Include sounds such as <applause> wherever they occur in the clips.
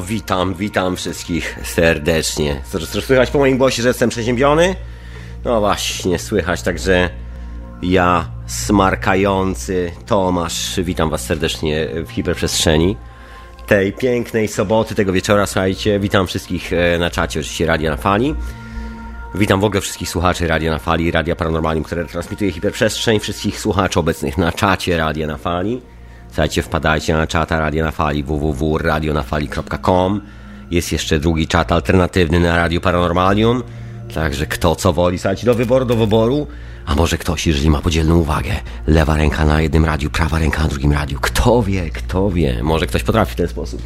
Witam, witam wszystkich serdecznie. Słychać po moim głosie, że jestem przeziębiony? No właśnie, słychać, także ja, smarkający Tomasz, witam was serdecznie w hiperprzestrzeni tej pięknej soboty, tego wieczora, słuchajcie. Witam wszystkich e, na czacie, oczywiście Radia na Fali. Witam w ogóle wszystkich słuchaczy Radia na Fali, Radia Paranormalium, które transmituje hiperprzestrzeń, wszystkich słuchaczy obecnych na czacie Radia na Fali. Słuchajcie, wpadajcie na czata Radia na Fali www.radionafali.com Jest jeszcze drugi czat alternatywny na Radio Paranormalium. Także kto co woli, słuchajcie, do wyboru, do wyboru. A może ktoś, jeżeli ma podzielną uwagę, lewa ręka na jednym radiu, prawa ręka na drugim radiu. Kto wie, kto wie. Może ktoś potrafi w ten sposób.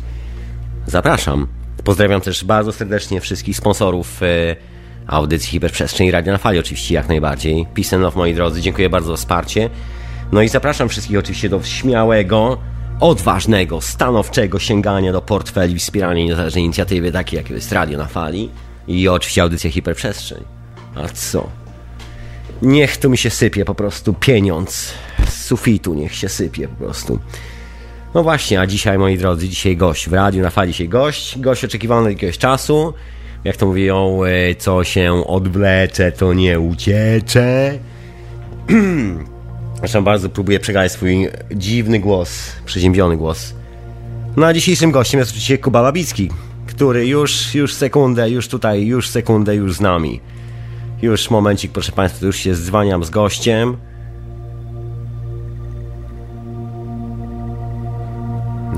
Zapraszam. Pozdrawiam też bardzo serdecznie wszystkich sponsorów e, audycji Hiperprzestrzeń i Radia na Fali, oczywiście jak najbardziej. Peace and love, moi drodzy. Dziękuję bardzo za wsparcie. No i zapraszam wszystkich oczywiście do śmiałego, odważnego, stanowczego sięgania do portfeli wspierania niezależnej inicjatywy, takiej jak jest Radio na Fali i oczywiście audycja Hiperprzestrzeń. A co? Niech tu mi się sypie po prostu pieniądz z sufitu, niech się sypie po prostu. No właśnie, a dzisiaj, moi drodzy, dzisiaj gość w radiu na fali dzisiaj gość. Gość oczekiwany od jakiegoś czasu. Jak to mówią, e, co się odwlecze, to nie uciecze. <clears throat> <clears throat> Zresztą bardzo próbuję przegadać swój dziwny głos, przeziębiony głos. No a dzisiejszym gościem jest oczywiście Kuba Babicki, który już, już sekundę, już tutaj, już sekundę, już z nami. Już momencik, proszę Państwa, już się dzwaniam z gościem.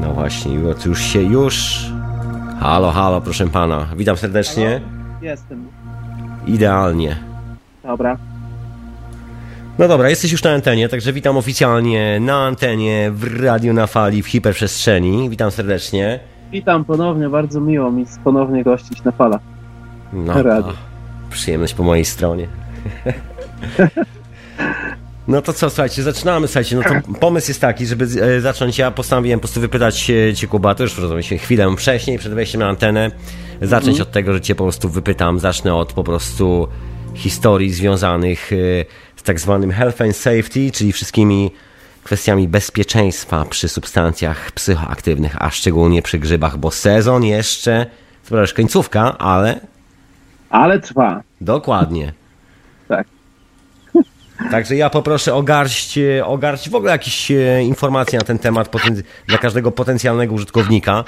No właśnie, już się, już... Halo, halo, proszę Pana. Witam serdecznie. Halo? Jestem. Idealnie. Dobra. No dobra, jesteś już na antenie, także witam oficjalnie na antenie w Radio na Fali w hiperprzestrzeni. Witam serdecznie. Witam ponownie, bardzo miło mi ponownie gościć na falach. No, Radio. przyjemność po mojej stronie. <laughs> No to co, słuchajcie, zaczynamy, słuchajcie, no to pomysł jest taki, żeby e, zacząć, ja postanowiłem po prostu wypytać Cię, Kuba, to już rozmawialiśmy chwilę wcześniej, przed wejściem na antenę, zacząć mm. od tego, że Cię po prostu wypytam, zacznę od po prostu historii związanych e, tak zwanym health and safety, czyli wszystkimi kwestiami bezpieczeństwa przy substancjach psychoaktywnych, a szczególnie przy grzybach, bo sezon jeszcze, to już końcówka, ale... Ale trwa. Dokładnie. Tak. <laughs> Także ja poproszę o garść, o garść w ogóle jakieś e, informacje na ten temat dla każdego potencjalnego użytkownika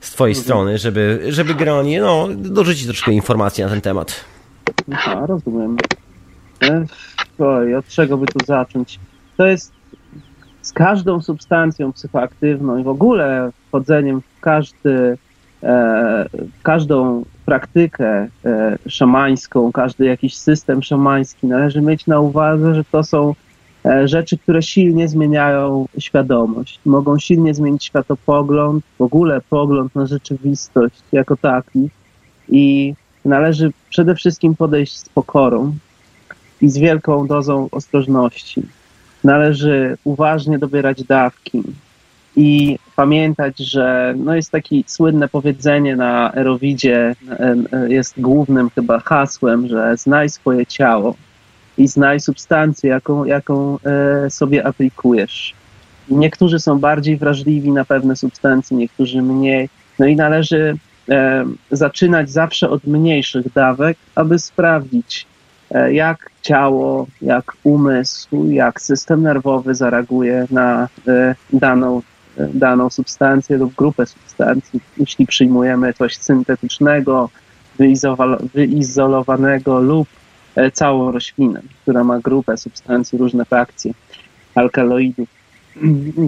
z twojej mhm. strony, żeby, żeby generalnie no, dorzucić troszkę informacji na ten temat. Aha, rozumiem. Oj, od czego by tu zacząć? To jest z każdą substancją psychoaktywną i w ogóle wchodzeniem w każdy, e, każdą praktykę e, szamańską, każdy jakiś system szamański, należy mieć na uwadze, że to są e, rzeczy, które silnie zmieniają świadomość. Mogą silnie zmienić światopogląd, w ogóle pogląd na rzeczywistość jako taki. I należy przede wszystkim podejść z pokorą i z wielką dozą ostrożności. Należy uważnie dobierać dawki i pamiętać, że no jest takie słynne powiedzenie na Erowidzie, jest głównym chyba hasłem, że znaj swoje ciało i znaj substancję, jaką, jaką e, sobie aplikujesz. Niektórzy są bardziej wrażliwi na pewne substancje, niektórzy mniej. No i należy e, zaczynać zawsze od mniejszych dawek, aby sprawdzić, e, jak ciało, jak umysł, jak system nerwowy zareaguje na daną daną substancję lub grupę substancji. Jeśli przyjmujemy coś syntetycznego, wyizolowanego lub e, całą roślinę, która ma grupę substancji, różne frakcje alkaloidów,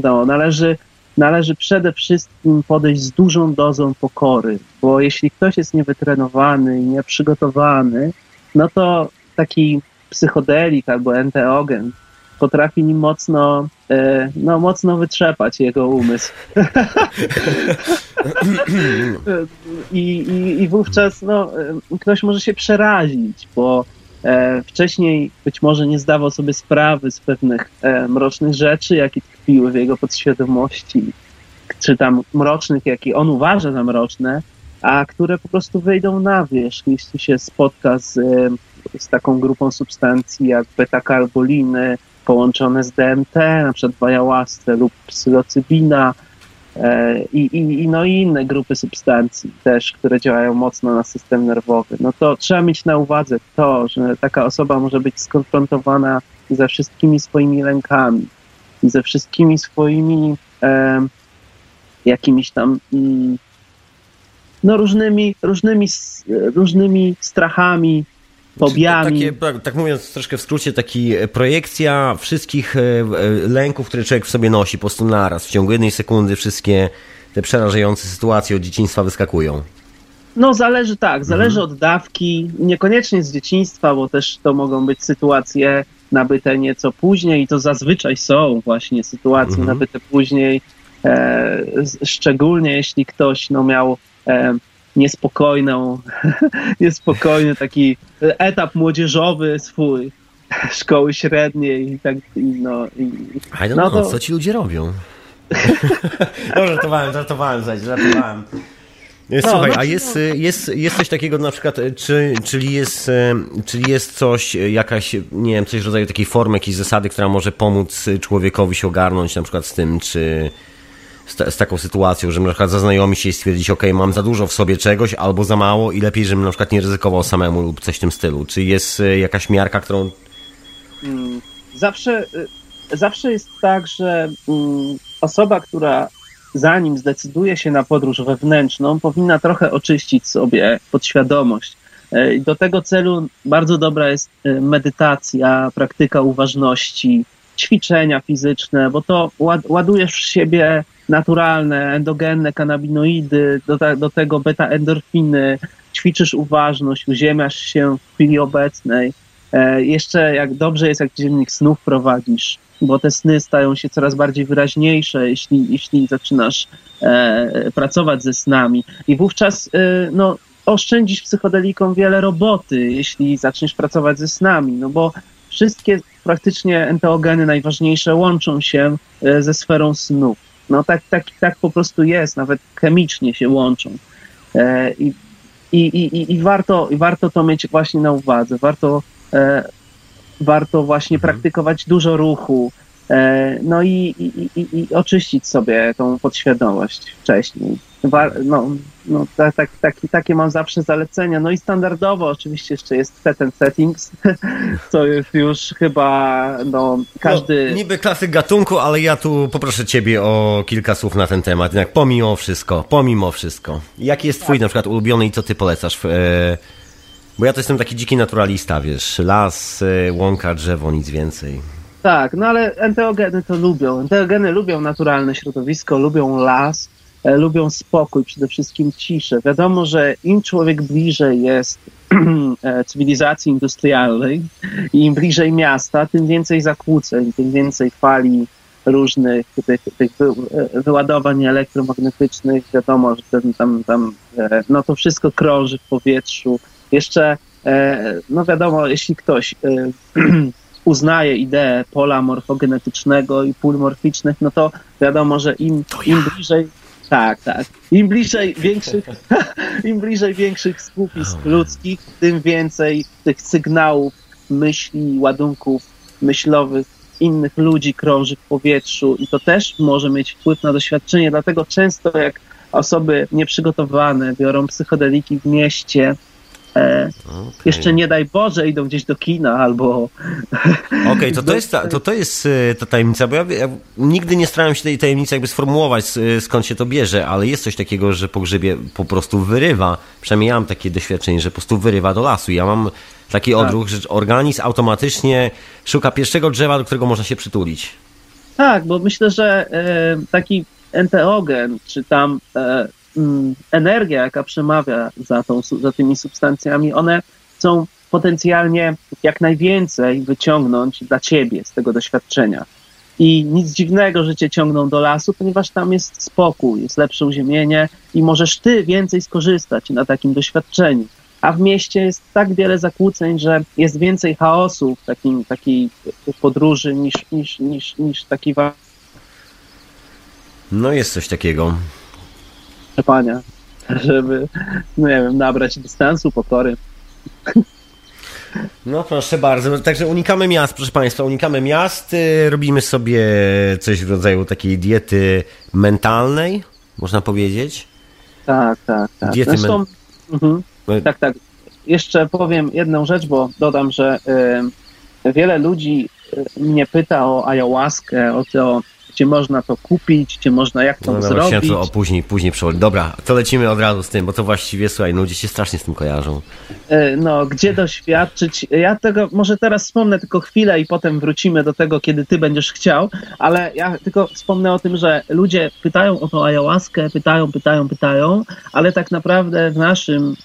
no, należy, należy przede wszystkim podejść z dużą dozą pokory, bo jeśli ktoś jest niewytrenowany i nieprzygotowany, no to taki psychodelik albo enteogen potrafi nim mocno, e, no, mocno wytrzepać jego umysł. I, i, I wówczas no, e, ktoś może się przerazić, bo e, wcześniej być może nie zdawał sobie sprawy z pewnych mrocznych rzeczy, jakie tkwiły w jego podświadomości, czy tam mrocznych, jakie on uważa za mroczne, a które po prostu wyjdą na wierzch, jeśli się spotka z, z taką grupą substancji jak beta-karboliny, połączone z DMT, na przykład ayahuasce lub psylocybina, E, I, i, no i inne grupy substancji też, które działają mocno na system nerwowy. No to trzeba mieć na uwadze to, że taka osoba może być skonfrontowana ze wszystkimi swoimi lękami, ze wszystkimi swoimi e, jakimiś tam mm, no różnymi, różnymi, różnymi strachami, fobiami. Takie, tak, tak mówiąc troszkę w skrócie, taki e, projekcja wszystkich e, e, lęków, które człowiek w sobie nosi po prostu naraz. W ciągu jednej sekundy wszystkie te przerażające sytuacje od dzieciństwa wyskakują. No zależy tak, zależy mhm. od dawki, niekoniecznie z dzieciństwa, bo też to mogą być sytuacje nabyte nieco później i to zazwyczaj są właśnie sytuacje mhm. nabyte później, e, szczególnie jeśli ktoś no, miał e, niespokojną, <laughs> niespokojny taki etap młodzieżowy swój, <laughs> szkoły średniej i tak, i no. I, I don't no know, to... co ci ludzie robią? <laughs> no, żartowałem, żartowałem, żartowałem. No, Słuchaj, no, a jest, jest, jest coś takiego na przykład, czy, czyli, jest, czyli jest coś, jakaś, nie wiem, coś w rodzaju takiej formy, jakiejś zasady, która może pomóc człowiekowi się ogarnąć na przykład z tym, czy z, z, taką sytuacją, że na przykład zaznajomi się i stwierdzić, ok, mam za dużo w sobie czegoś albo za mało i lepiej, żebym na przykład nie ryzykował samemu lub coś w tym stylu. Czy jest e, jakaś miarka, którą... Mm, zawsze, e, zawsze jest tak, że mm, osoba, która zanim zdecyduje się na podróż wewnętrzną, powinna trochę oczyścić sobie podświadomość. E, do tego celu bardzo dobra jest medytacja, praktyka uważności, ćwiczenia fizyczne, bo to ładujesz w siebie naturalne, endogenne kanabinoidy, do, do tego beta-endorfiny, ćwiczysz uważność, uziemiasz się w chwili obecnej. E, jeszcze jak dobrze jest, jak dziennik snów prowadzisz, bo te sny stają się coraz bardziej wyraźniejsze, jeśli, jeśli zaczynasz e, pracować ze snami. I wówczas e, no, oszczędzisz psychodelikom wiele roboty, jeśli zaczniesz pracować ze snami, no bo wszystkie praktycznie enteogeny najważniejsze łączą się e, ze sferą snów. No tak, tak, tak po prostu jest, nawet chemicznie się łączą. E, I, i, i, i, warto, warto to mieć właśnie na uwadze. Warto, e, warto właśnie mhm. praktykować dużo ruchu, no i, i, i, i oczyścić sobie tą podświadomość wcześniej no, no tak, tak, takie mam zawsze zalecenia. No i standardowo oczywiście jeszcze jest set and settings, <laughs> co jest już chyba no, każdy... No, niby klasyk gatunku, ale ja tu poproszę ciebie o kilka słów na ten temat. Jednak pomimo wszystko, pomimo wszystko. Jaki jest twój tak. na przykład ulubiony i co ty polecasz? E, bo ja to jestem taki dziki naturalista, wiesz, las, e, łąka, drzewo, nic więcej. Tak, no ale enteogeny to lubią. Enteogeny lubią naturalne środowisko, lubią las, E, lubią spokój, przede wszystkim ciszę. Wiadomo, że im człowiek bliżej jest <clears throat> e, cywilizacji industrialnej i im bliżej miasta, tym więcej zakłóceń, tym więcej fali różnych tych, tych e, wyładowań elektromagnetycznych. Wiadomo, że ten, tam, tam, no to wszystko krąży w powietrzu. Jeszcze, no wiadomo, jeśli ktoś <clears throat> uznaje ideę pola morfogenetycznego i pól morficznych, no to wiadomo, że im, im bliżej tak, tak. Im bliżej większych, <laughs> im bliżej większych skupisk ludzkich, tym więcej tych sygnałów, myśli, ładunków myślowych innych ludzi krąży w powietrzu i to też może mieć wpływ na doświadczenie. Dlatego często jak osoby nieprzygotowane biorą psychodeliki w mieście, E, okay. Jeszcze nie daj Boże, idą gdzieś do kina albo. Okej, okay, to, to, <laughs> jest ta, to, to jest e, ta tajemnica, bo ja, ja, nigdy nie starałem się tej tajemnicy jakby sformułować, skąd się to bierze, ale jest coś takiego, że po grzybie po prostu wyrywa. Przynajmniej ja mam takie doświadczenie, że po prostu wyrywa do lasu. Ja mam taki tak. odruch, że organizm automatycznie szuka pierwszego drzewa, do którego można się przytulić. Tak, bo myślę, że e, taki enteogen, czy tam e, energia, jaka przemawia za, tą, za tymi substancjami, one chcą potencjalnie jak najwięcej wyciągnąć dla ciebie z tego doświadczenia. I nic dziwnego, że cię ciągną do lasu, ponieważ tam jest spokój, jest lepsze uziemienie i możesz ty więcej skorzystać na takim doświadczeniu. A w mieście jest tak wiele zakłóceń, że jest więcej chaosu w takim, takiej podróży niż, niż, niż, niż taki. No jest coś takiego trzepania, żeby, no nie wiem, nabrać dystansu, pokory. No proszę bardzo, także unikamy miast, proszę Państwa, unikamy miast, y, robimy sobie coś w rodzaju takiej diety mentalnej, można powiedzieć. Tak, tak, tak. Diety Zresztą, men... mhm, tak, tak. Jeszcze powiem jedną rzecz, bo dodam, że y, wiele ludzi y, mnie pyta o ayahuaskę, o to, gdzie można to kupić, gdzie można, jak to no, zrobić. Chciałem to o później, później przełożyć. Dobra, to lecimy od razu z tym, bo to właściwie, słuchaj, ludzie się strasznie z tym kojarzą. E, no, gdzie doświadczyć? Ja tego może teraz wspomnę tylko chwilę i potem wrócimy do tego, kiedy ty będziesz chciał, ale ja tylko wspomnę o tym, że ludzie pytają o tą ayahuaskę, pytają, pytają, pytają, ale tak naprawdę w naszym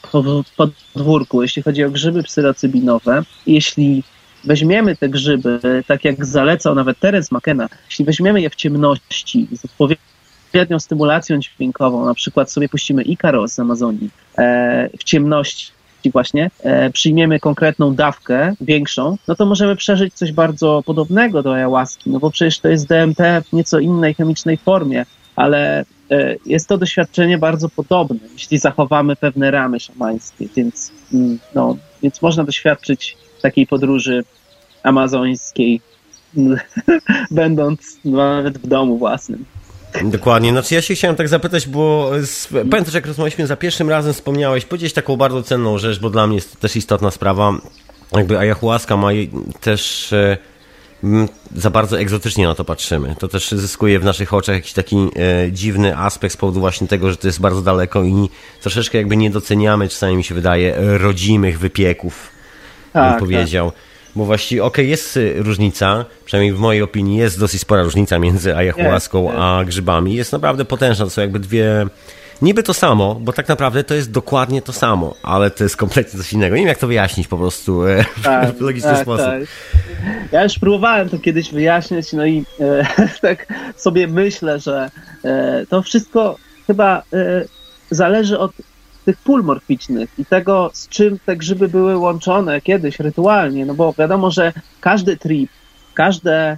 podwórku, jeśli chodzi o grzyby psylocybinowe, jeśli weźmiemy te grzyby, tak jak zalecał nawet Terence McKenna, jeśli weźmiemy je w ciemności z odpowiednią stymulacją dźwiękową, na przykład sobie puścimy Ikaros z Amazonii e, w ciemności, właśnie e, przyjmiemy konkretną dawkę, większą, no to możemy przeżyć coś bardzo podobnego do ayahuaski, no bo przecież to jest DMT w nieco innej chemicznej formie, ale e, jest to doświadczenie bardzo podobne, jeśli zachowamy pewne ramy szamańskie, więc, mm, no, więc można doświadczyć takiej podróży amazońskiej, <laughs> będąc nawet w domu własnym. Dokładnie. Znaczy ja się chciałem tak zapytać, bo z, pamiętasz jak rozmawialiśmy za pierwszym razem, wspomniałeś, powiedzieć taką bardzo cenną rzecz, bo dla mnie jest to też istotna sprawa. Jakby ayahuasca ma też e, za bardzo egzotycznie na to patrzymy. To też zyskuje w naszych oczach jakiś taki e, dziwny aspekt z powodu właśnie tego, że to jest bardzo daleko i troszeczkę jakby nie doceniamy, czasami mi się wydaje, rodzimych wypieków tak, powiedział. Tak. Bo właściwie, okej, okay, jest różnica, przynajmniej w mojej opinii jest dosyć spora różnica między ayahuaską a grzybami. Jest naprawdę potężna, to są jakby dwie... Niby to samo, bo tak naprawdę to jest dokładnie to samo, ale to jest kompletnie coś innego. Nie wiem, jak to wyjaśnić po prostu e, tak, <laughs> w logiczny tak, sposób. Tak. Ja już próbowałem to kiedyś wyjaśnić, no i e, <laughs> tak sobie myślę, że e, to wszystko chyba e, zależy od tych pól morficznych i tego, z czym te grzyby były łączone kiedyś rytualnie, no bo wiadomo, że każdy trip, każde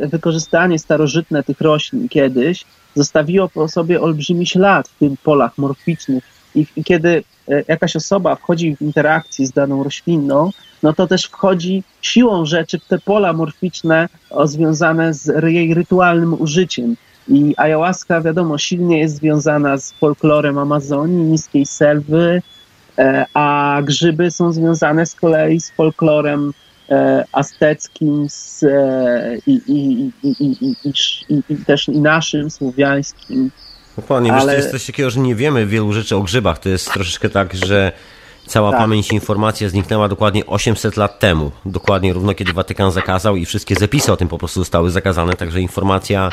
wykorzystanie starożytne tych roślin kiedyś zostawiło po sobie olbrzymi ślad w tych polach morficznych i, i kiedy e, jakaś osoba wchodzi w interakcję z daną rośliną, no to też wchodzi siłą rzeczy w te pola morficzne o, związane z jej rytualnym użyciem. I ayahuasca, wiadomo, silnie jest związana z folklorem Amazonii, niskiej selwy, e, a grzyby są związane z kolei z folklorem e, azteckim z, e, i, i, i, i, też i naszym, słowiańskim. Dokładnie, Ale... wiesz, to jest coś takiego, że nie wiemy wielu rzeczy o grzybach. To jest troszeczkę tak, że cała tak. pamięć informacja zniknęła dokładnie 800 lat temu. Dokładnie równo kiedy Watykan zakazał i wszystkie zapisy o tym po prostu zostały zakazane, także informacja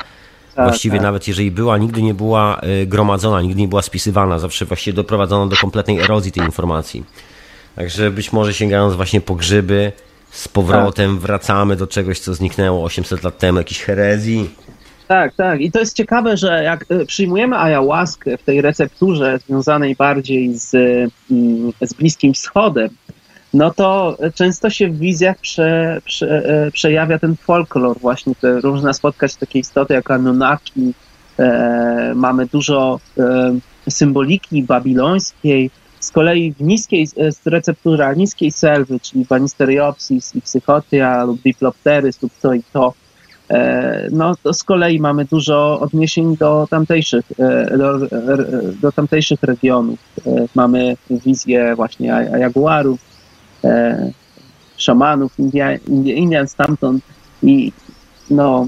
właściwie tak. nawet jeżeli była, nigdy nie była y, gromadzona, nigdy nie była spisywana, zawsze właściwie doprowadzono do kompletnej erozji tej informacji. Także być może sięgając właśnie po grzyby, z powrotem tak. wracamy do czegoś, co zniknęło 800 lat temu, jakiejś herezji. Tak, tak. I to jest ciekawe, że jak y, przyjmujemy ayahuaskę w tej recepturze związanej bardziej z, mm, z Bliskim Wschodem, no to często się w wizjach prze, prze, e, przejawia ten folklor, właśnie te różne spotkać takie istoty jak Anunnaki, e, mamy dużo e, symboliki babilońskiej, z kolei w niskiej, e, receptura niskiej selwy, czyli Banisteriopsis i Psychotia lub Diplopterys lub to i to, e, no to z kolei mamy dużo odniesień do tamtejszych, e, do, do tamtejszych regionów. Mamy wizję właśnie jaguarów, e, szamanów, India, Indian stamtąd i no,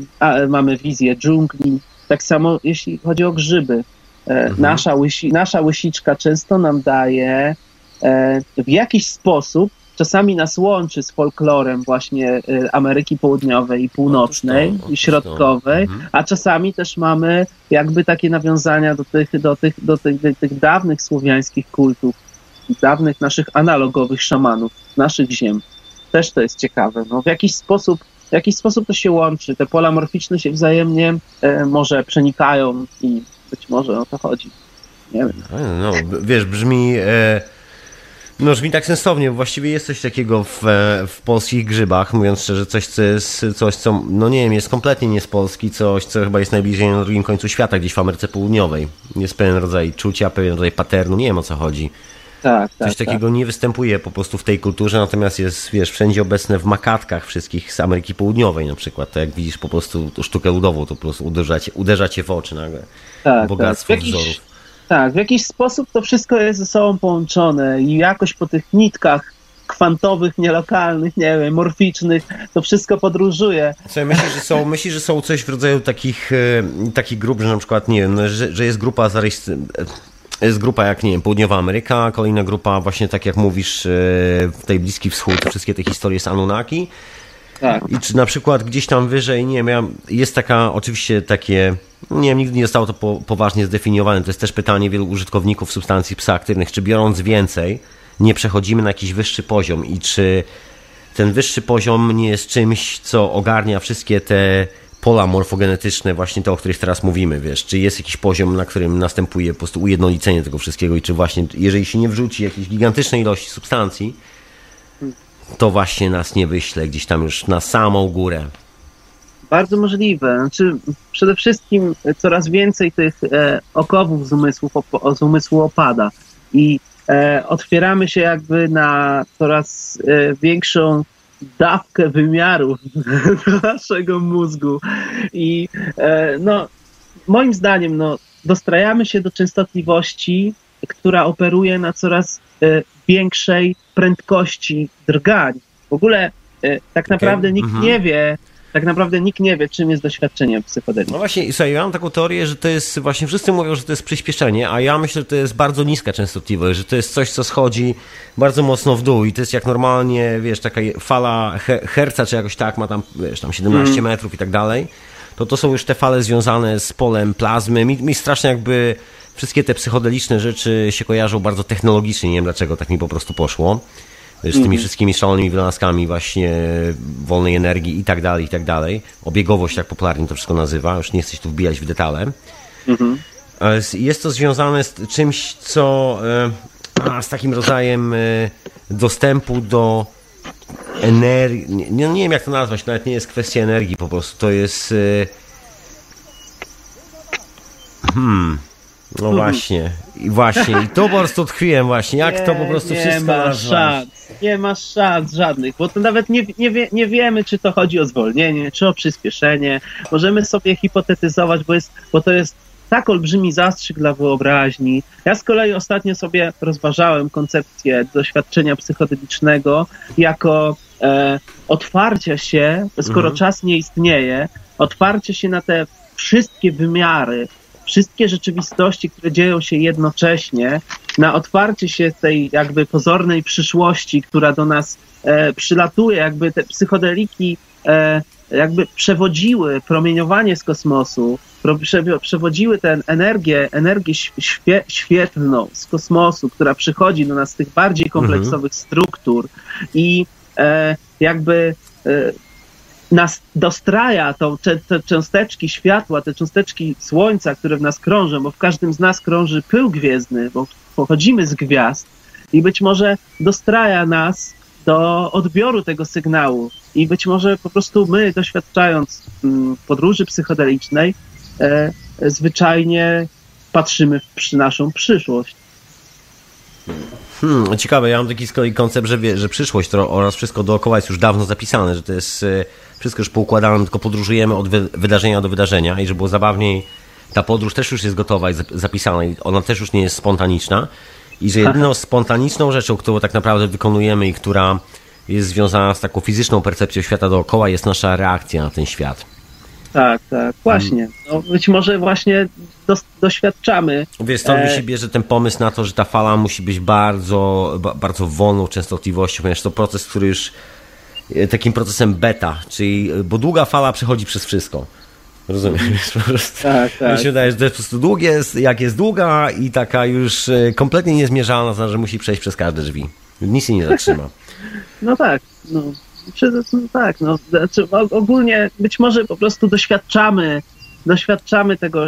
mamy wizję dżungli. Tak samo jeśli chodzi o grzyby. E, mhm. nasza, łysi, nasza łysiczka często nam daje e, w jakiś sposób, czasami nas łączy z folklorem właśnie e, Ameryki Południowej i Północnej i Środkowej, mhm. a czasami też mamy jakby takie nawiązania do tych, do tych, do tych, do tych dawnych słowiańskich kultów dawnych naszych analogowych szamanów, naszych ziem. Też to jest ciekawe. No, w jakiś sposób w jakiś sposób to się łączy. Te pola morficzne się wzajemnie e, może przenikają i być może o to chodzi. Nie wiem. No, no wiesz, brzmi. E, no, brzmi tak sensownie. Właściwie jest coś takiego w, e, w polskich grzybach, mówiąc szczerze, coś, co jest, coś, co, no nie wiem, jest kompletnie nie z Polski, coś, co chyba jest najbliżej na drugim końcu świata, gdzieś w Ameryce Południowej. Jest pewien rodzaj czucia, pewien rodzaj paternu, nie wiem o co chodzi Tak, tak, Coś takiego tak. nie występuje po prostu w tej kulturze, natomiast jest, wiesz, wszędzie obecne w makatkach wszystkich z Ameryki Południowej na przykład. To jak widzisz po prostu sztukę ludową, to po prostu uderza cię, uderza cię w oczy nagle. Tak, Bogactwo tak. wzorów. Tak, w jakiś sposób to wszystko jest ze sobą połączone i jakoś po tych nitkach kwantowych, nielokalnych, nie wiem, morficznych, to wszystko podróżuje. Co, myślisz, że są, myślisz, że są coś w rodzaju takich, e, takich grup, że na przykład, nie wiem, no, że, że jest grupa zarejestrowana jest grupa jak, nie wiem, Południowa Ameryka, kolejna grupa właśnie tak jak mówisz, e, w tej Bliski Wschód, wszystkie te historie z Anunnaki. Tak. I czy na przykład gdzieś tam wyżej, nie wiem, jest taka, oczywiście takie, nie wiem, nigdy nie zostało to po, poważnie zdefiniowane, to jest też pytanie wielu użytkowników substancji psychoaktywnych, czy biorąc więcej, nie przechodzimy na jakiś wyższy poziom i czy ten wyższy poziom nie jest czymś, co ogarnia wszystkie te pola morfogenetyczne, właśnie te, o których teraz mówimy, wiesz, czy jest jakiś poziom, na którym następuje po prostu ujednolicenie tego wszystkiego i czy właśnie, jeżeli się nie wrzuci jakiejś gigantycznej ilości substancji, to właśnie nas nie wyśle gdzieś tam już na samą górę. Bardzo możliwe. Znaczy, przede wszystkim coraz więcej tych e, okowów z, umysłów, op, z umysłu opada i e, otwieramy się jakby na coraz e, większą dawkę wymiarów <laughs> naszego mózgu. I e, no, moim zdaniem, no, dostrajamy się do częstotliwości, która operuje na coraz e, większej prędkości drgań. W ogóle e, tak naprawdę okay. nikt mhm. nie wie, tak naprawdę nikt nie wie, czym jest doświadczenie psychodeliczne. No właśnie, słuchaj, ja mam taką teorię, że to jest, właśnie wszyscy mówią, że to jest przyspieszenie, a ja myślę, że to jest bardzo niska częstotliwość, że to jest coś, co schodzi bardzo mocno w dół i to jest jak normalnie, wiesz, taka fala he herca, czy jakoś tak, ma tam, wiesz, tam 17 mm. metrów i tak dalej, to to są już te fale związane z polem plazmy. Mi, mi strasznie jakby wszystkie te psychodeliczne rzeczy się kojarzą bardzo technologicznie, nie wiem dlaczego tak mi po prostu poszło z tymi mm. wszystkimi szalonymi wynalazkami właśnie wolnej energii i tak dalej, i tak dalej. Obiegowość, tak popularnie to wszystko nazywa, już nie chcę się tu wbijać w detale. Mm-hmm. Jest to związane z czymś, co a, z takim rodzajem e, dostępu do energii, nie, nie wiem jak to nazwać, nawet nie jest kwestia energii po prostu, to jest e, hmm no właśnie, i właśnie, i to po prostu tkwiłem właśnie, jak nie, to po prostu nie wszystko ma szans, Nie ma szans żadnych, bo to nawet nie, nie, wie, nie wiemy, czy to chodzi o zwolnienie, czy o przyspieszenie. Możemy sobie hipotetyzować, bo, jest, bo to jest tak olbrzymi zastrzyk dla wyobraźni. Ja z kolei ostatnio sobie rozważałem koncepcję doświadczenia psychodelicznego jako e, otwarcia się, skoro mhm. czas nie istnieje, otwarcie się na te wszystkie wymiary, wszystkie rzeczywistości, które dzieją się jednocześnie, na otwarcie się tej jakby pozornej przyszłości, która do nas e, przylatuje, jakby te psychodeliki e, jakby przewodziły promieniowanie z kosmosu, przewodziły tę energię, energię świe, świetlną z kosmosu, która przychodzi do nas z tych bardziej kompleksowych mhm. struktur i e, jakby e, nas dostraja tą, te, te cząsteczki światła, te cząsteczki słońca, które w nas krążą, bo w każdym z nas krąży pył gwiezdny, bo pochodzimy z gwiazd i być może dostraja nas do odbioru tego sygnału i być może po prostu my, doświadczając mm, podróży psychodelicznej, e, zwyczajnie patrzymy w naszą przyszłość. Hmm, ciekawe, ja mam taki z kolei koncept, że, wie, że przyszłość to oraz wszystko dookoła jest już dawno zapisane, że to jest e, wszystko już poukładane, tylko podróżujemy od wy, wydarzenia do wydarzenia i żeby było zabawniej, ta podróż też już jest gotowa i zapisana i ona też już nie jest spontaniczna i że jedyną spontaniczną rzeczą, którą tak naprawdę wykonujemy i która jest związana z taką fizyczną percepcją świata dookoła jest nasza reakcja na ten świat. Tak, tak, właśnie. No, być może właśnie doświadczamy. Wiesz, stąd mi się bierze ten pomysł na to, że ta fala musi być bardzo, bardzo wolną częstotliwością, ponieważ to proces, który już e, takim procesem beta, czyli, bo długa fala przechodzi przez wszystko. <laughs> Po prostu. Tak, tak. Mi się wydaje, że to jest po prostu długie, jak jest długa i taka już e, kompletnie niezmierzalna, znaczy, że musi przejść przez każde drzwi. Nic się nie zatrzyma. <laughs> No tak, no. No tak, no, znaczy ogólnie być może po prostu doświadczamy, doświadczamy tego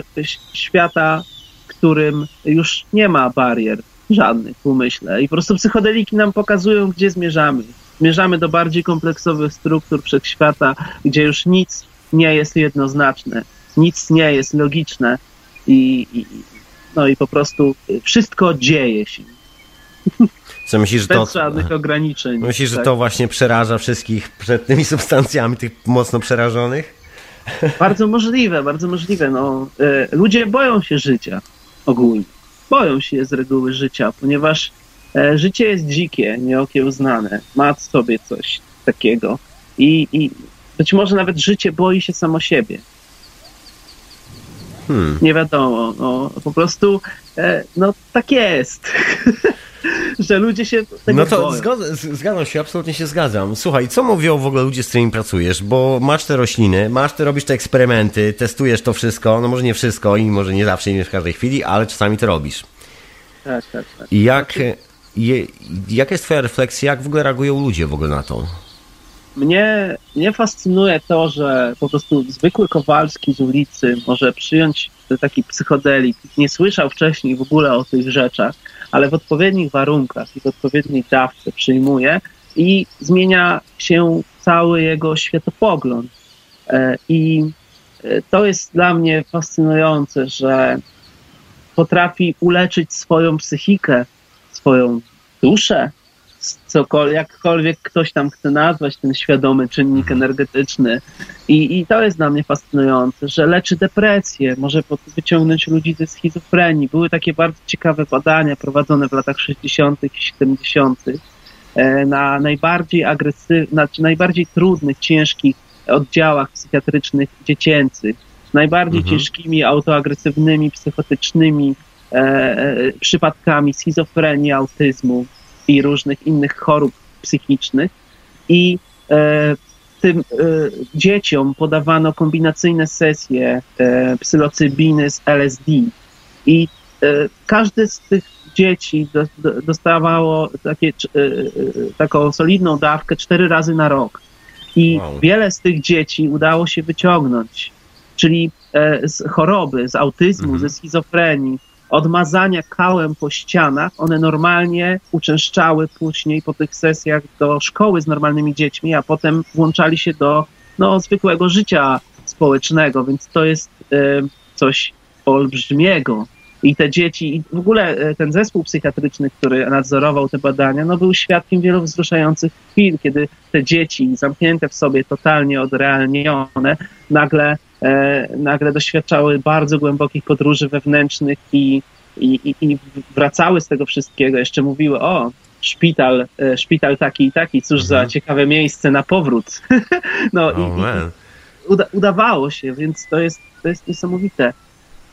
świata, w którym już nie ma barier żadnych w umyśle i po prostu psychodeliki nam pokazują, gdzie zmierzamy. Zmierzamy do bardziej kompleksowych struktur wszechświata, gdzie już nic nie jest jednoznaczne, nic nie jest logiczne i, i no i po prostu wszystko dzieje się. <laughs> Co myślisz, że to... Bez żadnych ograniczeń. Myślisz, że tak. to właśnie przeraża wszystkich przed tymi <laughs> substancjami, tych mocno przerażonych? Bardzo możliwe, bardzo możliwe. No, e, ludzie boją się życia ogólnie. Boją się z reguły życia, ponieważ e, życie jest dzikie, nieokiełznane. Ma w sobie coś takiego. I, I być może nawet życie boi się samo siebie. Hmm. Nie wiadomo. No, po prostu e, no tak jest. <laughs> <laughs> że ludzie się tego No to zgodzę, zgadzam się, absolutnie się zgadzam. Słuchaj, co mówią w ogóle ludzie, z którymi pracujesz? Bo masz te rośliny, masz te, robisz te eksperymenty, testujesz to wszystko, no może nie wszystko i może nie zawsze nie w każdej chwili, ale czasami to robisz. Tak, tak, tak. I jak, je, jaka jest twoja refleksja, jak w ogóle reagują ludzie w ogóle na to? Mnie, mnie fascynuje to, że po prostu zwykły Kowalski z ulicy może przyjąć taki psychodelik, nie słyszał wcześniej w ogóle o tych rzeczach, ale w odpowiednich warunkach i w odpowiedniej dawce przyjmuje i zmienia się cały jego światopogląd. E, I e, to jest dla mnie fascynujące, że potrafi uleczyć swoją psychikę, swoją duszę, cokolwiek, jakkolwiek ktoś tam chce nazwać ten świadomy czynnik energetyczny. I, I to jest dla mnie fascynujące, że leczy depresję, może wyciągnąć ludzi ze schizofrenii. Były takie bardzo ciekawe badania prowadzone w latach 60. i 70. e, na najbardziej agresywnych, znaczy najbardziej trudnych, ciężkich oddziałach psychiatrycznych dziecięcych, z najbardziej Mhm. ciężkimi autoagresywnymi, psychotycznymi e, e, przypadkami schizofrenii, autyzmu i różnych innych chorób psychicznych. I e, tym e, dzieciom podawano kombinacyjne sesje e, psylocybiny z LSD. I e, każde z tych dzieci do, do, dostawało takie, e, e, taką solidną dawkę cztery razy na rok. I Wow. wiele z tych dzieci udało się wyciągnąć, czyli z choroby, z autyzmu, Mhm. ze schizofrenii, odmazania kałem po ścianach, one normalnie uczęszczały później po tych sesjach do szkoły z normalnymi dziećmi, a potem włączali się do no, zwykłego życia społecznego, więc to jest e, coś olbrzymiego. I te dzieci, i w ogóle e, ten zespół psychiatryczny, który nadzorował te badania, no był świadkiem wielu wzruszających chwil, kiedy te dzieci zamknięte w sobie, totalnie odrealnione, nagle, nagle doświadczały bardzo głębokich podróży wewnętrznych i, i, i, wracały z tego wszystkiego. Jeszcze mówiły, o, szpital, e, szpital taki i taki, cóż za Mhm. ciekawe miejsce na powrót. <laughs> no Oh, i, i, uda, udawało się, więc to jest, to jest niesamowite.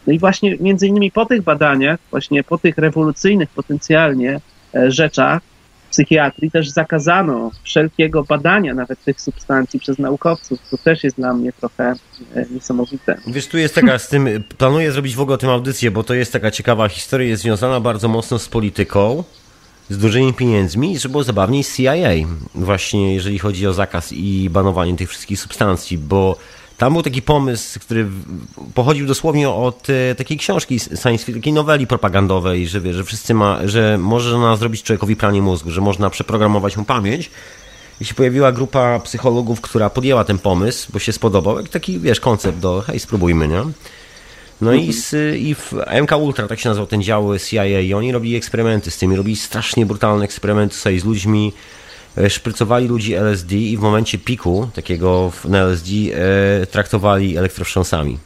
No i właśnie między innymi po tych badaniach, właśnie po tych rewolucyjnych potencjalnie e, rzeczach psychiatrii też zakazano wszelkiego badania nawet tych substancji przez naukowców. To też jest dla mnie trochę e, niesamowite. Wiesz, tu jest taka z tym, planuję zrobić w ogóle o tym audycję, bo to jest taka ciekawa historia, jest związana bardzo mocno z polityką, z dużymi pieniędzmi i było zabawniej CIA, właśnie jeżeli chodzi o zakaz i banowanie tych wszystkich substancji, bo tam był taki pomysł, który pochodził dosłownie od e, takiej książki science fiction, takiej noweli propagandowej, że wie, że wszyscy ma, że można zrobić człowiekowi pranie mózgu, że można przeprogramować mu pamięć. I się pojawiła grupa psychologów, która podjęła ten pomysł, bo się spodobał, taki, wiesz, koncept do, hej, spróbujmy, nie? No i, z, i w MK Ultra, tak się nazywał ten dział CIA, i oni robili eksperymenty z tymi, robili strasznie brutalne eksperymenty sobie z ludźmi, szprycowali ludzi LSD i w momencie piku takiego w- na LSD e, traktowali elektrowstrząsami.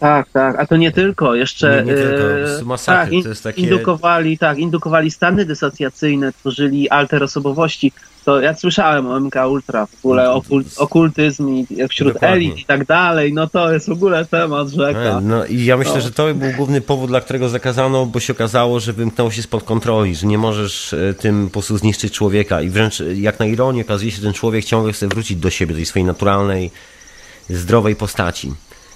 Tak, tak, a to nie tylko, jeszcze Nie- nie tylko, e, to jest masakra, tak, in, takie- indukowali, tak, indukowali stany dysocjacyjne, tworzyli alter osobowości. To ja słyszałem o MK Ultra, w ogóle No okult, okultyzm i wśród Dokładnie. elit i tak dalej, no to jest w ogóle temat rzeka. E, No i ja myślę, No. że to był główny powód, dla którego zakazano, bo się okazało, że wymknęło się spod kontroli, że nie możesz e, tym po prostu zniszczyć człowieka i wręcz e, jak na ironię okazuje się, że ten człowiek ciągle chce wrócić do siebie, do tej swojej naturalnej, zdrowej postaci.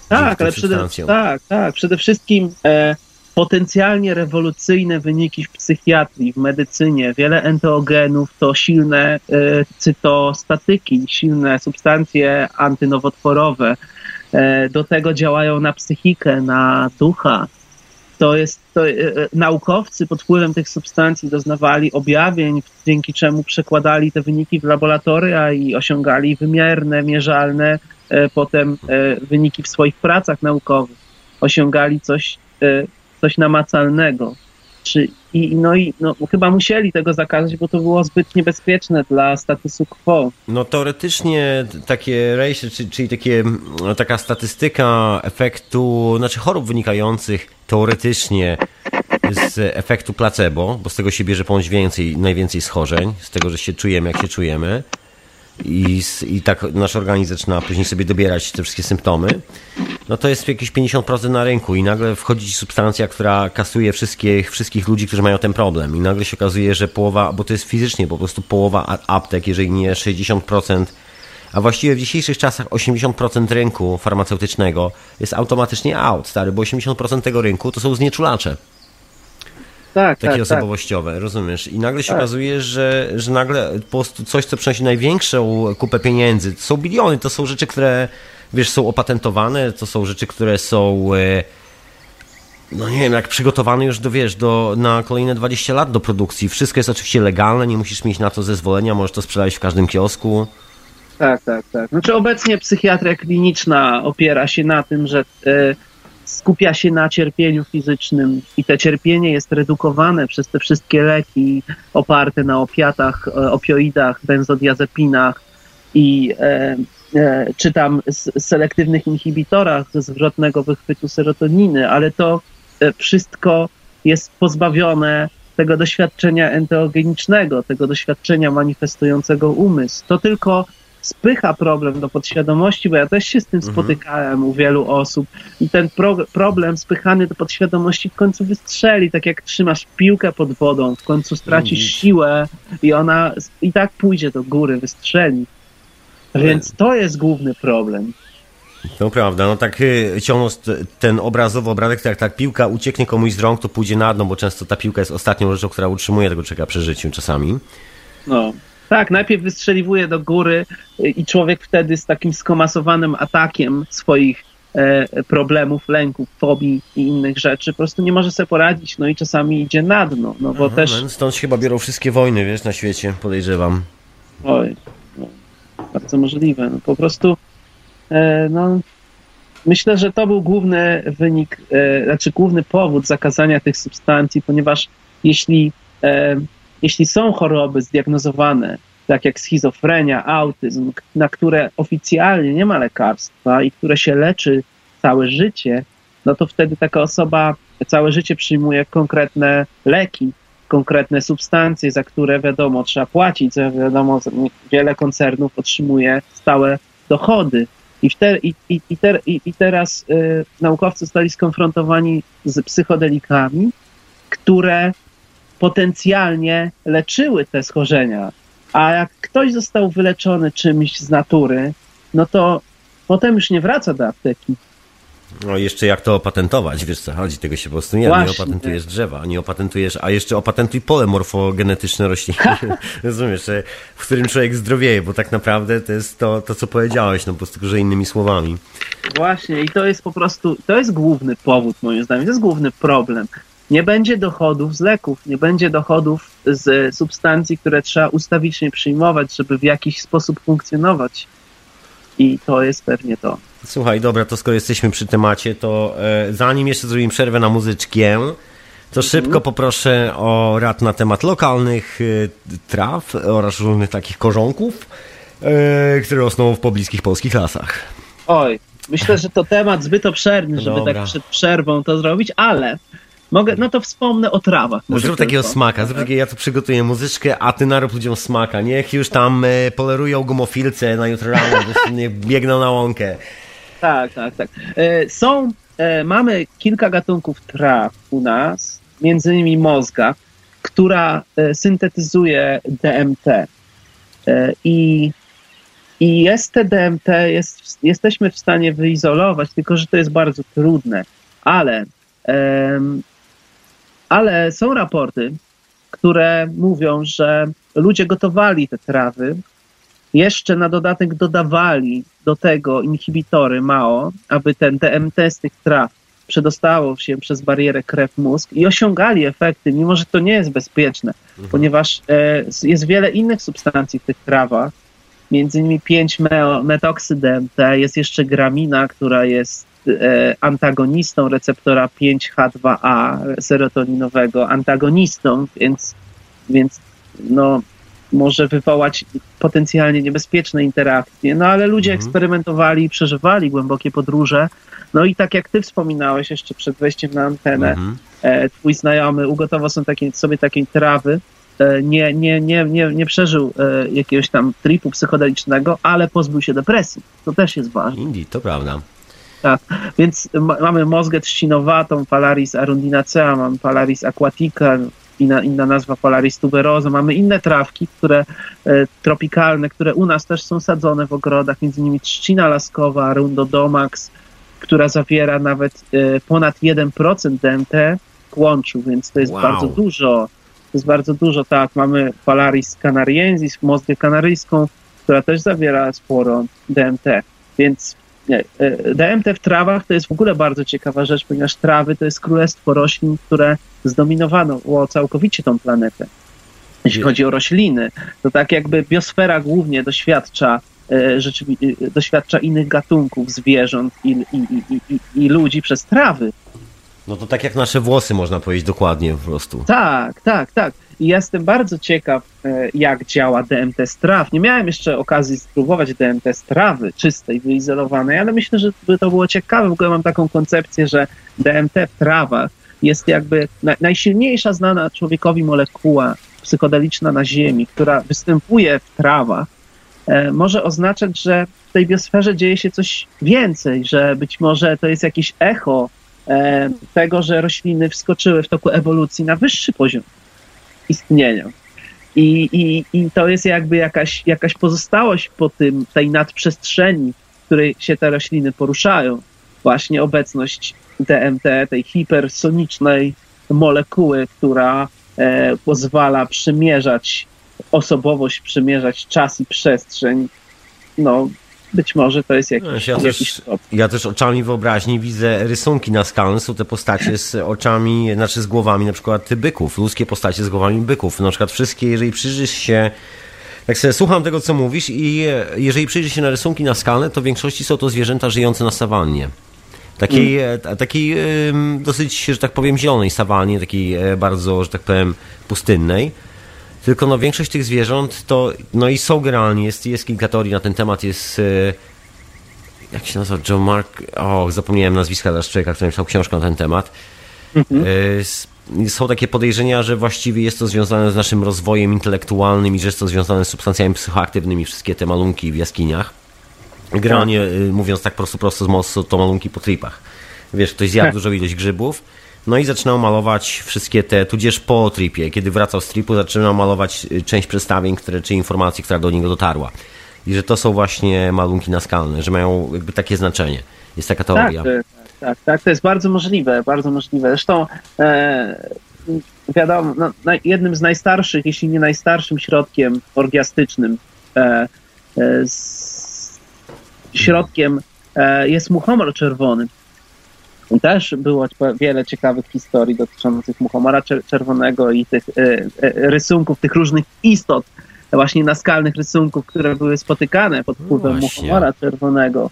Tak, ale przede, tak, tak, przede wszystkim e, potencjalnie rewolucyjne wyniki w psychiatrii, w medycynie, wiele enteogenów to silne e, cytostatyki, silne substancje antynowotworowe. E, do tego działają na psychikę, na ducha. To jest, to, e, e, naukowcy pod wpływem tych substancji doznawali objawień, dzięki czemu przekładali te wyniki w laboratoria i osiągali wymierne, mierzalne e, potem e, wyniki w swoich pracach naukowych. Osiągali coś, coś namacalnego. czy, i, no i no, chyba musieli tego zakazać, bo to było zbyt niebezpieczne dla statusu quo. No teoretycznie takie rejsy, czyli, czyli takie, no, taka statystyka efektu, znaczy chorób wynikających teoretycznie z efektu placebo, bo z tego się bierze ponoć więcej, najwięcej schorzeń, z tego, że się czujemy jak się czujemy i, i tak nasz organizm zaczyna później sobie dobierać te wszystkie symptomy, no to jest jakieś 50% na rynku i nagle wchodzi substancja, która kasuje wszystkich, wszystkich ludzi, którzy mają ten problem. I nagle się okazuje, że połowa, bo to jest fizycznie po prostu połowa aptek, jeżeli nie 60%, a właściwie w dzisiejszych czasach 80% rynku farmaceutycznego jest automatycznie out, stary, bo 80% tego rynku to są znieczulacze tak, takie tak, osobowościowe, tak. rozumiesz? I nagle się tak. okazuje, że, że nagle po prostu coś, co przynosi największą kupę pieniędzy, to są biliony, to są rzeczy, które wiesz, są opatentowane, to są rzeczy, które są e, no nie wiem, jak przygotowane już do, wiesz, do, na kolejne 20 lat do produkcji. Wszystko jest oczywiście legalne, nie musisz mieć na to zezwolenia, możesz to sprzedać w każdym kiosku. Tak, tak, tak. Znaczy obecnie psychiatria kliniczna opiera się na tym, że e, skupia się na cierpieniu fizycznym i to cierpienie jest redukowane przez te wszystkie leki oparte na opiatach, e, opioidach, benzodiazepinach i e, e, czy tam selektywnych inhibitorach zwrotnego wychwytu serotoniny, ale to e, wszystko jest pozbawione tego doświadczenia enteogenicznego, tego doświadczenia manifestującego umysł. To tylko spycha problem do podświadomości, bo ja też się z tym mhm. spotykałem u wielu osób i ten pro, problem spychany do podświadomości w końcu wystrzeli, tak jak trzymasz piłkę pod wodą, w końcu stracisz mhm. siłę i ona i tak pójdzie do góry, wystrzeli. Więc to jest główny problem. To prawda, no tak y, ciągnąc ten obrazowy obrazek, jak tak piłka ucieknie komuś z rąk, to pójdzie na dno, bo często ta piłka jest ostatnią rzeczą, która utrzymuje tego człowieka przy życiu czasami. No. Tak, najpierw wystrzeliwuje do góry i człowiek wtedy z takim skomasowanym atakiem swoich e, problemów, lęków, fobii i innych rzeczy po prostu nie może sobie poradzić, no i czasami idzie na dno, no bo Aha, też... No, stąd się chyba biorą wszystkie wojny, wiesz, na świecie, podejrzewam. Oj, no, bardzo możliwe, no po prostu e, no myślę, że to był główny wynik, e, znaczy główny powód zakazania tych substancji, ponieważ jeśli jeśli są choroby zdiagnozowane, tak jak schizofrenia, autyzm, na które oficjalnie nie ma lekarstwa i które się leczy całe życie, no to wtedy taka osoba całe życie przyjmuje konkretne leki, konkretne substancje, za które wiadomo trzeba płacić, za wiadomo wiele koncernów otrzymuje stałe dochody. I, te, i, i, i, te, i, i teraz y, naukowcy zostali skonfrontowani z psychodelikami, które potencjalnie leczyły te schorzenia. A jak ktoś został wyleczony czymś z natury, no to potem już nie wraca do apteki. No jeszcze jak to opatentować, wiesz co chodzi, tego się po prostu nie, nie opatentujesz drzewa, nie opatentujesz, a jeszcze opatentuj pole morfogenetyczne roślin, <laughs> rozumiesz, w którym człowiek zdrowieje, bo tak naprawdę to jest to, to co powiedziałeś, no po prostu, że innymi słowami. Właśnie i to jest po prostu, to jest główny powód moim zdaniem, to jest główny problem nie będzie dochodów z leków, nie będzie dochodów z substancji, które trzeba ustawicznie przyjmować, żeby w jakiś sposób funkcjonować. I to jest pewnie to. Słuchaj, dobra, to skoro jesteśmy przy temacie, to e, zanim jeszcze zrobimy przerwę na muzyczkę, to mhm. szybko poproszę o rad na temat lokalnych e, traw oraz różnych takich korzonków, e, które rosną w pobliskich polskich lasach. Oj, myślę, że to temat zbyt obszerny, żeby Dobra. tak przed przerwą to zrobić, ale Mogę, no to wspomnę o trawach. No zrób takiego smaka, zrób takiego, ja tu przygotuję muzyczkę, a ty narób ludziom smaka. Niech już tam e, polerują gumofilce na jutro rano, niech biegną na łąkę. Tak, tak, tak. E, są, e, mamy kilka gatunków traw u nas, między innymi mozga, która e, syntetyzuje DMT. E, I i jest te DMT, jest, jesteśmy w stanie wyizolować, tylko że to jest bardzo trudne. Ale ale są raporty, które mówią, że ludzie gotowali te trawy, jeszcze na dodatek dodawali do tego inhibitory MAO, aby ten DMT z tych traw przedostało się przez barierę krew-mózg i osiągali efekty, mimo że to nie jest bezpieczne, mhm. ponieważ e, jest wiele innych substancji w tych trawach, między innymi 5 metoksy DMT, jest jeszcze gramina, która jest antagonistą receptora 5H2A serotoninowego, antagonistą, więc, więc no, może wywołać potencjalnie niebezpieczne interakcje. No ale ludzie mhm. eksperymentowali i przeżywali głębokie podróże. No i tak jak ty wspominałeś jeszcze przed wejściem na antenę, mhm. e, twój znajomy ugotował sobie takiej trawy, e, nie, nie, nie, nie, nie przeżył e, jakiegoś tam tripu psychodelicznego, ale pozbył się depresji. To też jest ważne. Indie, to prawda. Tak, więc mamy mozgę trzcinowatą, Palaris arundinacea, mamy Palaris aquatica, inna, inna nazwa Polaris tuberosa. Mamy inne trawki, które e, tropikalne, które u nas też są sadzone w ogrodach, między innymi trzcina laskowa, Rundodomax, która zawiera nawet e, ponad 1% DMT kłączu, więc to jest wow. bardzo dużo. To jest bardzo dużo, tak. Mamy Polaris canariensis, mozgę kanaryjską, która też zawiera sporo DMT, więc nie, e, DMT w trawach to jest w ogóle bardzo ciekawa rzecz, ponieważ trawy to jest królestwo roślin, które zdominowano całkowicie tą planetę. Jeśli chodzi o rośliny, to tak jakby biosfera głównie doświadcza e, e, doświadcza innych gatunków zwierząt i, i, i, i, ludzi przez trawy. No to tak jak nasze włosy, można powiedzieć dokładnie po prostu. Tak, tak, tak. I jestem bardzo ciekaw, e, jak działa DMT z traw. Nie miałem jeszcze okazji spróbować DMT z trawy, czystej, wyizolowanej, ale myślę, że by to było ciekawe. W ogóle mam taką koncepcję, że DMT w trawach jest jakby najsilniejsza znana człowiekowi molekuła psychodeliczna na Ziemi, która występuje w trawach, e, może oznaczać, że w tej biosferze dzieje się coś więcej, że być może to jest jakieś echo e, tego, że rośliny wskoczyły w toku ewolucji na wyższy poziom istnienia. I, i, i to jest jakby jakaś, jakaś pozostałość po tym, tej nadprzestrzeni, w której się te rośliny poruszają. Właśnie obecność DMT, tej hipersonicznej molekuły, która e, pozwala przymierzać osobowość, przymierzać czas i przestrzeń no, być może to jest jakiś, ja, jakiś też, ja też oczami wyobraźni widzę rysunki na skalne, są te postacie z oczami, znaczy z głowami na przykład byków, ludzkie postacie z głowami byków. Na przykład wszystkie, jeżeli przyjrzysz się tak sobie słucham tego, co mówisz i jeżeli przyjrzysz się na rysunki na skalne, to w większości są to zwierzęta żyjące na sawannie. Takiej, hmm. takiej dosyć, że tak powiem, zielonej sawannie, takiej e, bardzo, że tak powiem, pustynnej. Tylko no, większość tych zwierząt to, no i są generalnie, jest, jest kilka teorii na ten temat, jest e, jak się nazywa, Joe Mark, o, zapomniałem nazwiska teraz człowieka, który napisał książkę na ten temat. Mhm. E, są takie podejrzenia, że właściwie jest to związane z naszym rozwojem intelektualnym i że jest to związane z substancjami psychoaktywnymi, wszystkie te malunki w jaskiniach. Generalnie, tak. mówiąc tak prosto, prosto z mostu, to malunki po tripach. Wiesz, ktoś zjadł tak. dużą ilość grzybów, no i zaczynał malować wszystkie te, tudzież po tripie, kiedy wracał z tripu, zaczynał malować y, część przedstawień, które, czy informacji, która do niego dotarła. I że to są właśnie malunki naskalne, że mają jakby takie znaczenie. Jest taka teoria. Tak, tak, tak, to jest bardzo możliwe, bardzo możliwe. Zresztą e, wiadomo, no, jednym z najstarszych, jeśli nie najstarszym środkiem orgiastycznym, e, e, środkiem e, jest muchomor czerwony. Też było wiele ciekawych historii dotyczących muchomora czerwonego i tych e, e, rysunków, tych różnych istot, właśnie naskalnych rysunków, które były spotykane pod wpływem no muchomora czerwonego.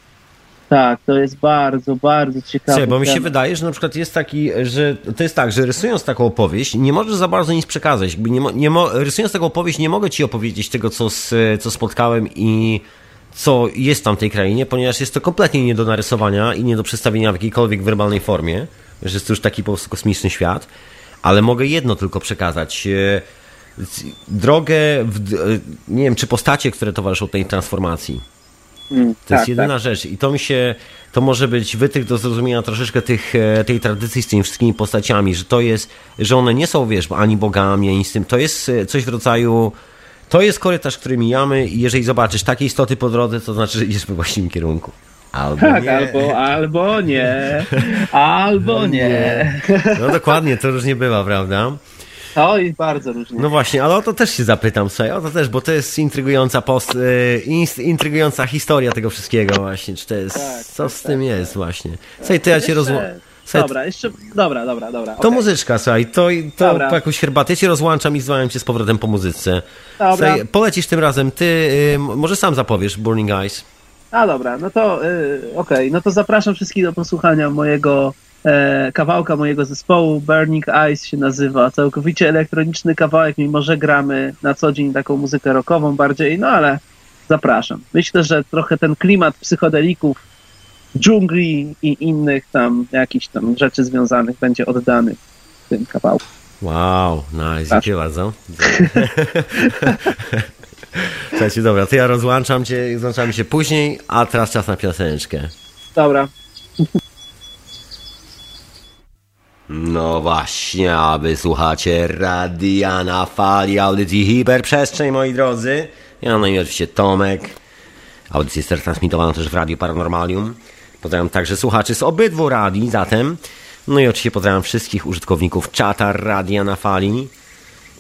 Tak, to jest bardzo, bardzo ciekawe. Słuchaj, bo mi się wydaje, że na przykład jest taki, że to jest tak, że rysując taką opowieść, nie możesz za bardzo nic przekazać. Jakby nie, nie rysując taką opowieść, nie mogę ci opowiedzieć tego, co, co spotkałem i co jest tam w tej krainie, ponieważ jest to kompletnie nie do narysowania i nie do przedstawienia w jakiejkolwiek werbalnej formie, że jest to już taki po prostu kosmiczny świat, ale mogę jedno tylko przekazać. E, drogę, w, e, nie wiem, czy postacie, które towarzyszą tej transformacji. Mm, to tak, jest jedyna tak. rzecz i to mi się, to może być wytych do zrozumienia troszeczkę tych, e, tej tradycji z tymi wszystkimi postaciami, że to jest, że one nie są, wiesz, ani bogami, ani z tym, to jest coś w rodzaju to jest korytarz, który mijamy i jeżeli zobaczysz takie istoty po drodze, to znaczy, że idziesz we właściwym kierunku. Albo tak, nie. Albo, albo nie. <laughs> Albo no nie. No dokładnie, to różnie bywa, prawda? To i bardzo różnie. No właśnie, ale o to też się zapytam, słuchaj, o to też, bo to jest intrygująca post, y, intrygująca historia tego wszystkiego właśnie, czy to jest, tak, co tak, z tym tak, jest tak. właśnie. Słuchaj, to ja cię Dobra, jeszcze, dobra, dobra, dobra. To okay. muzyczka, słuchaj, to, to dobra. jakąś herbatę. Ja cię rozłączam i zwalniam cię z powrotem po muzyce. Dobra. Słuchaj, polecisz tym razem, ty, y, może sam zapowiesz Burning Eyes. A dobra, no to y, okej, no to zapraszam wszystkich do posłuchania mojego e, kawałka mojego zespołu. Burning Eyes się nazywa. Całkowicie elektroniczny kawałek, mimo że gramy na co dzień taką muzykę rockową bardziej, no ale zapraszam. Myślę, że trochę ten klimat psychodelików, dżungli i innych tam jakichś tam rzeczy związanych będzie oddany w tym kawałku. Wow, nice, dziękuję bardzo. <laughs> Słuchajcie, dobra, to ja rozłączam cię, rozłączamy się później, a teraz czas na pioseneczkę. Dobra. No właśnie, a wysłuchacie radia na fali audycji Hiperprzestrzeń, moi drodzy. Ja na imię oczywiście Tomek. Audycja jest transmitowana też w Radiu Paranormalium. Pozdrawiam także słuchaczy z obydwu radii, zatem. No i oczywiście pozdrawiam wszystkich użytkowników czata Radia na Fali.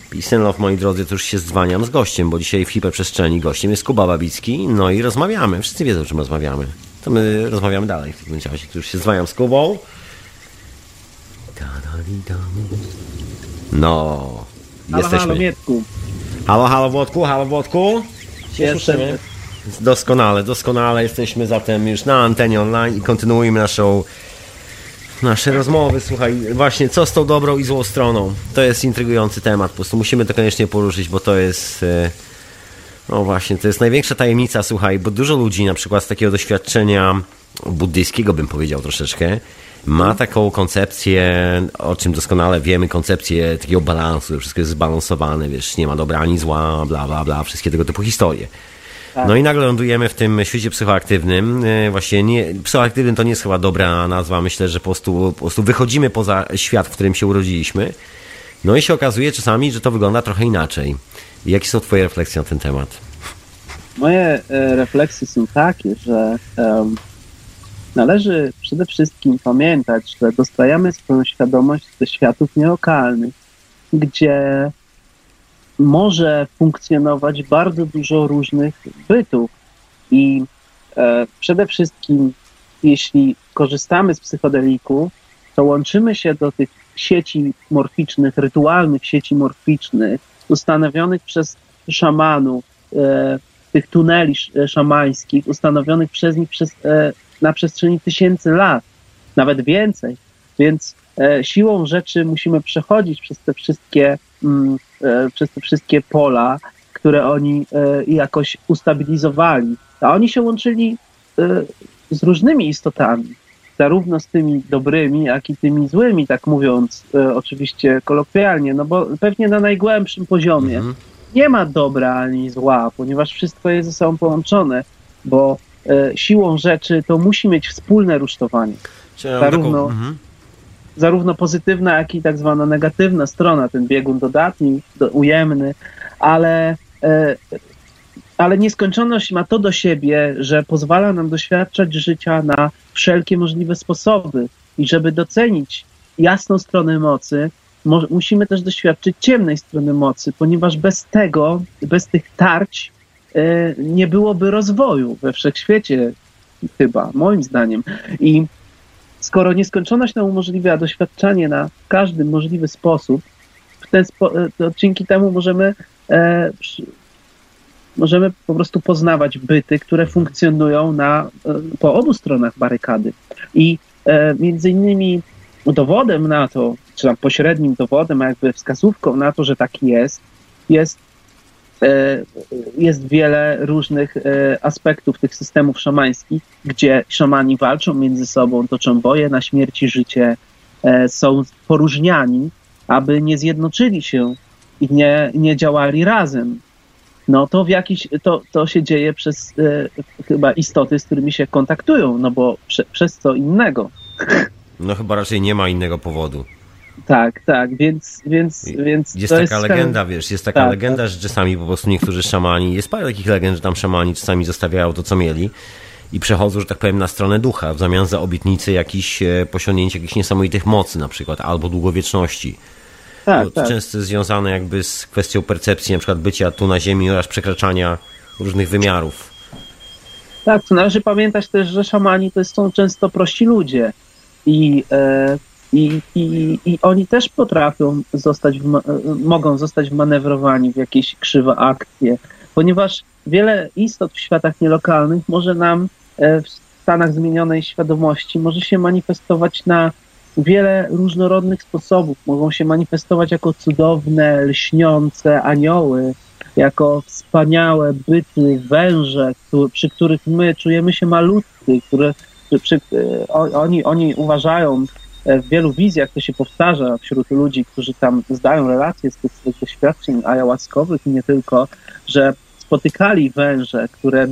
Peace love, moi drodzy, to już się dzwaniam z gościem, bo dzisiaj w hiperprzestrzeni gościem jest Kuba Babicki. No i rozmawiamy. Wszyscy wiedzą, o czym rozmawiamy. To my rozmawiamy dalej w tym czasie, już się dzwaniam z Kubą. No, Halo, jesteśmy. halo, Mietku. Halo, halo Włodku, halo Włodku. Jestem. Doskonale, doskonale jesteśmy zatem już na antenie online i kontynuujemy naszą nasze rozmowy. Słuchaj, właśnie co z tą dobrą i złą stroną? To jest intrygujący temat, po prostu musimy to koniecznie poruszyć, bo to jest e, no właśnie, to jest największa tajemnica, słuchaj, bo dużo ludzi na przykład z takiego doświadczenia buddyjskiego bym powiedział troszeczkę, ma taką koncepcję, o czym doskonale wiemy, koncepcję takiego balansu, że wszystko jest zbalansowane, wiesz, nie ma dobra ani zła, bla, bla, bla, wszystkie tego typu historie. No i nagle lądujemy w tym świecie psychoaktywnym. E, Właśnie nie, psychoaktywny to nie jest chyba dobra nazwa. Myślę, że po prostu, po prostu wychodzimy poza świat, w którym się urodziliśmy. No i się okazuje czasami, że to wygląda trochę inaczej. Jakie są Twoje refleksje na ten temat? Moje e, refleksje są takie, że em, należy przede wszystkim pamiętać, że dostrajamy swoją świadomość do światów nielokalnych, gdzie może funkcjonować bardzo dużo różnych bytów. I e, przede wszystkim, jeśli korzystamy z psychodeliku, to łączymy się do tych sieci morficznych, rytualnych sieci morficznych, ustanowionych przez szamanów, e, tych tuneli sz- szamańskich, ustanowionych przez nich przez, e, na przestrzeni tysięcy lat, nawet więcej. Więc e, siłą rzeczy musimy przechodzić przez te wszystkie, e, przez te wszystkie pola, które oni e, jakoś ustabilizowali. A oni się łączyli e, z różnymi istotami, zarówno z tymi dobrymi, jak i tymi złymi, tak mówiąc e, oczywiście kolokwialnie, no bo pewnie na najgłębszym poziomie Mhm. nie ma dobra ani zła, ponieważ wszystko jest ze sobą połączone, bo e, siłą rzeczy to musi mieć wspólne rusztowanie. Mam Zarówno- mhm. Zarówno pozytywna, jak i tak zwana negatywna strona, ten biegun dodatni, do, ujemny, ale, e, ale nieskończoność ma to do siebie, że pozwala nam doświadczać życia na wszelkie możliwe sposoby i żeby docenić jasną stronę mocy, mo- musimy też doświadczyć ciemnej strony mocy, ponieważ bez tego, bez tych tarć e, nie byłoby rozwoju we wszechświecie, chyba, moim zdaniem. I skoro nieskończoność nam umożliwia doświadczanie na każdy możliwy sposób, w ten spo, e, to dzięki temu możemy, e, możemy po prostu poznawać byty, które funkcjonują na, e, po obu stronach barykady. I e, między innymi dowodem na to, czy tam pośrednim dowodem, a jakby wskazówką na to, że tak jest, jest, jest wiele różnych e, aspektów tych systemów szamańskich, gdzie szamani walczą między sobą, toczą boje na śmierć i życie, e, są poróżniani, aby nie zjednoczyli się i nie, nie działali razem. No to w jakiś, to, to się dzieje przez e, chyba istoty, z którymi się kontaktują, no bo prze, przez co innego. No chyba raczej nie ma innego powodu. Tak, tak, więc, więc, więc Jest taka jest legenda, wiesz, jest taka Tak, legenda, że czasami po prostu niektórzy szamani, jest parę takich legend, że tam szamani czasami zostawiają to, co mieli i przechodzą, że tak powiem, na stronę ducha w zamian za obietnicę jakichś e, posiągnięcia jakichś niesamowitych mocy na przykład, albo długowieczności. Tak, to tak. często związane jakby z kwestią percepcji, na przykład bycia tu na ziemi oraz przekraczania różnych wymiarów. Tak, to należy pamiętać też, że szamani to są często prości ludzie i, e, i, i, i oni też potrafią zostać, e, mogą zostać wmanewrowani w jakieś krzywe akcje, ponieważ wiele istot w światach nielokalnych może nam e, w stanach zmienionej świadomości może się manifestować na wiele różnorodnych sposobów. Mogą się manifestować jako cudowne, lśniące anioły, jako wspaniałe byty, węże, przy których my czujemy się malutki, które, przy, e, oni, oni uważają w wielu wizjach, to się powtarza wśród ludzi, którzy tam zdają relacje z tych swoich doświadczeń ayahuaskowych i nie tylko, że spotykali węże, które,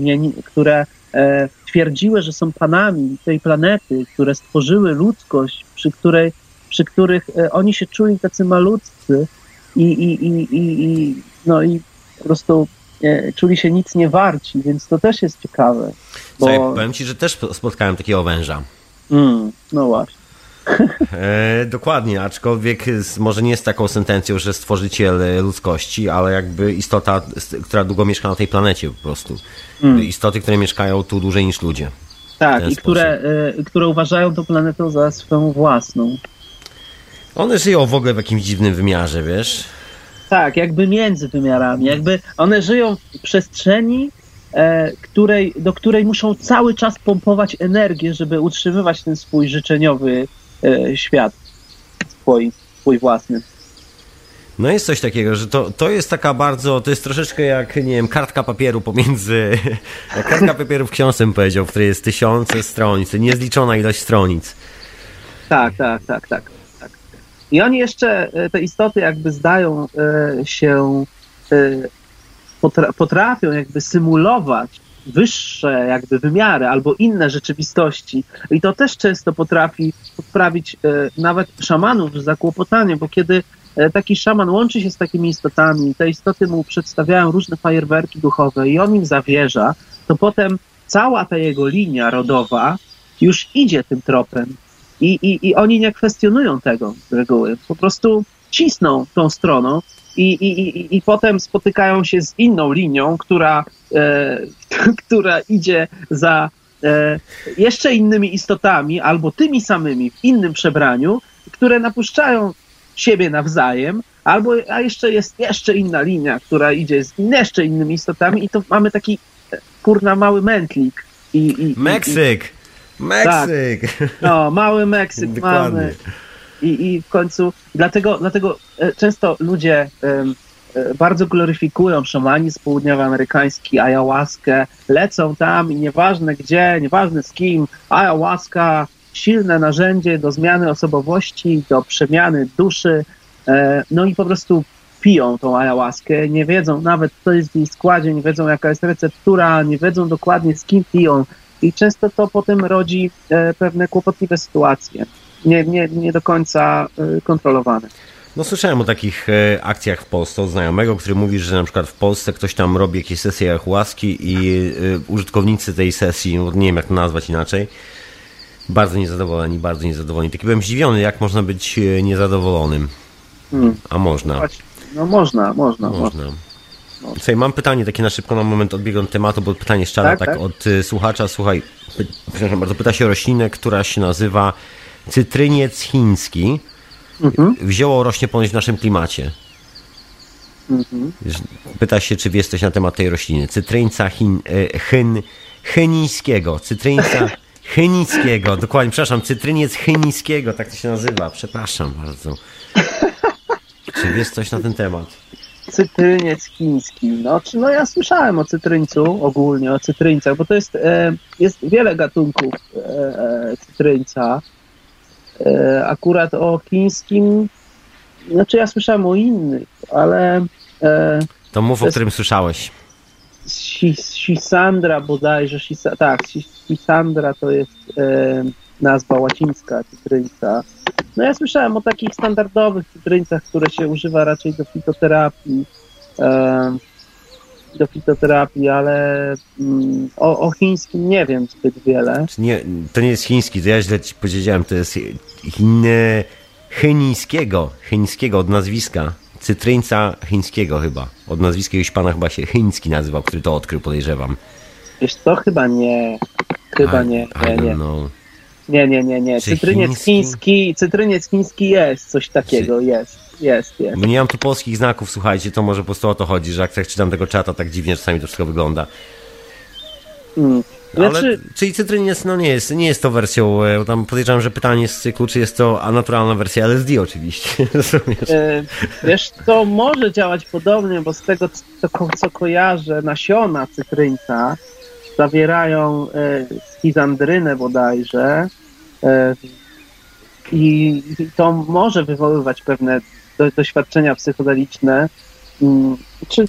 które e, twierdziły, że są panami tej planety, które stworzyły ludzkość, przy, której, przy których e, oni się czuli tacy malutcy i, i, i, i, i, no i po prostu e, czuli się nic nie warci, więc to też jest ciekawe. Bo... Słuchaj, powiem ci, że też spotkałem takiego węża. Mm, no właśnie. E, dokładnie, aczkolwiek może nie z taką sentencją, że stworzyciel ludzkości, ale jakby istota, która długo mieszka na tej planecie po prostu. Mm. Istoty, które mieszkają tu dłużej niż ludzie. Tak, i które, y, które uważają tę planetę za swoją własną. One żyją w ogóle w jakimś dziwnym wymiarze, wiesz? Tak, jakby między wymiarami. Jakby one żyją w przestrzeni, e, której, do której muszą cały czas pompować energię, żeby utrzymywać ten swój życzeniowy E, świat swój, swój własny. No jest coś takiego, że to, to jest taka bardzo, to jest troszeczkę jak, nie wiem, kartka papieru pomiędzy, <laughs> kartka papieru w książce powiedział, w której jest tysiące stronic, niezliczona ilość stronic. Tak, tak, tak, tak. tak. I oni jeszcze, e, te istoty jakby zdają e, się, potrafią jakby symulować wyższe jakby wymiary albo inne rzeczywistości. I to też często potrafi podprawić e, nawet szamanów w zakłopotanie, bo kiedy e, taki szaman łączy się z takimi istotami, te istoty mu przedstawiają różne fajerwerki duchowe i on im zawierza, to potem cała ta jego linia rodowa już idzie tym tropem. I, i, i oni nie kwestionują tego z reguły. Po prostu cisną tą stroną i, i, i, potem spotykają się z inną linią, która, e, <laughs> która idzie za e, jeszcze innymi istotami albo tymi samymi w innym przebraniu, które napuszczają siebie nawzajem, albo a jeszcze jest jeszcze inna linia, która idzie z jeszcze innymi istotami i to mamy taki e, kurna mały mętlik. I, i, Meksyk! I, Meksyk! Tak. No, mały Meksyk <laughs> mamy i, i w końcu dlatego, dlatego e, często ludzie e, bardzo gloryfikują szamanizm południowoamerykański, ayahuaskę, lecą tam i nieważne gdzie, nieważne z kim, ayahuaska, silne narzędzie do zmiany osobowości, do przemiany duszy, e, no i po prostu piją tą ayahuaskę, nie wiedzą nawet, co jest w jej składzie, nie wiedzą, jaka jest receptura, nie wiedzą dokładnie, z kim piją. I często to potem rodzi pewne kłopotliwe sytuacje nie, nie, nie do końca y, kontrolowane. No słyszałem o takich e, akcjach w Polsce od znajomego, który mówi, że na przykład w Polsce ktoś tam robi jakieś sesje łaski i e, użytkownicy tej sesji, no, nie wiem jak to nazwać inaczej, bardzo niezadowoleni, bardzo niezadowoleni. Taki byłem zdziwiony, jak można być e, niezadowolonym. Hmm. A można. No można, można. Można. No. Słuchaj, mam pytanie takie na szybko, na moment odbiegam tematu, bo pytanie szczere tak, tak, tak, od słuchacza. Słuchaj, przepraszam bardzo, pyta się o roślinę, która się nazywa cytryniec chiński. Mhm. Wzioło rośnie ponoć w naszym klimacie. Mhm. Pyta się, czy wiesz coś na temat tej rośliny. Cytryńca chin, e, chyn, chynińskiego. Cytryńca <laughs> chynickiego. Dokładnie, przepraszam, cytryniec chynińskiego, tak to się nazywa. Przepraszam bardzo. Czy wiesz coś na ten temat? Cytryniec chiński. No, czy, no ja słyszałem o cytryńcu, ogólnie o cytryńcach, bo to jest, e, jest wiele gatunków e cytryńca. E, akurat o chińskim, znaczy ja słyszałem o innych, ale... E, to mów, o którym słyszałeś. Sisandra bodajże, Sisa, tak, Sisandra to jest e, nazwa łacińska cytryńca. No ja słyszałem o takich standardowych cytryńcach, które się używa raczej do fitoterapii, e, do fitoterapii, ale mm, o, o, chińskim nie wiem zbyt wiele. Nie, to nie jest chiński, to ja źle ci powiedziałem, to jest chin, chińskiego, chińskiego od nazwiska. Cytryńca chińskiego chyba. Od nazwiska już pana chyba się chiński nazywał, który to odkrył, podejrzewam. Wiesz co, chyba nie. Chyba I, nie. nie, nie. Know. Nie, nie, nie, nie. Czy Cytryniec chiński? chiński, cytryniec chiński jest, coś takiego jest, jest, jest. Bo nie mam tu polskich znaków, słuchajcie, to może po prostu o to chodzi, że jak tak czytam tego czata, tak dziwnie czasami to wszystko wygląda. Mm. Ale, Znaczy, czyli cytryniec, no nie jest, nie jest to wersją, e, tam podejrzewam, że pytanie z cyklu, czy jest to naturalna wersja LSD oczywiście, <laughs> rozumiesz? e, wiesz, to może działać podobnie, bo z tego, co kojarzę, nasiona cytryńca zawierają e, schizandrynę bodajże e, i, to może wywoływać pewne do, doświadczenia psychodeliczne. Mm, Czy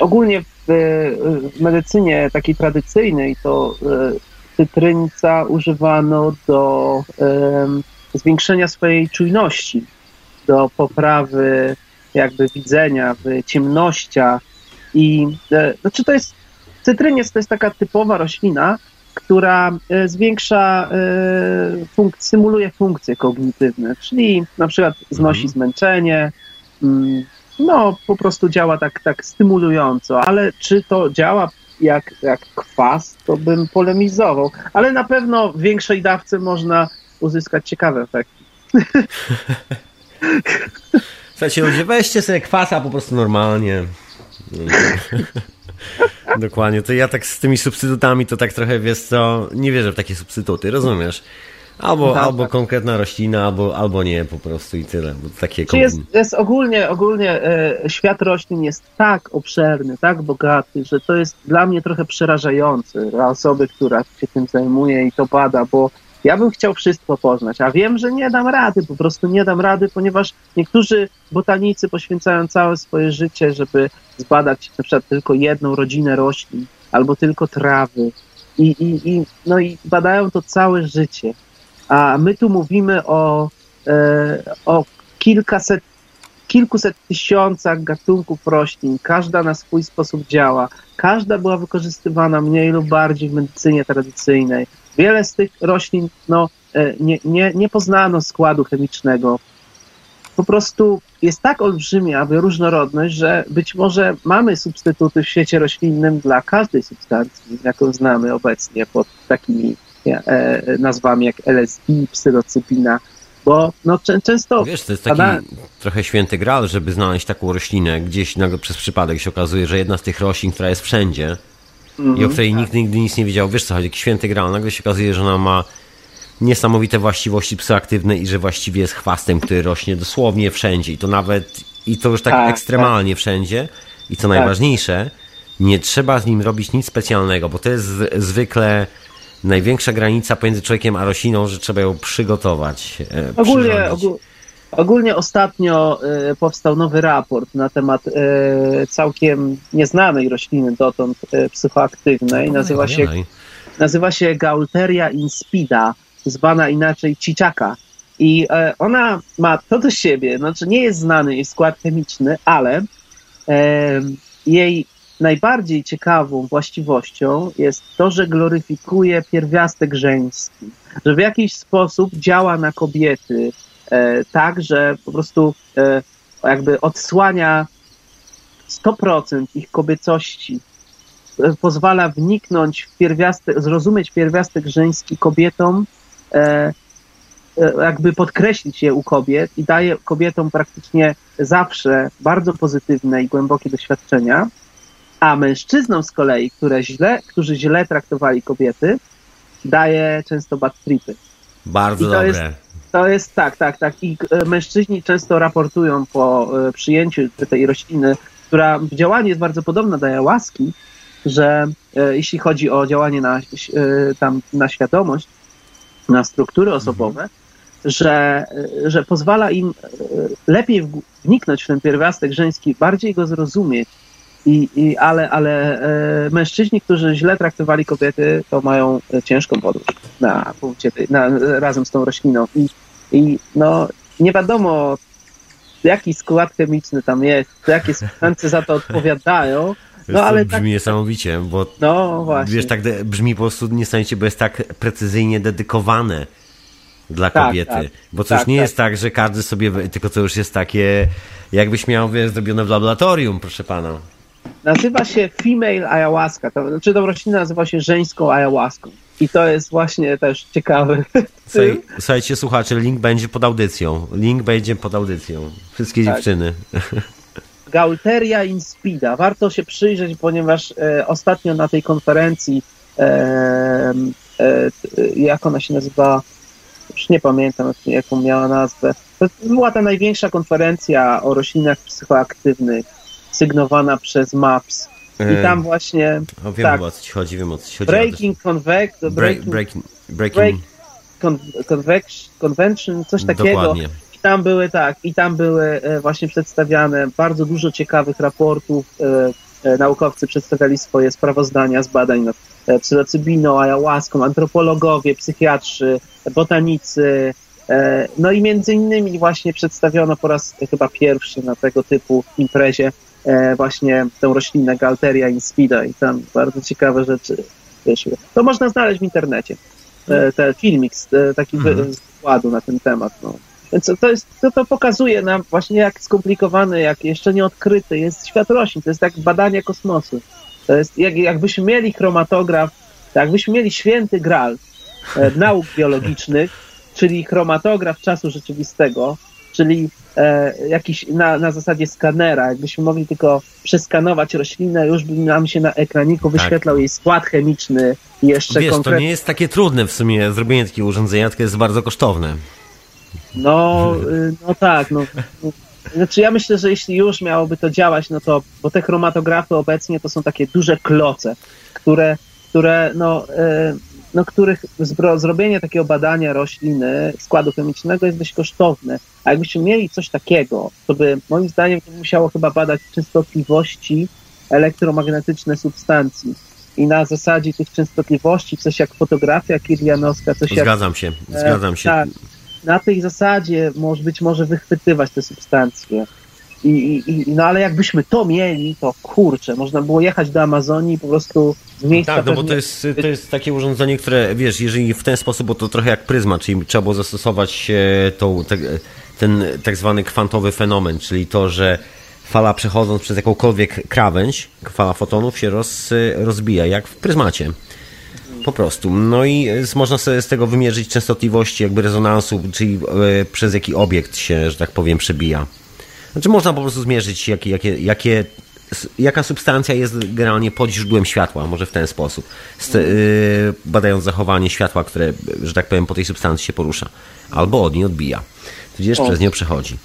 ogólnie w, w medycynie takiej tradycyjnej to e, cytryńca używano do zwiększenia swojej czujności, do poprawy jakby widzenia w ciemnościach i e, znaczy to jest cytryniec to jest taka typowa roślina, która e, zwiększa, e, funk- symuluje funkcje kognitywne, czyli na przykład znosi Mhm. zmęczenie, mm, no po prostu działa tak, tak stymulująco, ale czy to działa jak, jak kwas, to bym polemizował, ale na pewno w większej dawce można uzyskać ciekawe efekty. <laughs> Słuchajcie, ludzie, weźcie sobie kwasa po prostu normalnie. <laughs> <laughs> Dokładnie, to ja tak z tymi substytutami to tak trochę, wiesz co, nie wierzę w takie substytuty, rozumiesz? Albo, Tak, albo tak. konkretna roślina, albo, albo nie po prostu i tyle. Bo takie Czy jest, jest ogólnie, ogólnie e, świat roślin jest tak obszerny, tak bogaty, że to jest dla mnie trochę przerażające dla osoby, która się tym zajmuje i to bada, bo ja bym chciał wszystko poznać, a wiem, że nie dam rady, po prostu nie dam rady, ponieważ niektórzy botanicy poświęcają całe swoje życie, żeby zbadać na przykład tylko jedną rodzinę roślin albo tylko trawy i, i, i, no i badają to całe życie. A my tu mówimy o, e, o kilkaset, kilkuset tysiącach gatunków roślin. Każda na swój sposób działa. Każda była wykorzystywana mniej lub bardziej w medycynie tradycyjnej. Wiele z tych roślin no, e, nie, nie, nie poznano składu chemicznego. Po prostu jest tak olbrzymia różnorodność, że być może mamy substytuty w świecie roślinnym dla każdej substancji, jaką znamy obecnie pod takimi e, nazwami jak LSD, psylocybina, bo no, czę- często Wiesz, to jest taki trochę święty gral, żeby znaleźć taką roślinę. Gdzieś nagle przez przypadek się okazuje, że jedna z tych roślin, która jest wszędzie i o której nikt nigdy nic nie wiedział, wiesz co chodzi, jakiś święty gral, nagle się okazuje, że ona ma niesamowite właściwości psychoaktywne i że właściwie jest chwastem, który rośnie dosłownie wszędzie. I to nawet, i to już tak, Tak, ekstremalnie wszędzie. I co najważniejsze, nie trzeba z nim robić nic specjalnego, bo to jest zwykle największa granica pomiędzy człowiekiem a rośliną, że trzeba ją przygotować. e, Ogólnie, przyrządzić. Ogó- ogólnie ostatnio e, powstał nowy raport na temat e, całkiem nieznanej rośliny dotąd e, psychoaktywnej. Nazywa się, nazywa się Gaulteria inspida, zwana inaczej ciczaka. I e, ona ma to do siebie, znaczy nie jest znany jej skład chemiczny, ale e, jej najbardziej ciekawą właściwością jest to, że gloryfikuje pierwiastek żeński, że w jakiś sposób działa na kobiety tak, że po prostu e, jakby odsłania 100% ich kobiecości, e, pozwala wniknąć w pierwiastek, zrozumieć pierwiastek żeński kobietom, e, e, jakby podkreślić je u kobiet i daje kobietom praktycznie zawsze bardzo pozytywne i głębokie doświadczenia, a mężczyznom z kolei, które źle, którzy źle traktowali kobiety, daje często bad tripy. Bardzo dobre. jest- To jest tak, tak, tak. I e, mężczyźni często raportują po e, przyjęciu tej rośliny, która w działaniu jest bardzo podobna do łaski, że e, jeśli chodzi o działanie na, tam, na świadomość, na struktury osobowe, że, że pozwala im lepiej wniknąć w ten pierwiastek żeński, bardziej go zrozumieć. I, i, ale ale mężczyźni, którzy źle traktowali kobiety, to mają ciężką podróż na punkcie na, razem z tą rośliną. I, I no nie wiadomo, jaki skład chemiczny tam jest, jakie substancje za to odpowiadają. <laughs> No, ale brzmi tak, niesamowicie, bo no właśnie. wiesz, tak de- brzmi po prostu niesamowicie, bo jest tak precyzyjnie dedykowane dla Tak, kobiety. tak. bo to już Tak, nie tak. jest tak, że każdy sobie, tylko to już jest takie, jakbyś miał, wiesz, zrobione w laboratorium, proszę pana. nazywa się female ayahuasca, to znaczy ta roślina nazywa się żeńską ayahuaską. I to jest właśnie też ciekawe. Słuchaj, słuchajcie, słuchacze, link będzie pod audycją. Link będzie pod audycją. Wszystkie tak. dziewczyny. Gaulteria inspida. Warto się przyjrzeć, ponieważ e, ostatnio na tej konferencji, e, e, jak ona się nazywa, już nie pamiętam, jaką miała nazwę. To była ta największa konferencja o roślinach psychoaktywnych, sygnowana przez MAPS. I tam właśnie. O, wiem tak, o co ci chodzi, wiem o co ci chodzi. Breaking Convect, breaking, breaking, breaking, break, Convention, coś takiego. Dokładnie. I tam były tak, i tam były e, właśnie przedstawiane bardzo dużo ciekawych raportów. E, e, naukowcy przedstawiali swoje sprawozdania z badań nad psylocybiną, ayahuaską, antropologowie, psychiatrzy, botanicy, no i między innymi właśnie przedstawiono po raz chyba pierwszy na tego typu imprezie właśnie tę roślinę Galteria inspida i tam bardzo ciekawe rzeczy wyszły. To można znaleźć w internecie. Ten filmik, taki mhm. z wykładu na ten temat. No. Więc to, jest, to, to pokazuje nam właśnie jak skomplikowany, jak jeszcze nieodkryty jest świat roślin. To jest jak badanie kosmosu. To jest jak, jakbyśmy mieli chromatograf, jakbyśmy mieli święty gral e, nauk biologicznych, czyli chromatograf czasu rzeczywistego, czyli e, jakiś na, na zasadzie skanera, jakbyśmy mogli tylko przeskanować roślinę, już by nam się na ekraniku tak. wyświetlał tak. jej skład chemiczny i jeszcze Wiesz, konkret... to nie jest takie trudne w sumie zrobienie takiego urządzenia, tylko jest bardzo kosztowne. No, y, no tak, no. Znaczy ja myślę, że jeśli już miałoby to działać, no to, bo te chromatografy obecnie to są takie duże kloce, które, które no, y, no których zrobienie takiego badania rośliny, składu chemicznego jest dość kosztowne. A jakbyśmy mieli coś takiego, to by moim zdaniem musiało chyba badać częstotliwości elektromagnetyczne substancji. I na zasadzie tych częstotliwości, coś jak fotografia kirlianowska, coś zgadzam jak... Zgadzam się, zgadzam się. Tak, na tej zasadzie może być może wychwytywać te substancje. I, i, no ale jakbyśmy to mieli, to kurczę, można było jechać do Amazonii i po prostu z miejsca... Tak, no bo to jest, to jest takie urządzenie, które, wiesz, jeżeli w ten sposób, bo to trochę jak pryzma, czyli trzeba było zastosować e, tą, te, ten tak zwany kwantowy fenomen, czyli to, że fala przechodząc przez jakąkolwiek krawędź, fala fotonów się roz, rozbija, jak w pryzmacie. Po prostu. No i można sobie z tego wymierzyć częstotliwości jakby rezonansu, czyli e, przez jaki obiekt się, że tak powiem, przebija. Znaczy można po prostu zmierzyć, jakie, jakie, jakie, jaka substancja jest generalnie pod źródłem światła, może w ten sposób, e, badając zachowanie światła, które, że tak powiem, po tej substancji się porusza, albo od niej odbija, tudzież przez nią przechodzi.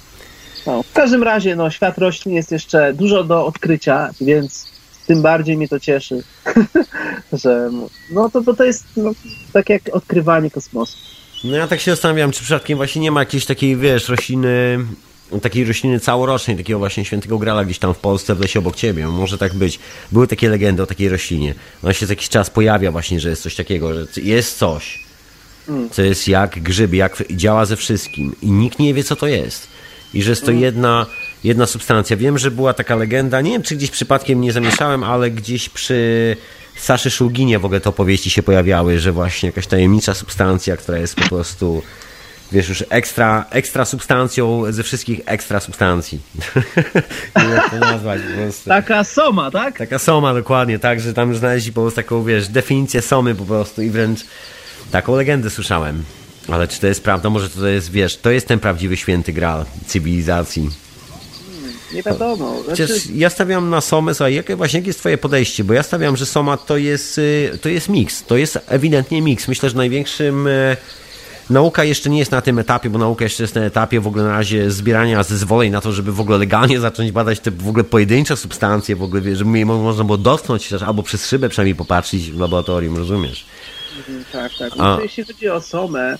No, w każdym razie, no, świat roślin jest jeszcze dużo do odkrycia, więc tym bardziej mnie to cieszy, <laughs> że no to, to, to jest no, tak jak odkrywanie kosmosu. No ja tak się zastanawiam, czy przypadkiem właśnie nie ma jakiejś takiej, wiesz, rośliny, takiej rośliny całorocznej, takiego właśnie świętego grala gdzieś tam w Polsce, w lesie obok ciebie. Może tak być. Były takie legendy o takiej roślinie. Ona się co jakiś czas pojawia właśnie, że jest coś takiego, że jest coś, mm. co jest jak grzyb, jak działa ze wszystkim i nikt nie wie, co to jest. I że jest to mm. jedna jedna substancja. Wiem, że była taka legenda, nie wiem czy gdzieś przypadkiem nie zamieszałem, ale gdzieś przy Saszy Szulginie w ogóle te opowieści się pojawiały, że właśnie jakaś tajemnicza substancja, która jest po prostu wiesz, już ekstra, ekstra substancją ze wszystkich ekstra substancji. <laughs> Jak to nazwać po prostu. Taka soma, tak? Taka soma, dokładnie, tak, że tam znaleźli po prostu taką, wiesz, definicję somy po prostu i wręcz taką legendę słyszałem. Ale czy to jest prawda? Może to jest, wiesz, to jest ten prawdziwy święty gral cywilizacji nie wiadomo. Znaczy... ja stawiam na Somę, słuchaj, jakie właśnie jakie jest twoje podejście? Bo ja stawiam, że Soma to jest, y, to jest miks, to jest ewidentnie miks. Myślę, że największym y, Nauka jeszcze nie jest na tym etapie, bo nauka jeszcze jest na etapie w ogóle na razie zbierania zezwoleń na to, żeby w ogóle legalnie <laughs> zacząć badać te w ogóle pojedyncze substancje, w ogóle, żeby można było dotknąć albo przez szybę przynajmniej popatrzeć w laboratorium, rozumiesz? Mhm, tak, tak. No, jeśli chodzi o Somę,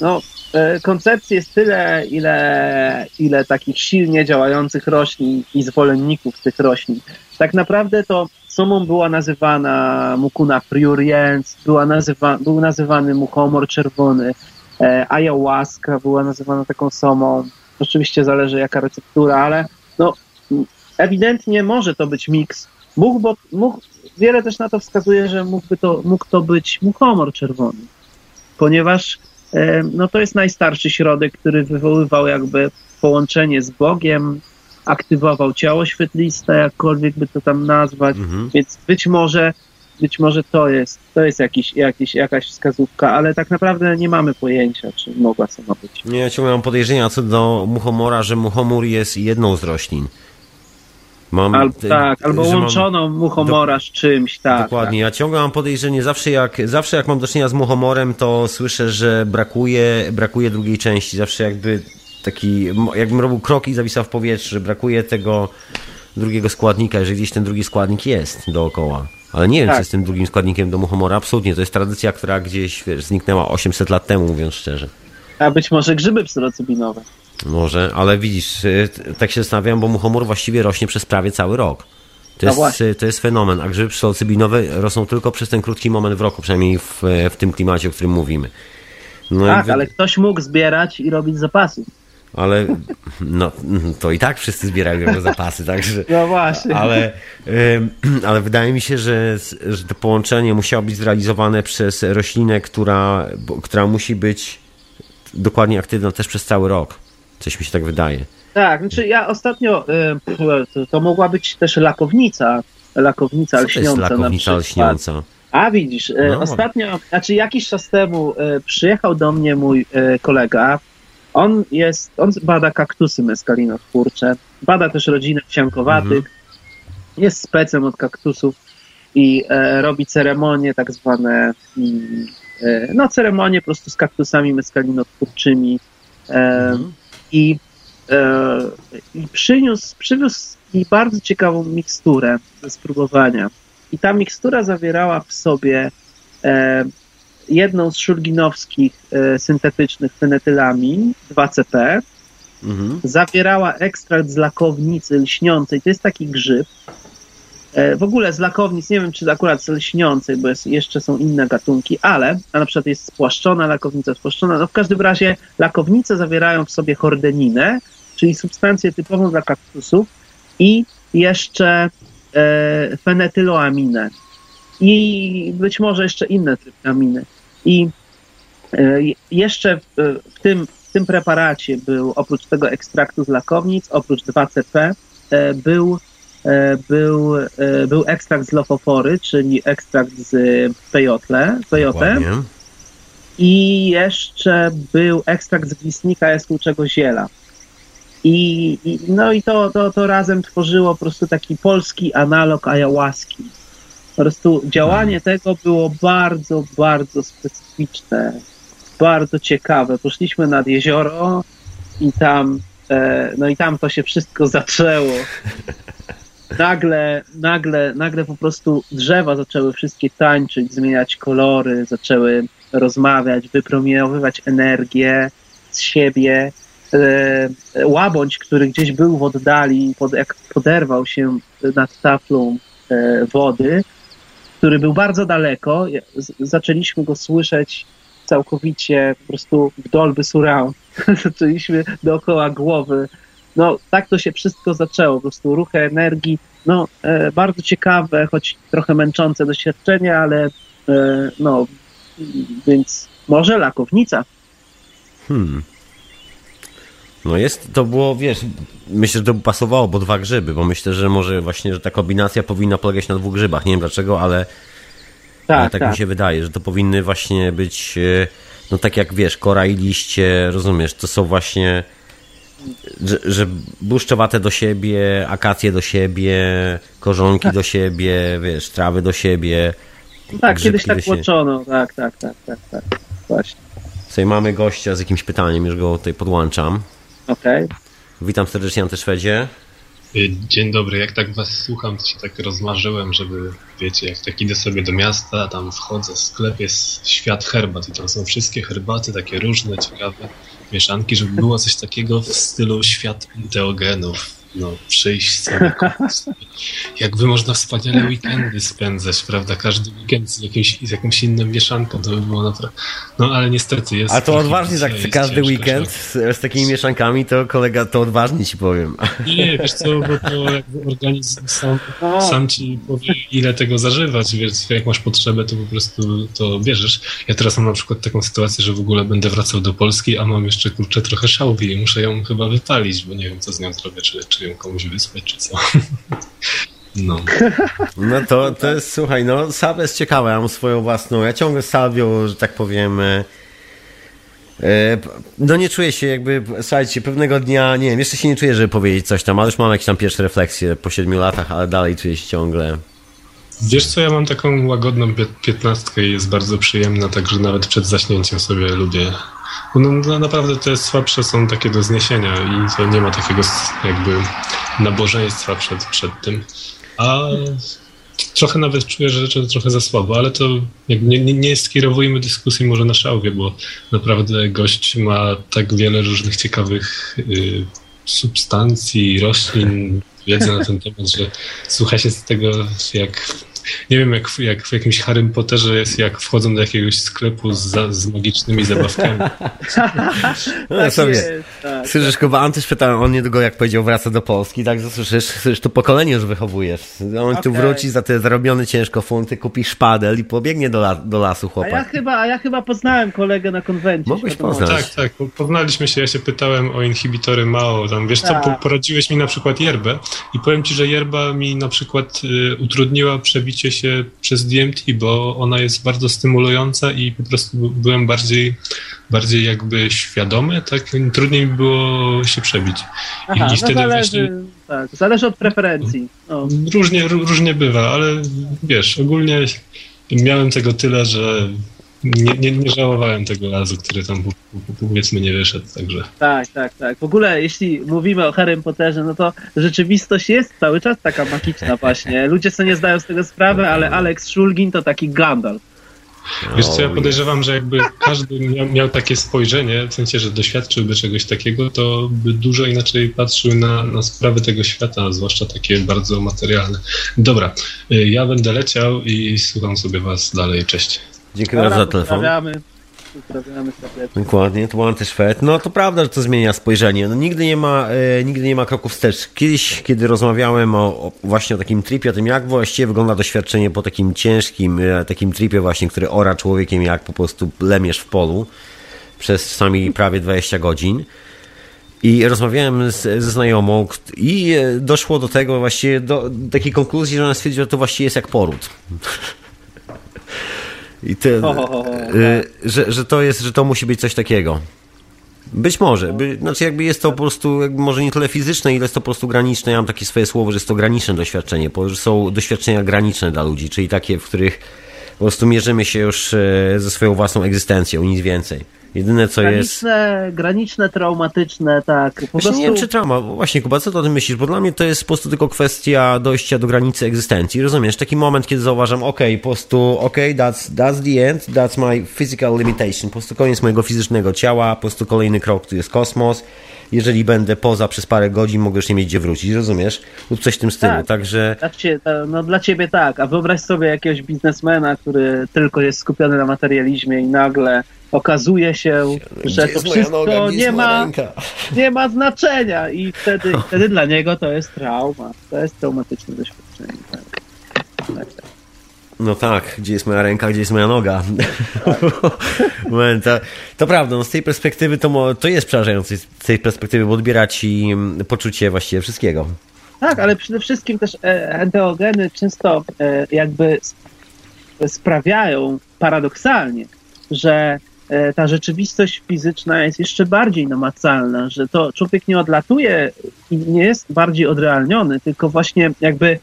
no E, koncepcji jest tyle, ile, ile takich silnie działających roślin i zwolenników tych roślin. Tak naprawdę to somą była nazywana mukuna pruriens, była nazywa, był nazywany muchomor czerwony, ayahuasca była nazywana taką somą. Oczywiście zależy jaka receptura, ale no, ewidentnie może to być miks. Mógł, bo, mógł, wiele też na to wskazuje, że mógłby to, mógł to być muchomor czerwony, ponieważ no to jest najstarszy środek, który wywoływał jakby połączenie z Bogiem, aktywował ciało świetliste, jakkolwiek by to tam nazwać, Mhm. więc być może, być może to jest, to jest jakiś, jakiś, jakaś wskazówka, ale tak naprawdę nie mamy pojęcia, czy mogła sama być. Nie, ja ciągle mam podejrzenia co do muchomora, że muchomór jest jedną z roślin. Mam, Albo, te- tak, albo że mam- muchomora z czymś, tak. Dokładnie. Ja ciągle mam podejrzenie, zawsze jak, zawsze jak mam do czynienia z muchomorem, to słyszę, że brakuje, brakuje drugiej części. Zawsze jakby taki, jakbym robił krok i zawisał w powietrzu, że brakuje tego drugiego składnika, jeżeli gdzieś ten drugi składnik jest dookoła. Ale nie wiem, Tak. co jest tym drugim składnikiem do muchomora. Absolutnie. To jest tradycja, która gdzieś wiesz, zniknęła 800 lat temu, mówiąc szczerze. A być może grzyby psylocybinowe. Może, ale widzisz, y, tak się zastanawiam, bo muchomor właściwie rośnie przez prawie cały rok. To No jest, y, to jest fenomen, a grzyby psylocybinowe rosną tylko przez ten krótki moment w roku, przynajmniej w, w tym klimacie, o którym mówimy. No i Tak, wy- ale ktoś mógł zbierać i robić zapasy. Ale no, to i tak wszyscy zbierają jego zapasy, także... No właśnie. Ale, ale wydaje mi się, że, że to połączenie musiało być zrealizowane przez roślinę, która, która musi być dokładnie aktywna też przez cały rok. Coś mi się tak wydaje. Tak, znaczy ja ostatnio, to, mogła być też lakownica, lakownica Co to jest lśniąca lakownica lśniąca? A widzisz, y, No. ostatnio, znaczy jakiś czas temu y, przyjechał do mnie mój y, kolega, on jest, on bada kaktusy mescalinotwórcze, bada też rodzinę wsiankowatych, Mhm. jest specem od kaktusów i e, robi ceremonie tak zwane, mm, e, no ceremonie po prostu z kaktusami meskalinotwórczymi e, Mhm. i, e, i przyniósł, przywiózł mi bardzo ciekawą miksturę do spróbowania. I ta mikstura zawierała w sobie e, jedną z szulginowskich e, syntetycznych fenetylamin 2CP, Mhm. zawierała ekstrakt z lakownicy lśniącej. To jest taki grzyb. E, W ogóle z lakownic, nie wiem czy akurat z lśniącej, bo jest, jeszcze są inne gatunki, ale a na przykład jest spłaszczona lakownica, spłaszczona. No w każdym razie lakownice zawierają w sobie hordeninę, czyli substancję typową dla kaktusów i jeszcze e, fenetyloaminę i być może jeszcze inne tryptaminy. I e, jeszcze w, w tym w tym preparacie był oprócz tego ekstraktu z lakownic, oprócz 2CP, e, był, e, był, e, był ekstrakt z lofofory, czyli ekstrakt z pejotle, i jeszcze był ekstrakt z glisnika jaskółczego ziela. I, i, no i to, to, to razem tworzyło po prostu taki polski analog ayahuaski. Po prostu działanie tego było bardzo, bardzo specyficzne, bardzo ciekawe. Poszliśmy nad jezioro i tam, e, no i tam to się wszystko zaczęło. Nagle, nagle, nagle po prostu drzewa zaczęły wszystkie tańczyć, zmieniać kolory, zaczęły rozmawiać, wypromieniowywać energię z siebie. E, Łabądź, który gdzieś był w oddali, pod, jak poderwał się nad taflą e, wody, który był bardzo daleko, zaczęliśmy go słyszeć całkowicie po prostu w Dolby Surround. <laughs> Zaczęliśmy dookoła głowy. No, tak to się wszystko zaczęło, po prostu ruchy energii, no, e, bardzo ciekawe, choć trochę męczące doświadczenie, ale e, no, więc może lakownica. Hmm. No jest, to było, wiesz, myślę, że to by pasowało, bo dwa grzyby, bo myślę, że może właśnie, że ta kombinacja powinna polegać na dwóch grzybach. Nie wiem dlaczego, ale ale Tak, tak, tak. mi się wydaje, że to powinny właśnie być, e, no tak jak wiesz, kora i liście, rozumiesz, to są właśnie, że, że błyszczowate do siebie, akacje do siebie, korzonki do siebie, wiesz, trawy do siebie. tak, kiedyś tak łączono, tak, tak, tak, tak, tak. Właśnie, Sobie mamy gościa z jakimś pytaniem, już go tutaj podłączam. Okej. Witam serdecznie, Anteszwedzie. Y, Dzień dobry, jak tak was słucham, to się tak rozmarzyłem, żeby, wiecie, jak tak idę sobie do miasta, tam wchodzę, sklep jest świat herbat i tam są wszystkie herbaty, takie różne, ciekawe mieszanki, żeby było coś takiego w stylu świat enteogenów. No, przyjść sobie. Jakby można wspaniale weekendy spędzać, prawda? Każdy weekend z, jakimś, z jakąś inną mieszanką, to by było naprawdę... No, ale niestety jest... A to odważnie, tak każdy ciężko, weekend z, z takimi mieszankami, to kolega, to odważnie ci powiem. Nie, wiesz co, bo to jakby organizm sam, sam ci powie, ile tego zażywać, więc jak masz potrzebę, to po prostu to bierzesz. Ja teraz mam na przykład taką sytuację, że w ogóle będę wracał do Polski, a mam jeszcze kurczę trochę szałwi i muszę ją chyba wypalić, bo nie wiem, co z nią zrobię, czy, czy czy ją komuś wysłać, czy co. <laughs> No. No to, to jest, słuchaj, no Salwia jest ciekawa, ja mam swoją własną, ja ciągle Salwią, że tak powiem, e, e, no nie czuję się jakby, słuchajcie, pewnego dnia, nie wiem, jeszcze się nie czuję, żeby powiedzieć coś tam, ale już mam jakieś tam pierwsze refleksje po siedmiu latach, ale dalej czuję się ciągle Wiesz co, ja mam taką łagodną piętnastkę i jest bardzo przyjemna, także nawet przed zaśnięciem sobie lubię. No, no, naprawdę te słabsze są takie do zniesienia i to nie ma takiego jakby nabożeństwa przed, przed tym. A trochę nawet czuję, że rzeczy trochę za słabo, ale to nie, nie, nie skierowujmy dyskusji może na szałwie, bo naprawdę gość ma tak wiele różnych ciekawych y, substancji, roślin, wiedzy na ten temat, że słucha się z tego jak nie wiem, jak, jak w jakimś Harry Potterze jest, jak wchodzą do jakiegoś sklepu z, z magicznymi zabawkami. <laughs> no, tak sobie. Jest, tak, Słyszysz, Kuba, Antysz pytał, on niedługo, jak powiedział, wraca do Polski, tak, słyszysz, słyszysz, tu pokolenie już wychowujesz. On okay. tu wróci za te zarobione ciężko funty, kupi szpadel i pobiegnie do, la, do lasu chłopak. A ja, chyba, a ja chyba poznałem kolegę na konwencie. Mogłeś poznać. Tak, tak, poznaliśmy się, ja się pytałem o inhibitory Mao, tam, wiesz tak. co, poradziłeś mi na przykład yerbę i powiem ci, że yerba mi na przykład y, utrudniła przebicie przebicie się przez DMT, bo ona jest bardzo stymulująca i po prostu byłem bardziej, bardziej jakby świadomy, tak trudniej mi było się przebić. Aha, I, no zależy, właśnie... tak, zależy od preferencji. No. Różnie, różnie bywa, ale wiesz, ogólnie miałem tego tyle, że nie, nie, nie żałowałem tego razu, który tam powiedzmy nie wyszedł, także. Tak, tak, tak. W ogóle jeśli mówimy o Harry Potterze, no to rzeczywistość jest cały czas taka magiczna właśnie. Ludzie sobie nie zdają z tego sprawy, ale Alex Shulgin to taki Gandalf. Wiesz co, ja podejrzewam, że jakby każdy miał, miał, takie spojrzenie, w sensie, że doświadczyłby czegoś takiego, to by dużo inaczej patrzył na, na sprawy tego świata, zwłaszcza takie bardzo materialne. Dobra, y, ja będę leciał i słucham sobie was dalej. Cześć. Dziękuję bardzo za telefon. Pozdrawiamy. Pozdrawiamy Dokładnie, to był też No to prawda, że to zmienia spojrzenie. No, nigdy, nie ma, e, nigdy nie ma kroku wstecz. Kiedyś, kiedy rozmawiałem o, o, właśnie o takim tripie, o tym jak właściwie wygląda doświadczenie po takim ciężkim, e, takim tripie właśnie, który ora człowiekiem jak po prostu lemiesz w polu przez sami prawie 20 godzin. I rozmawiałem z, ze znajomą i e, doszło do tego właściwie, do takiej konkluzji, że ona stwierdziła, że to właściwie jest jak poród. I ty, y, że, że to jest, że to musi być coś takiego. Być może. By, znaczy jakby jest to po prostu, może nie tyle fizyczne, ile jest to po prostu graniczne. Ja mam takie swoje słowo, że jest to graniczne doświadczenie, że są doświadczenia graniczne dla ludzi, czyli takie, w których po prostu mierzymy się już e, ze swoją własną egzystencją, nic więcej. Jedyne co graniczne, jest. Graniczne, traumatyczne, tak. Po prostu... Nie wiem, czy trauma. Właśnie, Kuba, co ty o tym myślisz? Bo dla mnie to jest po prostu tylko kwestia dojścia do granicy egzystencji. Rozumiesz? Taki moment, kiedy zauważam, ok, po prostu, ok, that's, that's the end, that's my physical limitation. Po prostu koniec mojego fizycznego ciała, po prostu kolejny krok, tu jest kosmos. Jeżeli będę poza przez parę godzin, mogę już nie mieć gdzie wrócić, rozumiesz? Lub coś w tym stylu, tak. także... No dla ciebie tak, a wyobraź sobie jakiegoś biznesmena, który tylko jest skupiony na materializmie i nagle okazuje się, że to wszystko noga, nie, ma, <laughs> nie ma znaczenia i wtedy, <laughs> wtedy dla niego to jest trauma. To jest traumatyczne doświadczenie. Tak. Tak, tak. No tak, gdzie jest moja ręka, gdzie jest moja noga. Tak. <laughs> to, to prawda, no z tej perspektywy to, to jest przerażające, z tej perspektywy, bo odbiera ci mm, poczucie właściwie wszystkiego. Tak, ale przede wszystkim też e, enteogeny często e, jakby sprawiają paradoksalnie, że E, ta rzeczywistość fizyczna jest jeszcze bardziej namacalna, że to człowiek nie odlatuje i nie jest bardziej odrealniony, tylko właśnie jakby